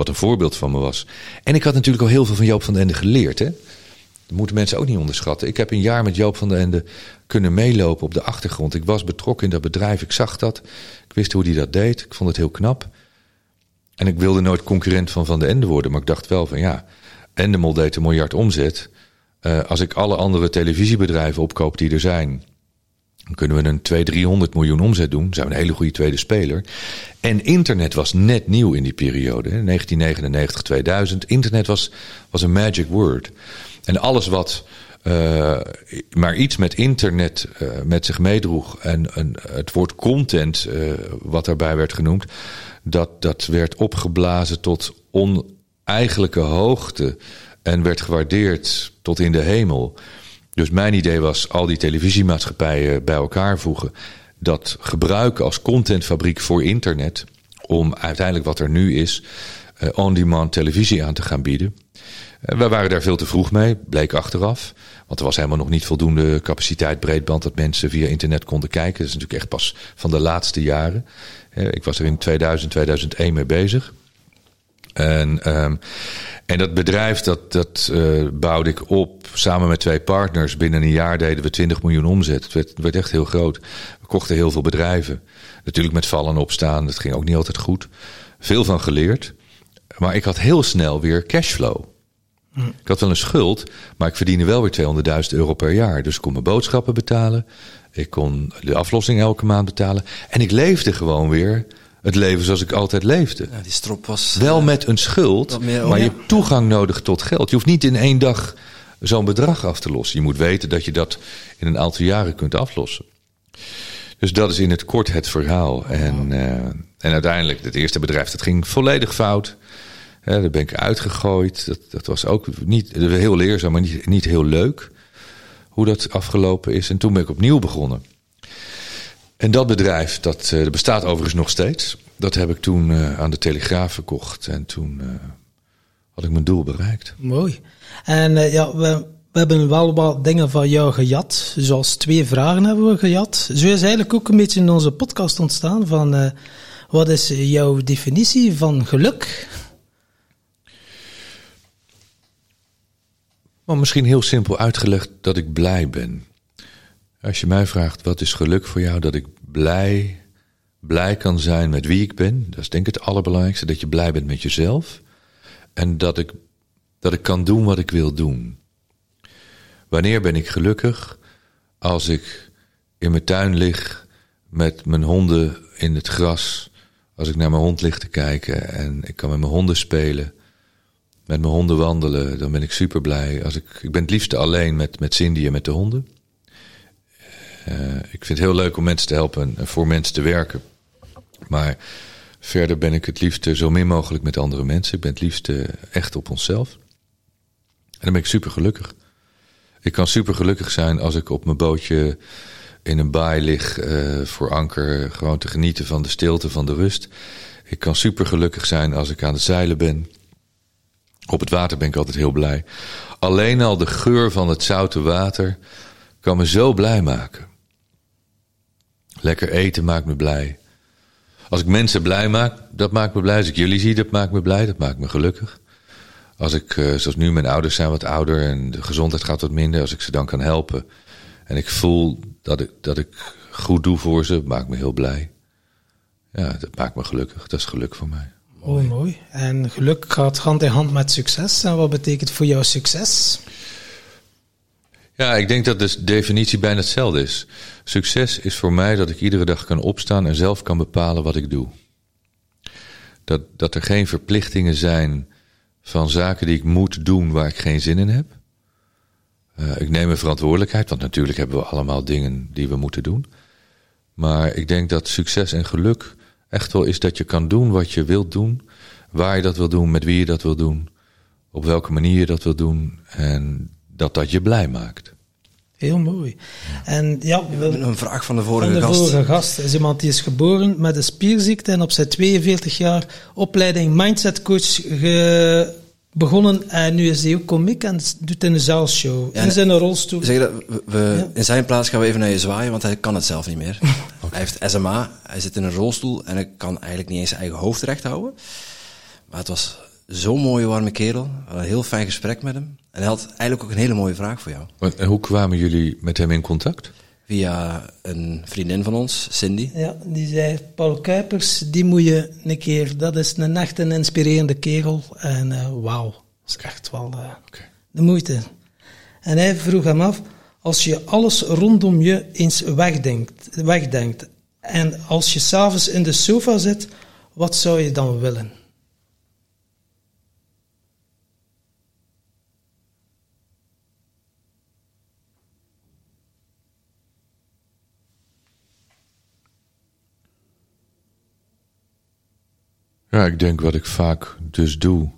wat een voorbeeld van me was. En ik had natuurlijk al heel veel van Joop van den Ende geleerd. Hè? Dat moeten mensen ook niet onderschatten. Ik heb een jaar met Joop van den Ende kunnen meelopen op de achtergrond. Ik was betrokken in dat bedrijf. Ik zag dat. Ik wist hoe hij dat deed. Ik vond het heel knap. En ik wilde nooit concurrent van Van den Ende worden. Maar ik dacht wel van ja, Endemol deed een miljard omzet. Uh, als ik alle andere televisiebedrijven opkoop die er zijn... Dan kunnen we een 200, 300 miljoen omzet doen. Zijn we een hele goede tweede speler. En internet was net nieuw in die periode. 1999, 2000. Internet was, was een magic word. En alles wat uh, maar iets met internet uh, met zich meedroeg. En, en het woord content, uh, wat daarbij werd genoemd. Dat, dat werd opgeblazen tot oneigenlijke hoogte. En werd gewaardeerd tot in de hemel. Dus mijn idee was al die televisiemaatschappijen bij elkaar voegen. Dat gebruiken als contentfabriek voor internet. om uiteindelijk wat er nu is, uh, on-demand televisie aan te gaan bieden. Uh, we waren daar veel te vroeg mee, bleek achteraf. Want er was helemaal nog niet voldoende capaciteit breedband dat mensen via internet konden kijken. Dat is natuurlijk echt pas van de laatste jaren. Uh, ik was er in 2000, 2001 mee bezig. En, um, en dat bedrijf dat, dat uh, bouwde ik op samen met twee partners. Binnen een jaar deden we 20 miljoen omzet. Het werd, werd echt heel groot. We kochten heel veel bedrijven. Natuurlijk met vallen en opstaan. Dat ging ook niet altijd goed. Veel van geleerd. Maar ik had heel snel weer cashflow. Ik had wel een schuld, maar ik verdiende wel weer 200.000 euro per jaar. Dus ik kon mijn boodschappen betalen. Ik kon de aflossing elke maand betalen. En ik leefde gewoon weer het leven zoals ik altijd leefde. Ja, die strop was... Wel uh, met een schuld, maar je hebt toegang nodig tot geld. Je hoeft niet in één dag zo'n bedrag af te lossen. Je moet weten dat je dat in een aantal jaren kunt aflossen. Dus dat is in het kort het verhaal. En, uh, en uiteindelijk, het eerste bedrijf, dat ging volledig fout. Ja, daar ben ik uitgegooid. Dat, dat was ook niet heel leerzaam, maar niet, niet heel leuk. Hoe dat afgelopen is. En toen ben ik opnieuw begonnen. En dat bedrijf, dat, uh, bestaat overigens nog steeds. Dat heb ik toen uh, aan de Telegraaf verkocht. En toen uh, had ik mijn doel bereikt. Mooi. En ja, we, we hebben wel wat dingen van jou gejat. Zoals twee vragen hebben we gejat. Zo is eigenlijk ook een beetje in onze podcast ontstaan van... wat is jouw definitie van geluk? Maar misschien heel simpel uitgelegd dat ik blij ben. Als je mij vraagt wat is geluk voor jou, dat ik blij, blij kan zijn met wie ik ben. Dat is denk ik het allerbelangrijkste, dat je blij bent met jezelf. En dat ik, dat ik kan doen wat ik wil doen. Wanneer ben ik gelukkig? Als ik in mijn tuin lig met mijn honden in het gras. Als ik naar mijn hond lig te kijken en ik kan met mijn honden spelen. Met mijn honden wandelen, dan ben ik super blij. Als ik, ik ben het liefste alleen met, met Cindy en met de honden. Uh, ik vind het heel leuk om mensen te helpen en voor mensen te werken. Maar verder ben ik het liefste zo min mogelijk met andere mensen. Ik ben het liefste echt op onszelf. En dan ben ik super gelukkig. Ik kan super gelukkig zijn als ik op mijn bootje in een baai lig uh, voor anker. Gewoon te genieten van de stilte, van de rust. Ik kan super gelukkig zijn als ik aan het zeilen ben. Op het water ben ik altijd heel blij. Alleen al de geur van het zoute water kan me zo blij maken. Lekker eten maakt me blij. Als ik mensen blij maak, dat maakt me blij. Als ik jullie zie, dat maakt me blij. Dat maakt me gelukkig. Als ik, uh, zoals nu, mijn ouders zijn wat ouder en de gezondheid gaat wat minder. Als ik ze dan kan helpen. En ik voel dat ik, dat ik goed doe voor ze, maakt me heel blij. Ja, dat maakt me gelukkig. Dat is geluk voor mij. Mooi, mooi. En geluk gaat hand in hand met succes. En wat betekent voor jou succes? Ja, ik denk dat de definitie bijna hetzelfde is. Succes is voor mij dat ik iedere dag kan opstaan en zelf kan bepalen wat ik doe. Dat, dat er geen verplichtingen zijn van zaken die ik moet doen waar ik geen zin in heb. Uh, ik neem mijn verantwoordelijkheid, want natuurlijk hebben we allemaal dingen die we moeten doen. Maar ik denk dat succes en geluk echt wel is dat je kan doen wat je wilt doen, waar je dat wil doen, met wie je dat wil doen, op welke manier je dat wil doen en dat dat je blij maakt. Heel mooi. En ja, we, een vraag van de vorige van de gast. vorige gast is iemand die is geboren met een spierziekte en op zijn 42 jaar opleiding mindset coach ge, begonnen en nu is hij ook komiek en doet in een zaalshow. Ja, in zijn rolstoel. Zeg dat, we, we ja. In zijn plaats gaan we even naar je zwaaien, want hij kan het zelf niet meer. okay. Hij heeft SMA, hij zit in een rolstoel en hij kan eigenlijk niet eens zijn eigen hoofd recht houden. Maar het was zo'n mooie warme kerel. Een heel fijn gesprek met hem. En hij had eigenlijk ook een hele mooie vraag voor jou. En hoe kwamen jullie met hem in contact? Via een vriendin van ons, Cindy. Ja, die zei, Paul Kuipers, die moet je een keer... Dat is een echt een inspirerende kerel. En uh, wauw, dat is echt wel uh, okay. de moeite. En hij vroeg hem af, als je alles rondom je eens wegdenkt, wegdenkt en als je s'avonds in de sofa zit, wat zou je dan willen? Ja, ik denk wat ik vaak dus doe.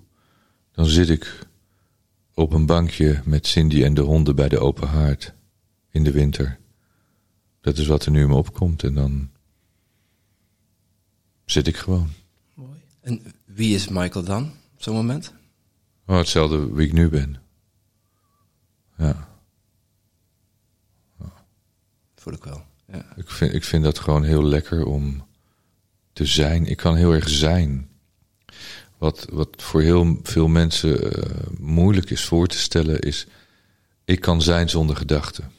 Dan zit ik op een bankje met Cindy en de honden bij de open haard in de winter. Dat is wat er nu in me opkomt en dan zit ik gewoon. En wie is Michael dan op zo'n moment? Oh, hetzelfde wie ik nu ben. Ja. Voel ik wel. Ja. Ik vind, ik vind dat gewoon heel lekker om te zijn. Ik kan heel erg zijn. Wat, wat voor heel veel mensen uh, moeilijk is voor te stellen, is: ik kan zijn zonder gedachten.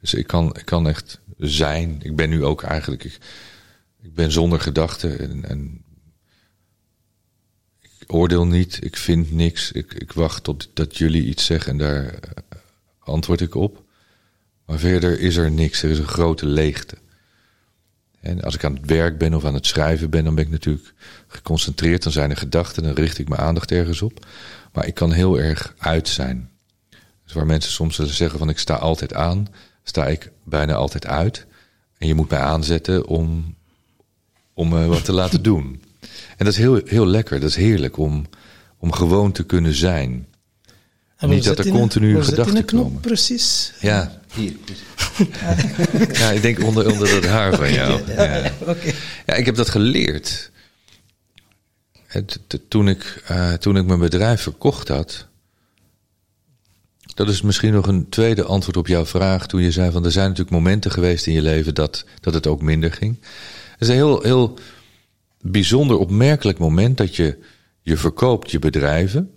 Dus ik kan, ik kan echt zijn. Ik ben nu ook eigenlijk. Ik, ben zonder gedachten en, en ik oordeel niet, ik vind niks. Ik, ik wacht tot dat jullie iets zeggen en daar uh, antwoord ik op. Maar verder is er niks. Er is een grote leegte. En als ik aan het werk ben of aan het schrijven ben, dan ben ik natuurlijk geconcentreerd. Dan zijn er gedachten, dan richt ik mijn aandacht ergens op. Maar ik kan heel erg uit zijn. Dus waar mensen soms zeggen van ik sta altijd aan, sta ik bijna altijd uit. En je moet mij aanzetten om, om uh, wat te laten doen. En dat is heel, heel lekker, dat is heerlijk om, om gewoon te kunnen zijn. En Niet dat er continu gedachten komen. precies? Ja, Hier. ja, ik denk onder, onder dat haar van jou. Ja. Oké. Ja, ik heb dat geleerd. Het, toen, ik, eh, toen ik mijn bedrijf verkocht had. Dat is misschien nog een tweede antwoord op jouw vraag. Toen je zei van er zijn natuurlijk momenten geweest in je leven dat, dat het ook minder ging. Het is een heel, heel bijzonder opmerkelijk moment dat je, je verkoopt je bedrijven.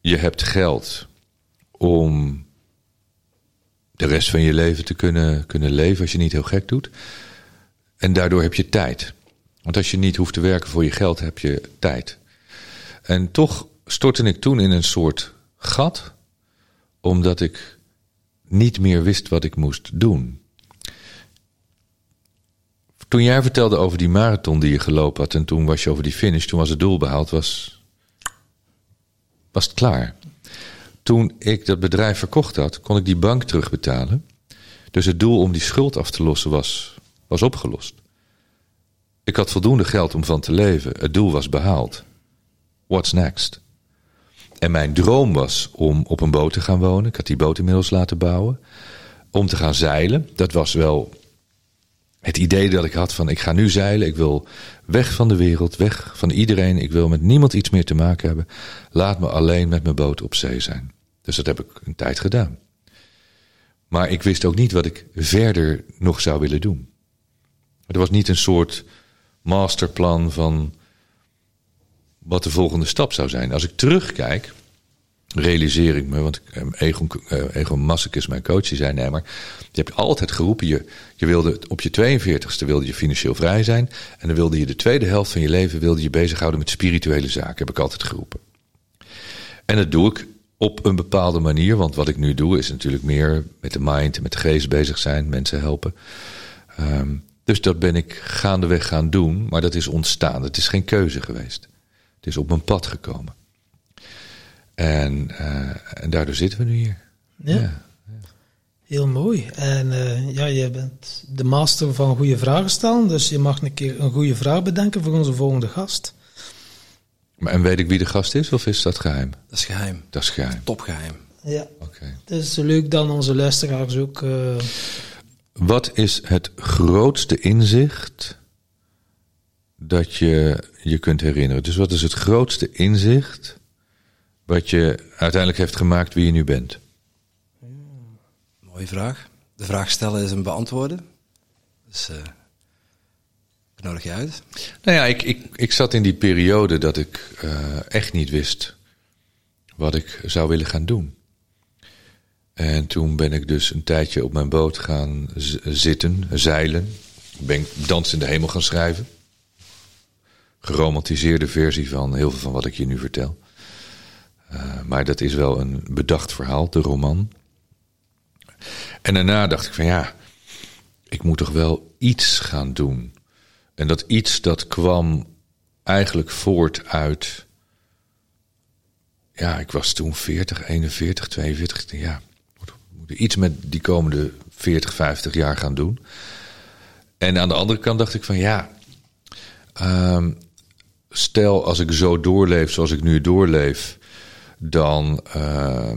Je hebt geld om de rest van je leven te kunnen, kunnen leven als je niet heel gek doet. En daardoor heb je tijd. Want als je niet hoeft te werken voor je geld, heb je tijd. En toch stortte ik toen in een soort gat, omdat ik niet meer wist wat ik moest doen. Toen jij vertelde over die marathon die je gelopen had en toen was je over die finish, toen was het doel behaald, was, was het klaar. Toen ik dat bedrijf verkocht had, kon ik die bank terugbetalen. Dus het doel om die schuld af te lossen was, was opgelost. Ik had voldoende geld om van te leven. Het doel was behaald. What's next? En mijn droom was om op een boot te gaan wonen. Ik had die boot inmiddels laten bouwen. Om te gaan zeilen. Dat was wel het idee dat ik had van ik ga nu zeilen. Ik wil weg van de wereld, weg van iedereen. Ik wil met niemand iets meer te maken hebben. Laat me alleen met mijn boot op zee zijn. Dus dat heb ik een tijd gedaan. Maar ik wist ook niet wat ik verder nog zou willen doen. Er was niet een soort masterplan van wat de volgende stap zou zijn. Als ik terugkijk, realiseer ik me, want eh, Egon, eh, Egon Massek is mijn coach, die zei nee, maar je hebt altijd geroepen, je, je wilde op je 42ste wilde je financieel vrij zijn en dan wilde je de tweede helft van je leven wilde je bezighouden met spirituele zaken, heb ik altijd geroepen. En dat doe ik op een bepaalde manier, want wat ik nu doe is natuurlijk meer met de mind en met de geest bezig zijn, mensen helpen. Um, dus dat ben ik gaandeweg gaan doen, maar dat is ontstaan. Het is geen keuze geweest. Het is op mijn pad gekomen. En, uh, en daardoor zitten we nu hier. Ja. ja. Heel mooi. En uh, ja, je bent de master van goede vragen stellen, dus je mag een keer een goede vraag bedenken voor onze volgende gast. Maar, en weet ik wie de gast is, of is dat geheim? Dat is geheim. Dat is geheim. Topgeheim. Ja. Oké. Okay. Het is leuk dan onze luisteraars ook. Uh... Wat is het grootste inzicht dat je je kunt herinneren? Dus wat is het grootste inzicht wat je uiteindelijk heeft gemaakt wie je nu bent? Mooie vraag. De vraag stellen is een beantwoorden. Dus uh, ik nodig je uit. Nou ja, ik, ik, ik zat in die periode dat ik uh, echt niet wist wat ik zou willen gaan doen. En toen ben ik dus een tijdje op mijn boot gaan zitten, zeilen. Ben ik Dans in de Hemel gaan schrijven. Geromantiseerde versie van heel veel van wat ik je nu vertel. Uh, maar dat is wel een bedacht verhaal, de roman. En daarna dacht ik van ja, ik moet toch wel iets gaan doen. En dat iets dat kwam eigenlijk voort uit. Ja, ik was toen 40, 41, 42. Ja, iets met die komende 40, 50 jaar gaan doen. En aan de andere kant dacht ik van ja, um, stel als ik zo doorleef zoals ik nu doorleef, dan. Uh,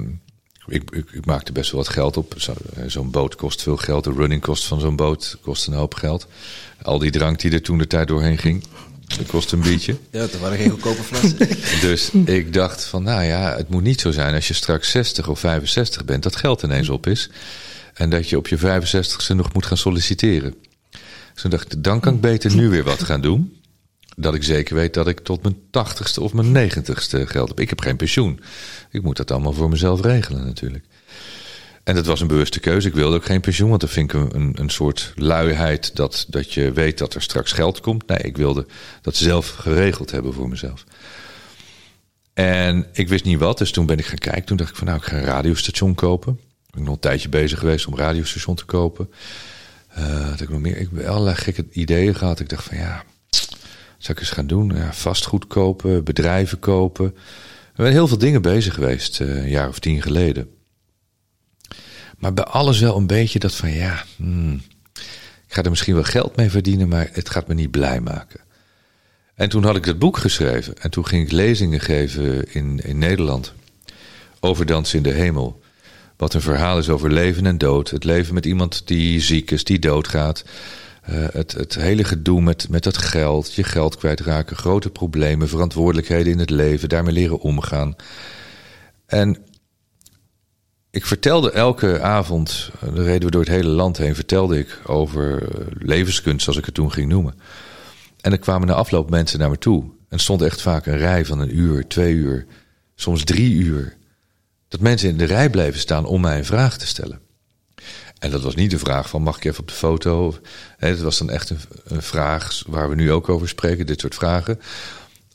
ik, ik, ik, maakte best wel wat geld op. Zo'n zo boot kost veel geld. De running kost van zo'n boot kost een hoop geld. Al die drank die er toen de tijd doorheen ging. Dat kost een beetje. Ja, er waren geen goedkope flessen. Dus ik dacht van, nou ja, het moet niet zo zijn als je straks 60 of 65 bent, dat geld ineens op is. En dat je op je 65ste nog moet gaan solliciteren. Dus toen dacht ik, dan kan ik beter nu weer wat gaan doen. Dat ik zeker weet dat ik tot mijn 80ste of mijn 90ste geld heb. Ik heb geen pensioen. Ik moet dat allemaal voor mezelf regelen natuurlijk. En dat was een bewuste keuze. Ik wilde ook geen pensioen, want dat vind ik een, een soort luiheid dat, dat je weet dat er straks geld komt. Nee, ik wilde dat zelf geregeld hebben voor mezelf. En ik wist niet wat, dus toen ben ik gaan kijken. Toen dacht ik van nou, ik ga een radiostation kopen. Ik ben nog een tijdje bezig geweest om een radiostation te kopen. Had ik nog meer. Ik heb allerlei gekke ideeën gehad. Ik dacht van ja, zou ik eens gaan doen? Ja, vastgoed kopen, bedrijven kopen. We zijn heel veel dingen bezig geweest, uh, een jaar of tien geleden. Maar bij alles wel een beetje dat van ja, hmm, ik ga er misschien wel geld mee verdienen, maar het gaat me niet blij maken. En toen had ik het boek geschreven en toen ging ik lezingen geven in, in Nederland over Dansen in de Hemel. Wat een verhaal is over leven en dood. Het leven met iemand die ziek is, die doodgaat. Uh, het, het hele gedoe met, met dat geld, je geld kwijtraken, grote problemen, verantwoordelijkheden in het leven, daarmee leren omgaan. En ik vertelde elke avond, dan reden we door het hele land heen, vertelde ik over levenskunst, zoals ik het toen ging noemen. En er kwamen na afloop mensen naar me toe. En stond echt vaak een rij van een uur, twee uur, soms drie uur. Dat mensen in de rij bleven staan om mij een vraag te stellen. En dat was niet de vraag van mag ik even op de foto? Nee, dat was dan echt een, vraag waar we nu ook over spreken, dit soort vragen.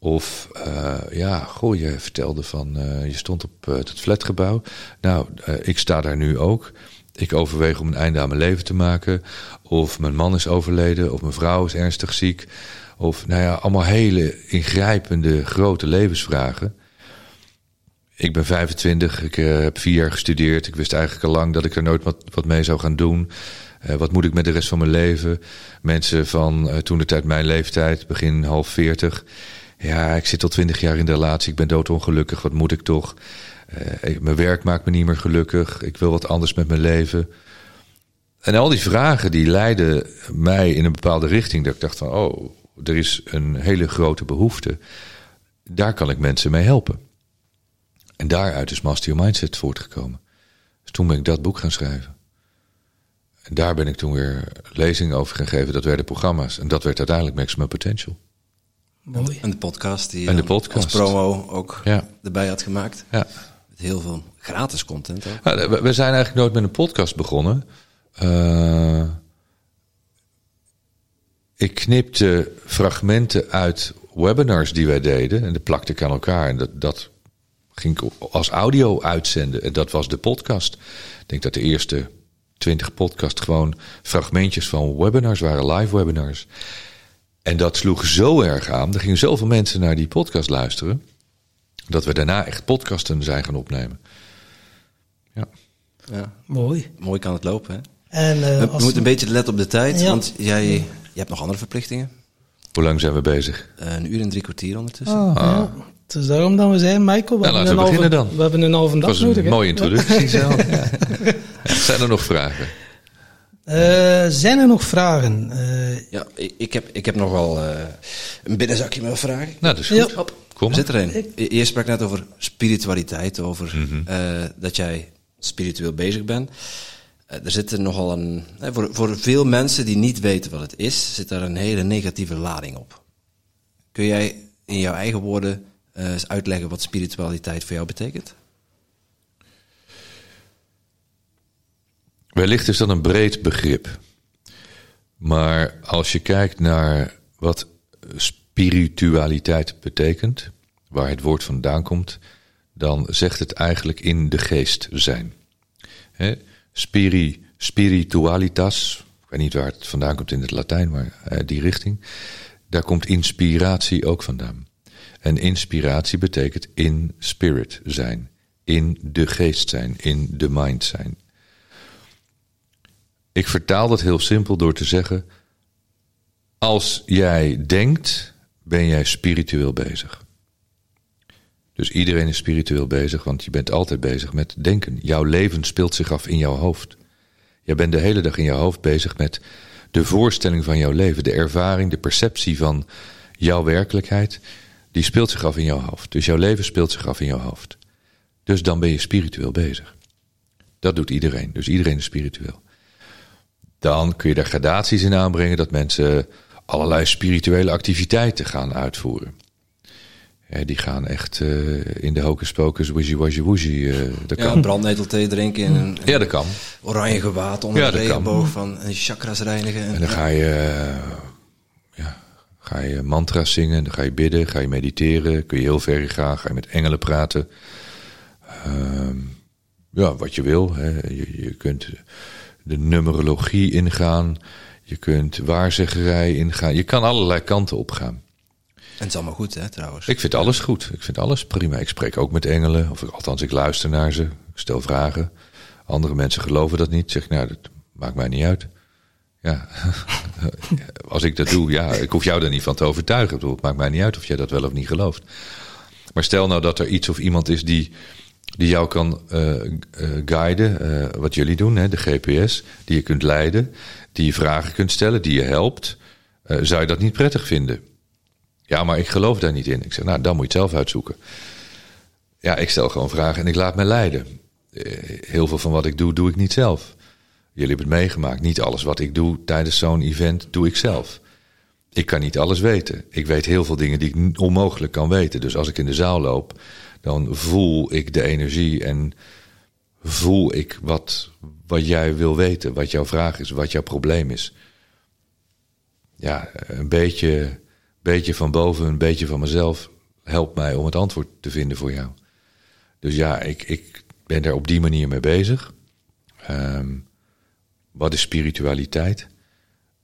Of uh, ja, goh, je vertelde van uh, je stond op het flatgebouw. Nou, ik sta daar nu ook. Ik overweeg om een einde aan mijn leven te maken. Of mijn man is overleden, of mijn vrouw is ernstig ziek. Of nou ja, allemaal hele ingrijpende, grote levensvragen. Ik ben 25, ik heb vier jaar gestudeerd. Ik wist eigenlijk al lang dat ik er nooit wat, wat mee zou gaan doen. wat moet ik met de rest van mijn leven? Mensen van toen de tijd mijn leeftijd, begin half 40 ja, ik zit al twintig jaar in de relatie, ik ben doodongelukkig, wat moet ik toch? Mijn werk maakt me niet meer gelukkig, ik wil wat anders met mijn leven. En al die vragen die leidden mij in een bepaalde richting, dat ik dacht van, oh, er is een hele grote behoefte. Daar kan ik mensen mee helpen. En daaruit is Master Your Mindset voortgekomen. Dus toen ben ik dat boek gaan schrijven. En daar ben ik toen weer lezingen over gaan geven. Dat werden programma's. En dat werd uiteindelijk Maximum Potential. Mooi. En de podcast die en de podcast. als promo ook ja. erbij had gemaakt. Ja. Met heel veel gratis content ook. Ja, we zijn eigenlijk nooit met een podcast begonnen. Uh, ik knipte fragmenten uit webinars die wij deden. En dat plakte ik aan elkaar. En dat, dat ging ik als audio uitzenden. En dat was de podcast. Ik denk dat de eerste twintig podcasts gewoon fragmentjes van webinars waren, live webinars. En dat sloeg zo erg aan. Er gingen zoveel mensen naar die podcast luisteren. Dat we daarna echt podcasten zijn gaan opnemen. Ja. ja. Mooi. Mooi kan het lopen, hè? En, uh, we moeten een beetje letten op de tijd, ja. want jij je hebt nog andere verplichtingen. Hoe lang zijn we bezig? Uh, een uur en drie kwartier ondertussen. Ah, ja. Het is daarom dat we zijn, Michael. We, nou, laten we beginnen dan. We hebben een halve dag nodig. Dat was een mooie introductie zelf. Zijn er nog vragen? Uh, zijn er nog vragen? Uh, ja, ik, ik, heb, ik heb nog wel uh, een binnenzakje met vragen. Nou, dat is goed. Ja. Kom Zit erin. Je sprak net over spiritualiteit, over mm -hmm. dat jij spiritueel bezig bent. er zit nogal een. voor, voor veel mensen die niet weten wat het is, zit daar een hele negatieve lading op. Kun jij in jouw eigen woorden eens uitleggen wat spiritualiteit voor jou betekent? Wellicht is dat een breed begrip. Maar als je kijkt naar wat spiritualiteit betekent, waar het woord vandaan komt, dan zegt het eigenlijk in de geest zijn. Spiri, spiritualitas, ik weet niet waar het vandaan komt in het Latijn, maar uh, die richting, daar komt inspiratie ook vandaan. En inspiratie betekent in spirit zijn, in de geest zijn, in de mind zijn. Ik vertaal dat heel simpel door te zeggen: als jij denkt, ben jij spiritueel bezig. Dus iedereen is spiritueel bezig, want je bent altijd bezig met denken. Jouw leven speelt zich af in jouw hoofd. Jij bent de hele dag in jouw hoofd bezig met de voorstelling van jouw leven, de ervaring, de perceptie van jouw werkelijkheid, die speelt zich af in jouw hoofd. Dus jouw leven speelt zich af in jouw hoofd. Dus dan ben je spiritueel bezig. Dat doet iedereen. Dus iedereen is spiritueel. Dan kun je daar gradaties in aanbrengen dat mensen allerlei spirituele activiteiten gaan uitvoeren. die gaan echt uh, in de hocus pocus, wishy washy wooshy. Uh, dat ja, kan. brandnetelthee drinken in een, ja, dat kan. oranje gewaad onder Ja, de kan. regenboog van en chakras reinigen. En dan ga je, eh, ja, ga je mantra's zingen, dan ga je bidden, ga je mediteren, kun je heel ver gaan, ga je met engelen praten. Ehm, ja, wat je wil. Hè. Je, je kunt de numerologie ingaan, je kunt waarzeggerij ingaan. Je kan allerlei kanten opgaan. En het is allemaal goed, hè, trouwens. Ik vind alles goed. Ik vind alles prima. Ik spreek ook met engelen. Of althans, ik luister naar ze. Ik stel vragen. Andere mensen geloven dat niet. Zeg ik, nou, dat maakt mij niet uit. Ja, als ik dat doe, ja, ik hoef jou er niet van te overtuigen. Het maakt mij niet uit of jij dat wel of niet gelooft. Maar stel nou dat er iets of iemand is die, die jou kan eh, guiden, eh, wat jullie doen, hè, de GPS, die je kunt leiden, die je vragen kunt stellen, die je helpt. zou je dat niet prettig vinden? Ja, maar ik geloof daar niet in. Ik zeg, nou, dan moet je het zelf uitzoeken. Ja, ik stel gewoon vragen en ik laat me leiden. Heel veel van wat ik doe, doe ik niet zelf. Jullie hebben het meegemaakt. Niet alles wat ik doe tijdens zo'n event, doe ik zelf. Ik kan niet alles weten. Ik weet heel veel dingen die ik onmogelijk kan weten. Dus als ik in de zaal loop, dan voel ik de energie en voel ik wat, wat jij wil weten, wat jouw vraag is, wat jouw probleem is. Ja, een beetje, beetje van boven, een beetje van mezelf helpt mij om het antwoord te vinden voor jou. Dus ja, ik, ik ben daar op die manier mee bezig. Ehm, wat is spiritualiteit?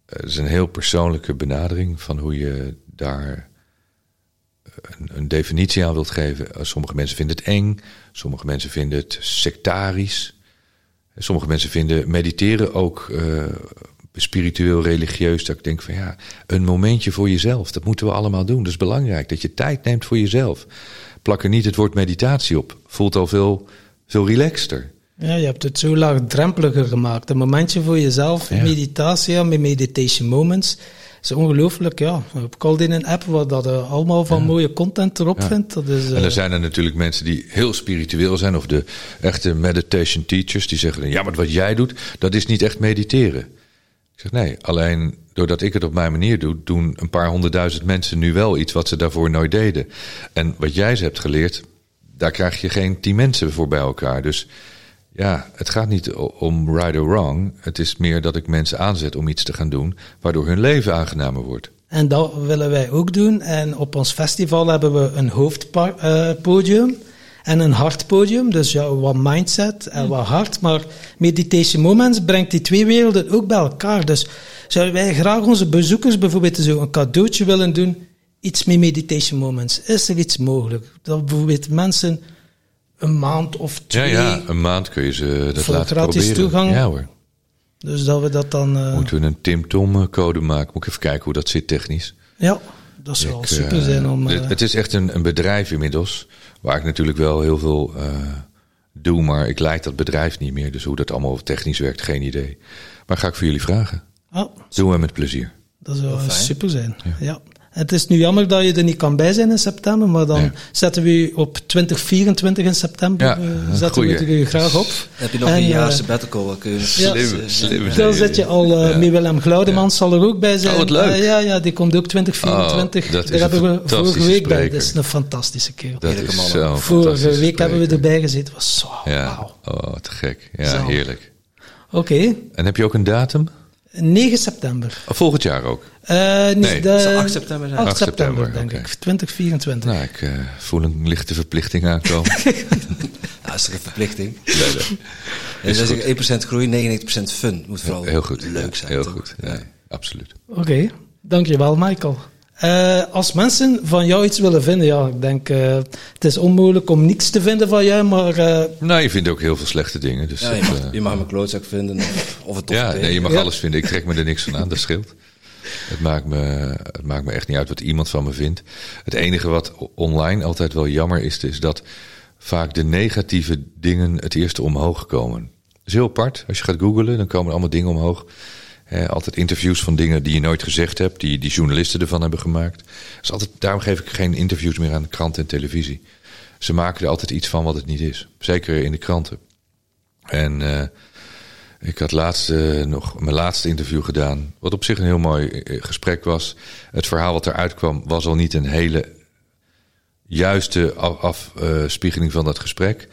Eh, Het is een heel persoonlijke benadering van hoe je daar eh, een, een definitie aan wilt geven. Eh, Sommige mensen vinden het eng, sommige mensen vinden het sectarisch. Sommige mensen vinden mediteren ook eh, spiritueel, religieus. Dat ik denk van ja, een momentje voor jezelf. Dat moeten we allemaal doen. Dat is belangrijk. Dat je tijd neemt voor jezelf. Plak er niet het woord meditatie op. Voelt al veel, veel relaxter. Ja, je hebt het zo laagdrempeliger gemaakt. Een momentje voor jezelf, Ja. meditatie, met meditation moments. is ongelooflijk, ja. Ik al in een app waar dat eh, allemaal van mooie content erop Ja. vindt. Dat is, En eh, er zijn er natuurlijk mensen die heel spiritueel zijn, of de echte meditation teachers, die zeggen: Ja, maar wat jij doet, dat is niet echt mediteren. Ik zeg nee, alleen doordat ik het op mijn manier doe, doen een paar honderdduizend mensen nu wel iets wat ze daarvoor nooit deden. En wat jij ze hebt geleerd, daar krijg je geen tien mensen voor bij elkaar. Dus ja, het gaat niet om right or wrong. Het is meer dat ik mensen aanzet om iets te gaan doen, waardoor hun leven aangenamer wordt. En dat willen wij ook doen. En op ons festival hebben we een hoofdpodium en een hartpodium. Dus ja, wat mindset en wat hart. Maar Meditation Moments brengt die twee werelden ook bij elkaar. Dus zouden wij graag onze bezoekers bijvoorbeeld zo een cadeautje willen doen? Iets met Meditation Moments. Is er iets mogelijk? Dat bijvoorbeeld mensen een maand of Ja, twee... ja, een maand kun je ze dat Voor laten gratis proberen. toegang? Ja hoor. Dus dat we dat dan... eh, Moeten we een Tim-Tom code maken? Moet ik even kijken hoe dat zit technisch. ja, dat zou wel Ik, super eh, zijn om... het- eh, het is echt een, een bedrijf inmiddels. Waar ik natuurlijk wel heel veel eh, doe. Maar ik leid dat bedrijf niet meer. Dus hoe dat allemaal technisch werkt, geen idee. Maar ga ik voor jullie vragen. ah, Doen we met plezier. Dat zou super zijn. Ja. Het is nu jammer dat je er niet kan bij zijn in september, maar dan Ja. zetten we u op 2024 in september. Ja, eh, zetten we goeie. u graag op. heb je nog En, een jaar eh, sabbatical? Kun je Ja. Slim, slim. Dan zit je al eh Ja. met Willem Glaudemans, zal er ook bij zijn. Oh, wat leuk. Ja, ja, die komt ook 2024. Oh, dat is Daar een hebben we vorige fantastische week bij. spreker. Dat is een fantastische kerel. Dat Heerlijke is mannen. zo Vorige week hebben we erbij gezeten. Was zo, Ja, wauw. oh, te gek. Ja, Zo. heerlijk. Oké, En heb je ook een datum? 9 september. Oh, volgend jaar ook? Eh, nee, Nee, de, zou 8 september zijn. 8 8 september, september, denk ik. 2024. Nou, ik eh, voel een lichte verplichting aankomen. Ja, dat is toch een verplichting. Nee, nee. Zeg ik 1% groei, 99% fun. Moet vooral Heel goed. leuk zijn. Heel toch? goed. Nee, absoluut. Oké, dankjewel Michael. Eh, als mensen van jou iets willen vinden, ja, ik denk, eh, het is onmogelijk om niets te vinden van jou, maar eh, Nou, je vindt ook heel veel slechte dingen. Dus Ja, je, mag, je mag mijn klootzak vinden of, of het tof ja, nee, je mag Ja. alles vinden. Ik trek me er niks van aan, dat scheelt. Het maakt, me, het maakt me echt niet uit wat iemand van me vindt. Het enige wat online altijd wel jammer is, is dat vaak de negatieve dingen het eerste omhoog komen. Dat is heel apart. Als je gaat googlen, dan komen er allemaal dingen omhoog. Altijd interviews van dingen die je nooit gezegd hebt, die, die journalisten ervan hebben gemaakt. Dus altijd, daarom geef ik geen interviews meer aan kranten en televisie. Ze maken er altijd iets van wat het niet is. Zeker in de kranten. En eh, ik had laatst nog mijn laatste interview gedaan. Wat op zich een heel mooi eh, gesprek was. Het verhaal wat eruit kwam was al niet een hele juiste af- afspiegeling van dat gesprek.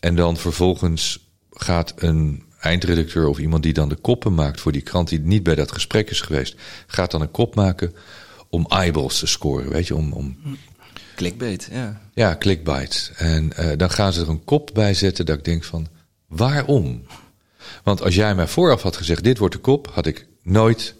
En dan vervolgens gaat een eindredacteur of iemand die dan de koppen maakt voor die krant die niet bij dat gesprek is geweest, gaat dan een kop maken om eyeballs te scoren, weet je, om, om Clickbait, ja. ja, clickbait. En eh, dan gaan ze er een kop bij zetten dat ik denk van, waarom? Want als jij mij vooraf had gezegd, dit wordt de kop, had ik nooit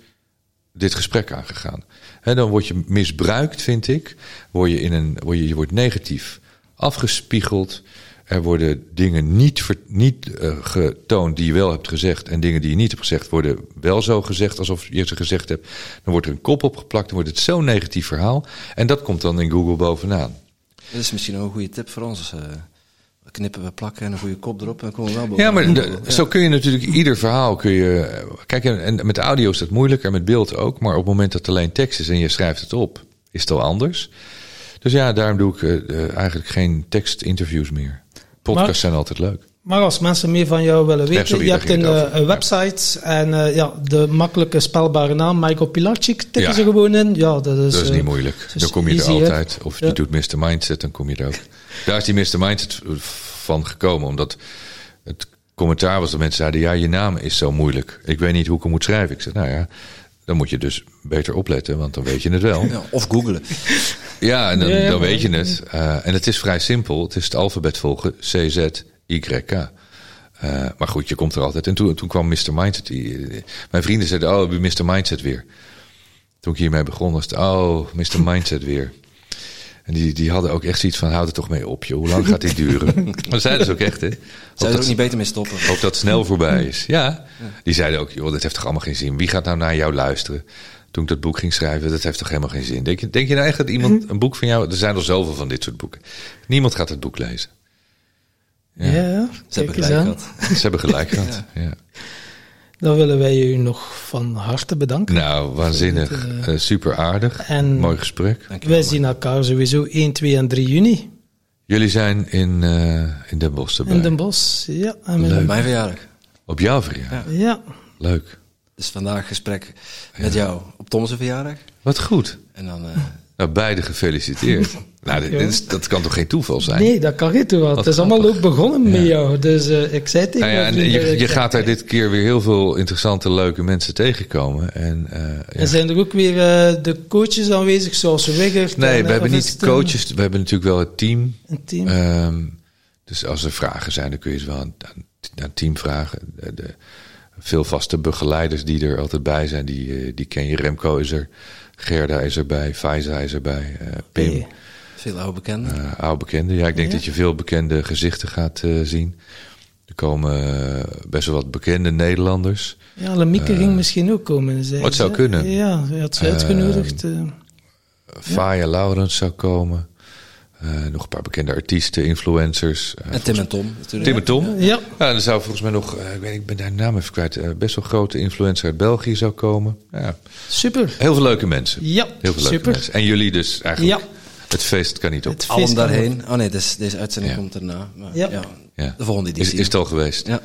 dit gesprek aangegaan. Hè, dan word je misbruikt, vind ik. Word je, in een, word je, je wordt negatief afgespiegeld. Er worden dingen niet, ver- niet eh, getoond die je wel hebt gezegd. En dingen die je niet hebt gezegd worden wel zo gezegd alsof je ze gezegd hebt. Dan wordt er een kop opgeplakt. Dan wordt het zo'n negatief verhaal. En dat komt dan in Google bovenaan. Dat is misschien ook een goede tip voor ons. eh knippen we plakken en een goede kop erop en dan komen we wel boven. Ja, maar de- Ja. zo kun je natuurlijk ieder verhaal kun je. Kijk, en met audio is dat moeilijker, met beeld ook. Maar op het moment dat het alleen tekst is en je schrijft het op, is het al anders. Dus ja, daarom doe ik eh, eh, eigenlijk geen tekstinterviews meer. Podcasts Maar- zijn altijd leuk. Maar als mensen meer van jou willen weten, je hebt een, eh, een website en eh, ja, de makkelijke spelbare naam, Michael Pilarczyk, tikken Ja. ze gewoon in. Ja, dat is, Dat is eh, niet moeilijk. is Dan kom je er easy, altijd. Of je doet Mr. Mindset, dan kom je er ook. Daar is die Mr. Mindset van gekomen. Omdat het commentaar was dat mensen zeiden... ja, je naam is zo moeilijk. Ik weet niet hoe ik hem moet schrijven. Ik zeg, nou ja, dan moet je dus beter opletten. Want dan weet je het wel. Ja, of googelen. Ja, en dan, Ja, dan weet je het. Eh, en het is vrij simpel. Het is het alfabet volgen. C, Z, Y, K. Eh, maar goed, je komt er altijd. En toen, toen kwam Mr. Mindset. Die, die- mijn vrienden zeiden, oh, Mr. Mindset weer. Toen ik hiermee begon, was het, oh, Mr. Mindset weer. En die, die hadden ook echt zoiets van, houd er toch mee op, joh. Hoe lang gaat dit duren? maar dat zeiden ze ook echt, hè. Zou je er ook niet beter mee stoppen? hoop dat het snel voorbij is. Ja, die zeiden ook, joh, dat heeft toch allemaal geen zin. Wie gaat nou naar jou luisteren? Toen ik dat boek ging schrijven, dat heeft toch helemaal geen zin. Denk je, denk je nou echt dat iemand een boek van jou... Er zijn er zoveel van dit soort boeken. Niemand gaat het boek lezen. Ja, ja Ze hebben kijk eens gelijk gehad. Ze hebben gelijk gehad. Ja. Dan willen wij u nog van harte bedanken. Nou, waanzinnig. Eh, super aardig. En- Mooi gesprek. Dankjewel, wij zien elkaar sowieso 1, 2 en 3 juni Jullie zijn in, eh in Den Bosch erbij. in Den Bosch. Ja, en Leuk. Mijn verjaardag. Op jouw verjaardag. ja. Leuk. Dus vandaag gesprek met jou op Tom's verjaardag. Wat goed. En dan... eh, Nou, beide gefeliciteerd. nou, dit, dit is- dat kan toch geen toeval zijn? Nee, dat kan niet. Het is allemaal ook begonnen met jou. Dus eh, ik zei tegen Nou ja, en je, je gaat daar dit keer weer heel veel interessante, leuke mensen tegenkomen. En, eh, ja. En zijn er ook weer eh, de coaches aanwezig, zoals Wiggert? Nee, en, we hebben niet coaches. We hebben natuurlijk wel het team. Een team. Ehm, dus als er vragen zijn, dan kun je ze wel aan, het team vragen. De, de- veel vaste begeleiders die er altijd bij zijn, die, die ken je. Remco is er, Gerda is erbij, Faiza is erbij, Pim. Veel oude bekenden. eh, oude bekenden. Ja, ik denk Ja. dat je veel bekende gezichten gaat eh, zien. Er komen eh, best wel wat bekende Nederlanders. Ja, Lemieke ging misschien ook komen. Zei wat zou ze. kunnen. Ja, hij had ze uitgenodigd. Faya Laurens zou komen. Nog een paar bekende artiesten, influencers. En Tim en Tom natuurlijk. Tim en Tom. ja, Ja, er zou volgens mij nog, ik, weet, ik ben daar de naam even kwijt, best wel grote influencer uit België zou komen. Ja, super. heel veel leuke mensen. Ja, Heel veel leuke super. mensen. En jullie dus eigenlijk. Ja. Het feest kan niet op. Het Allen daarheen. Oh nee, deze, deze uitzending Ja. komt erna. Maar, Ja. ja. Ja. De volgende Is, editie. is het al geweest? Ja,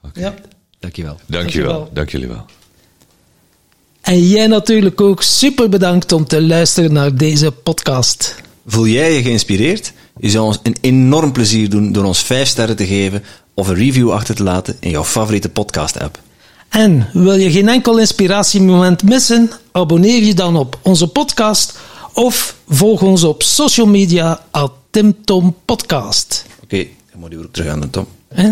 worden. Ja. dankjewel. Dankjewel. Dankjewel. Dank jullie wel. En jij natuurlijk ook super bedankt om te luisteren naar deze podcast. Voel jij je geïnspireerd? Je zou ons een enorm plezier doen door ons 5 sterren te geven of een review achter te laten in jouw favoriete podcast-app. En wil je geen enkel inspiratiemoment missen? Abonneer je dan op onze podcast of volg ons op social media at Tim Tom Podcast. Oké, okay, dan moet je ook terug aan de Tom. Hè?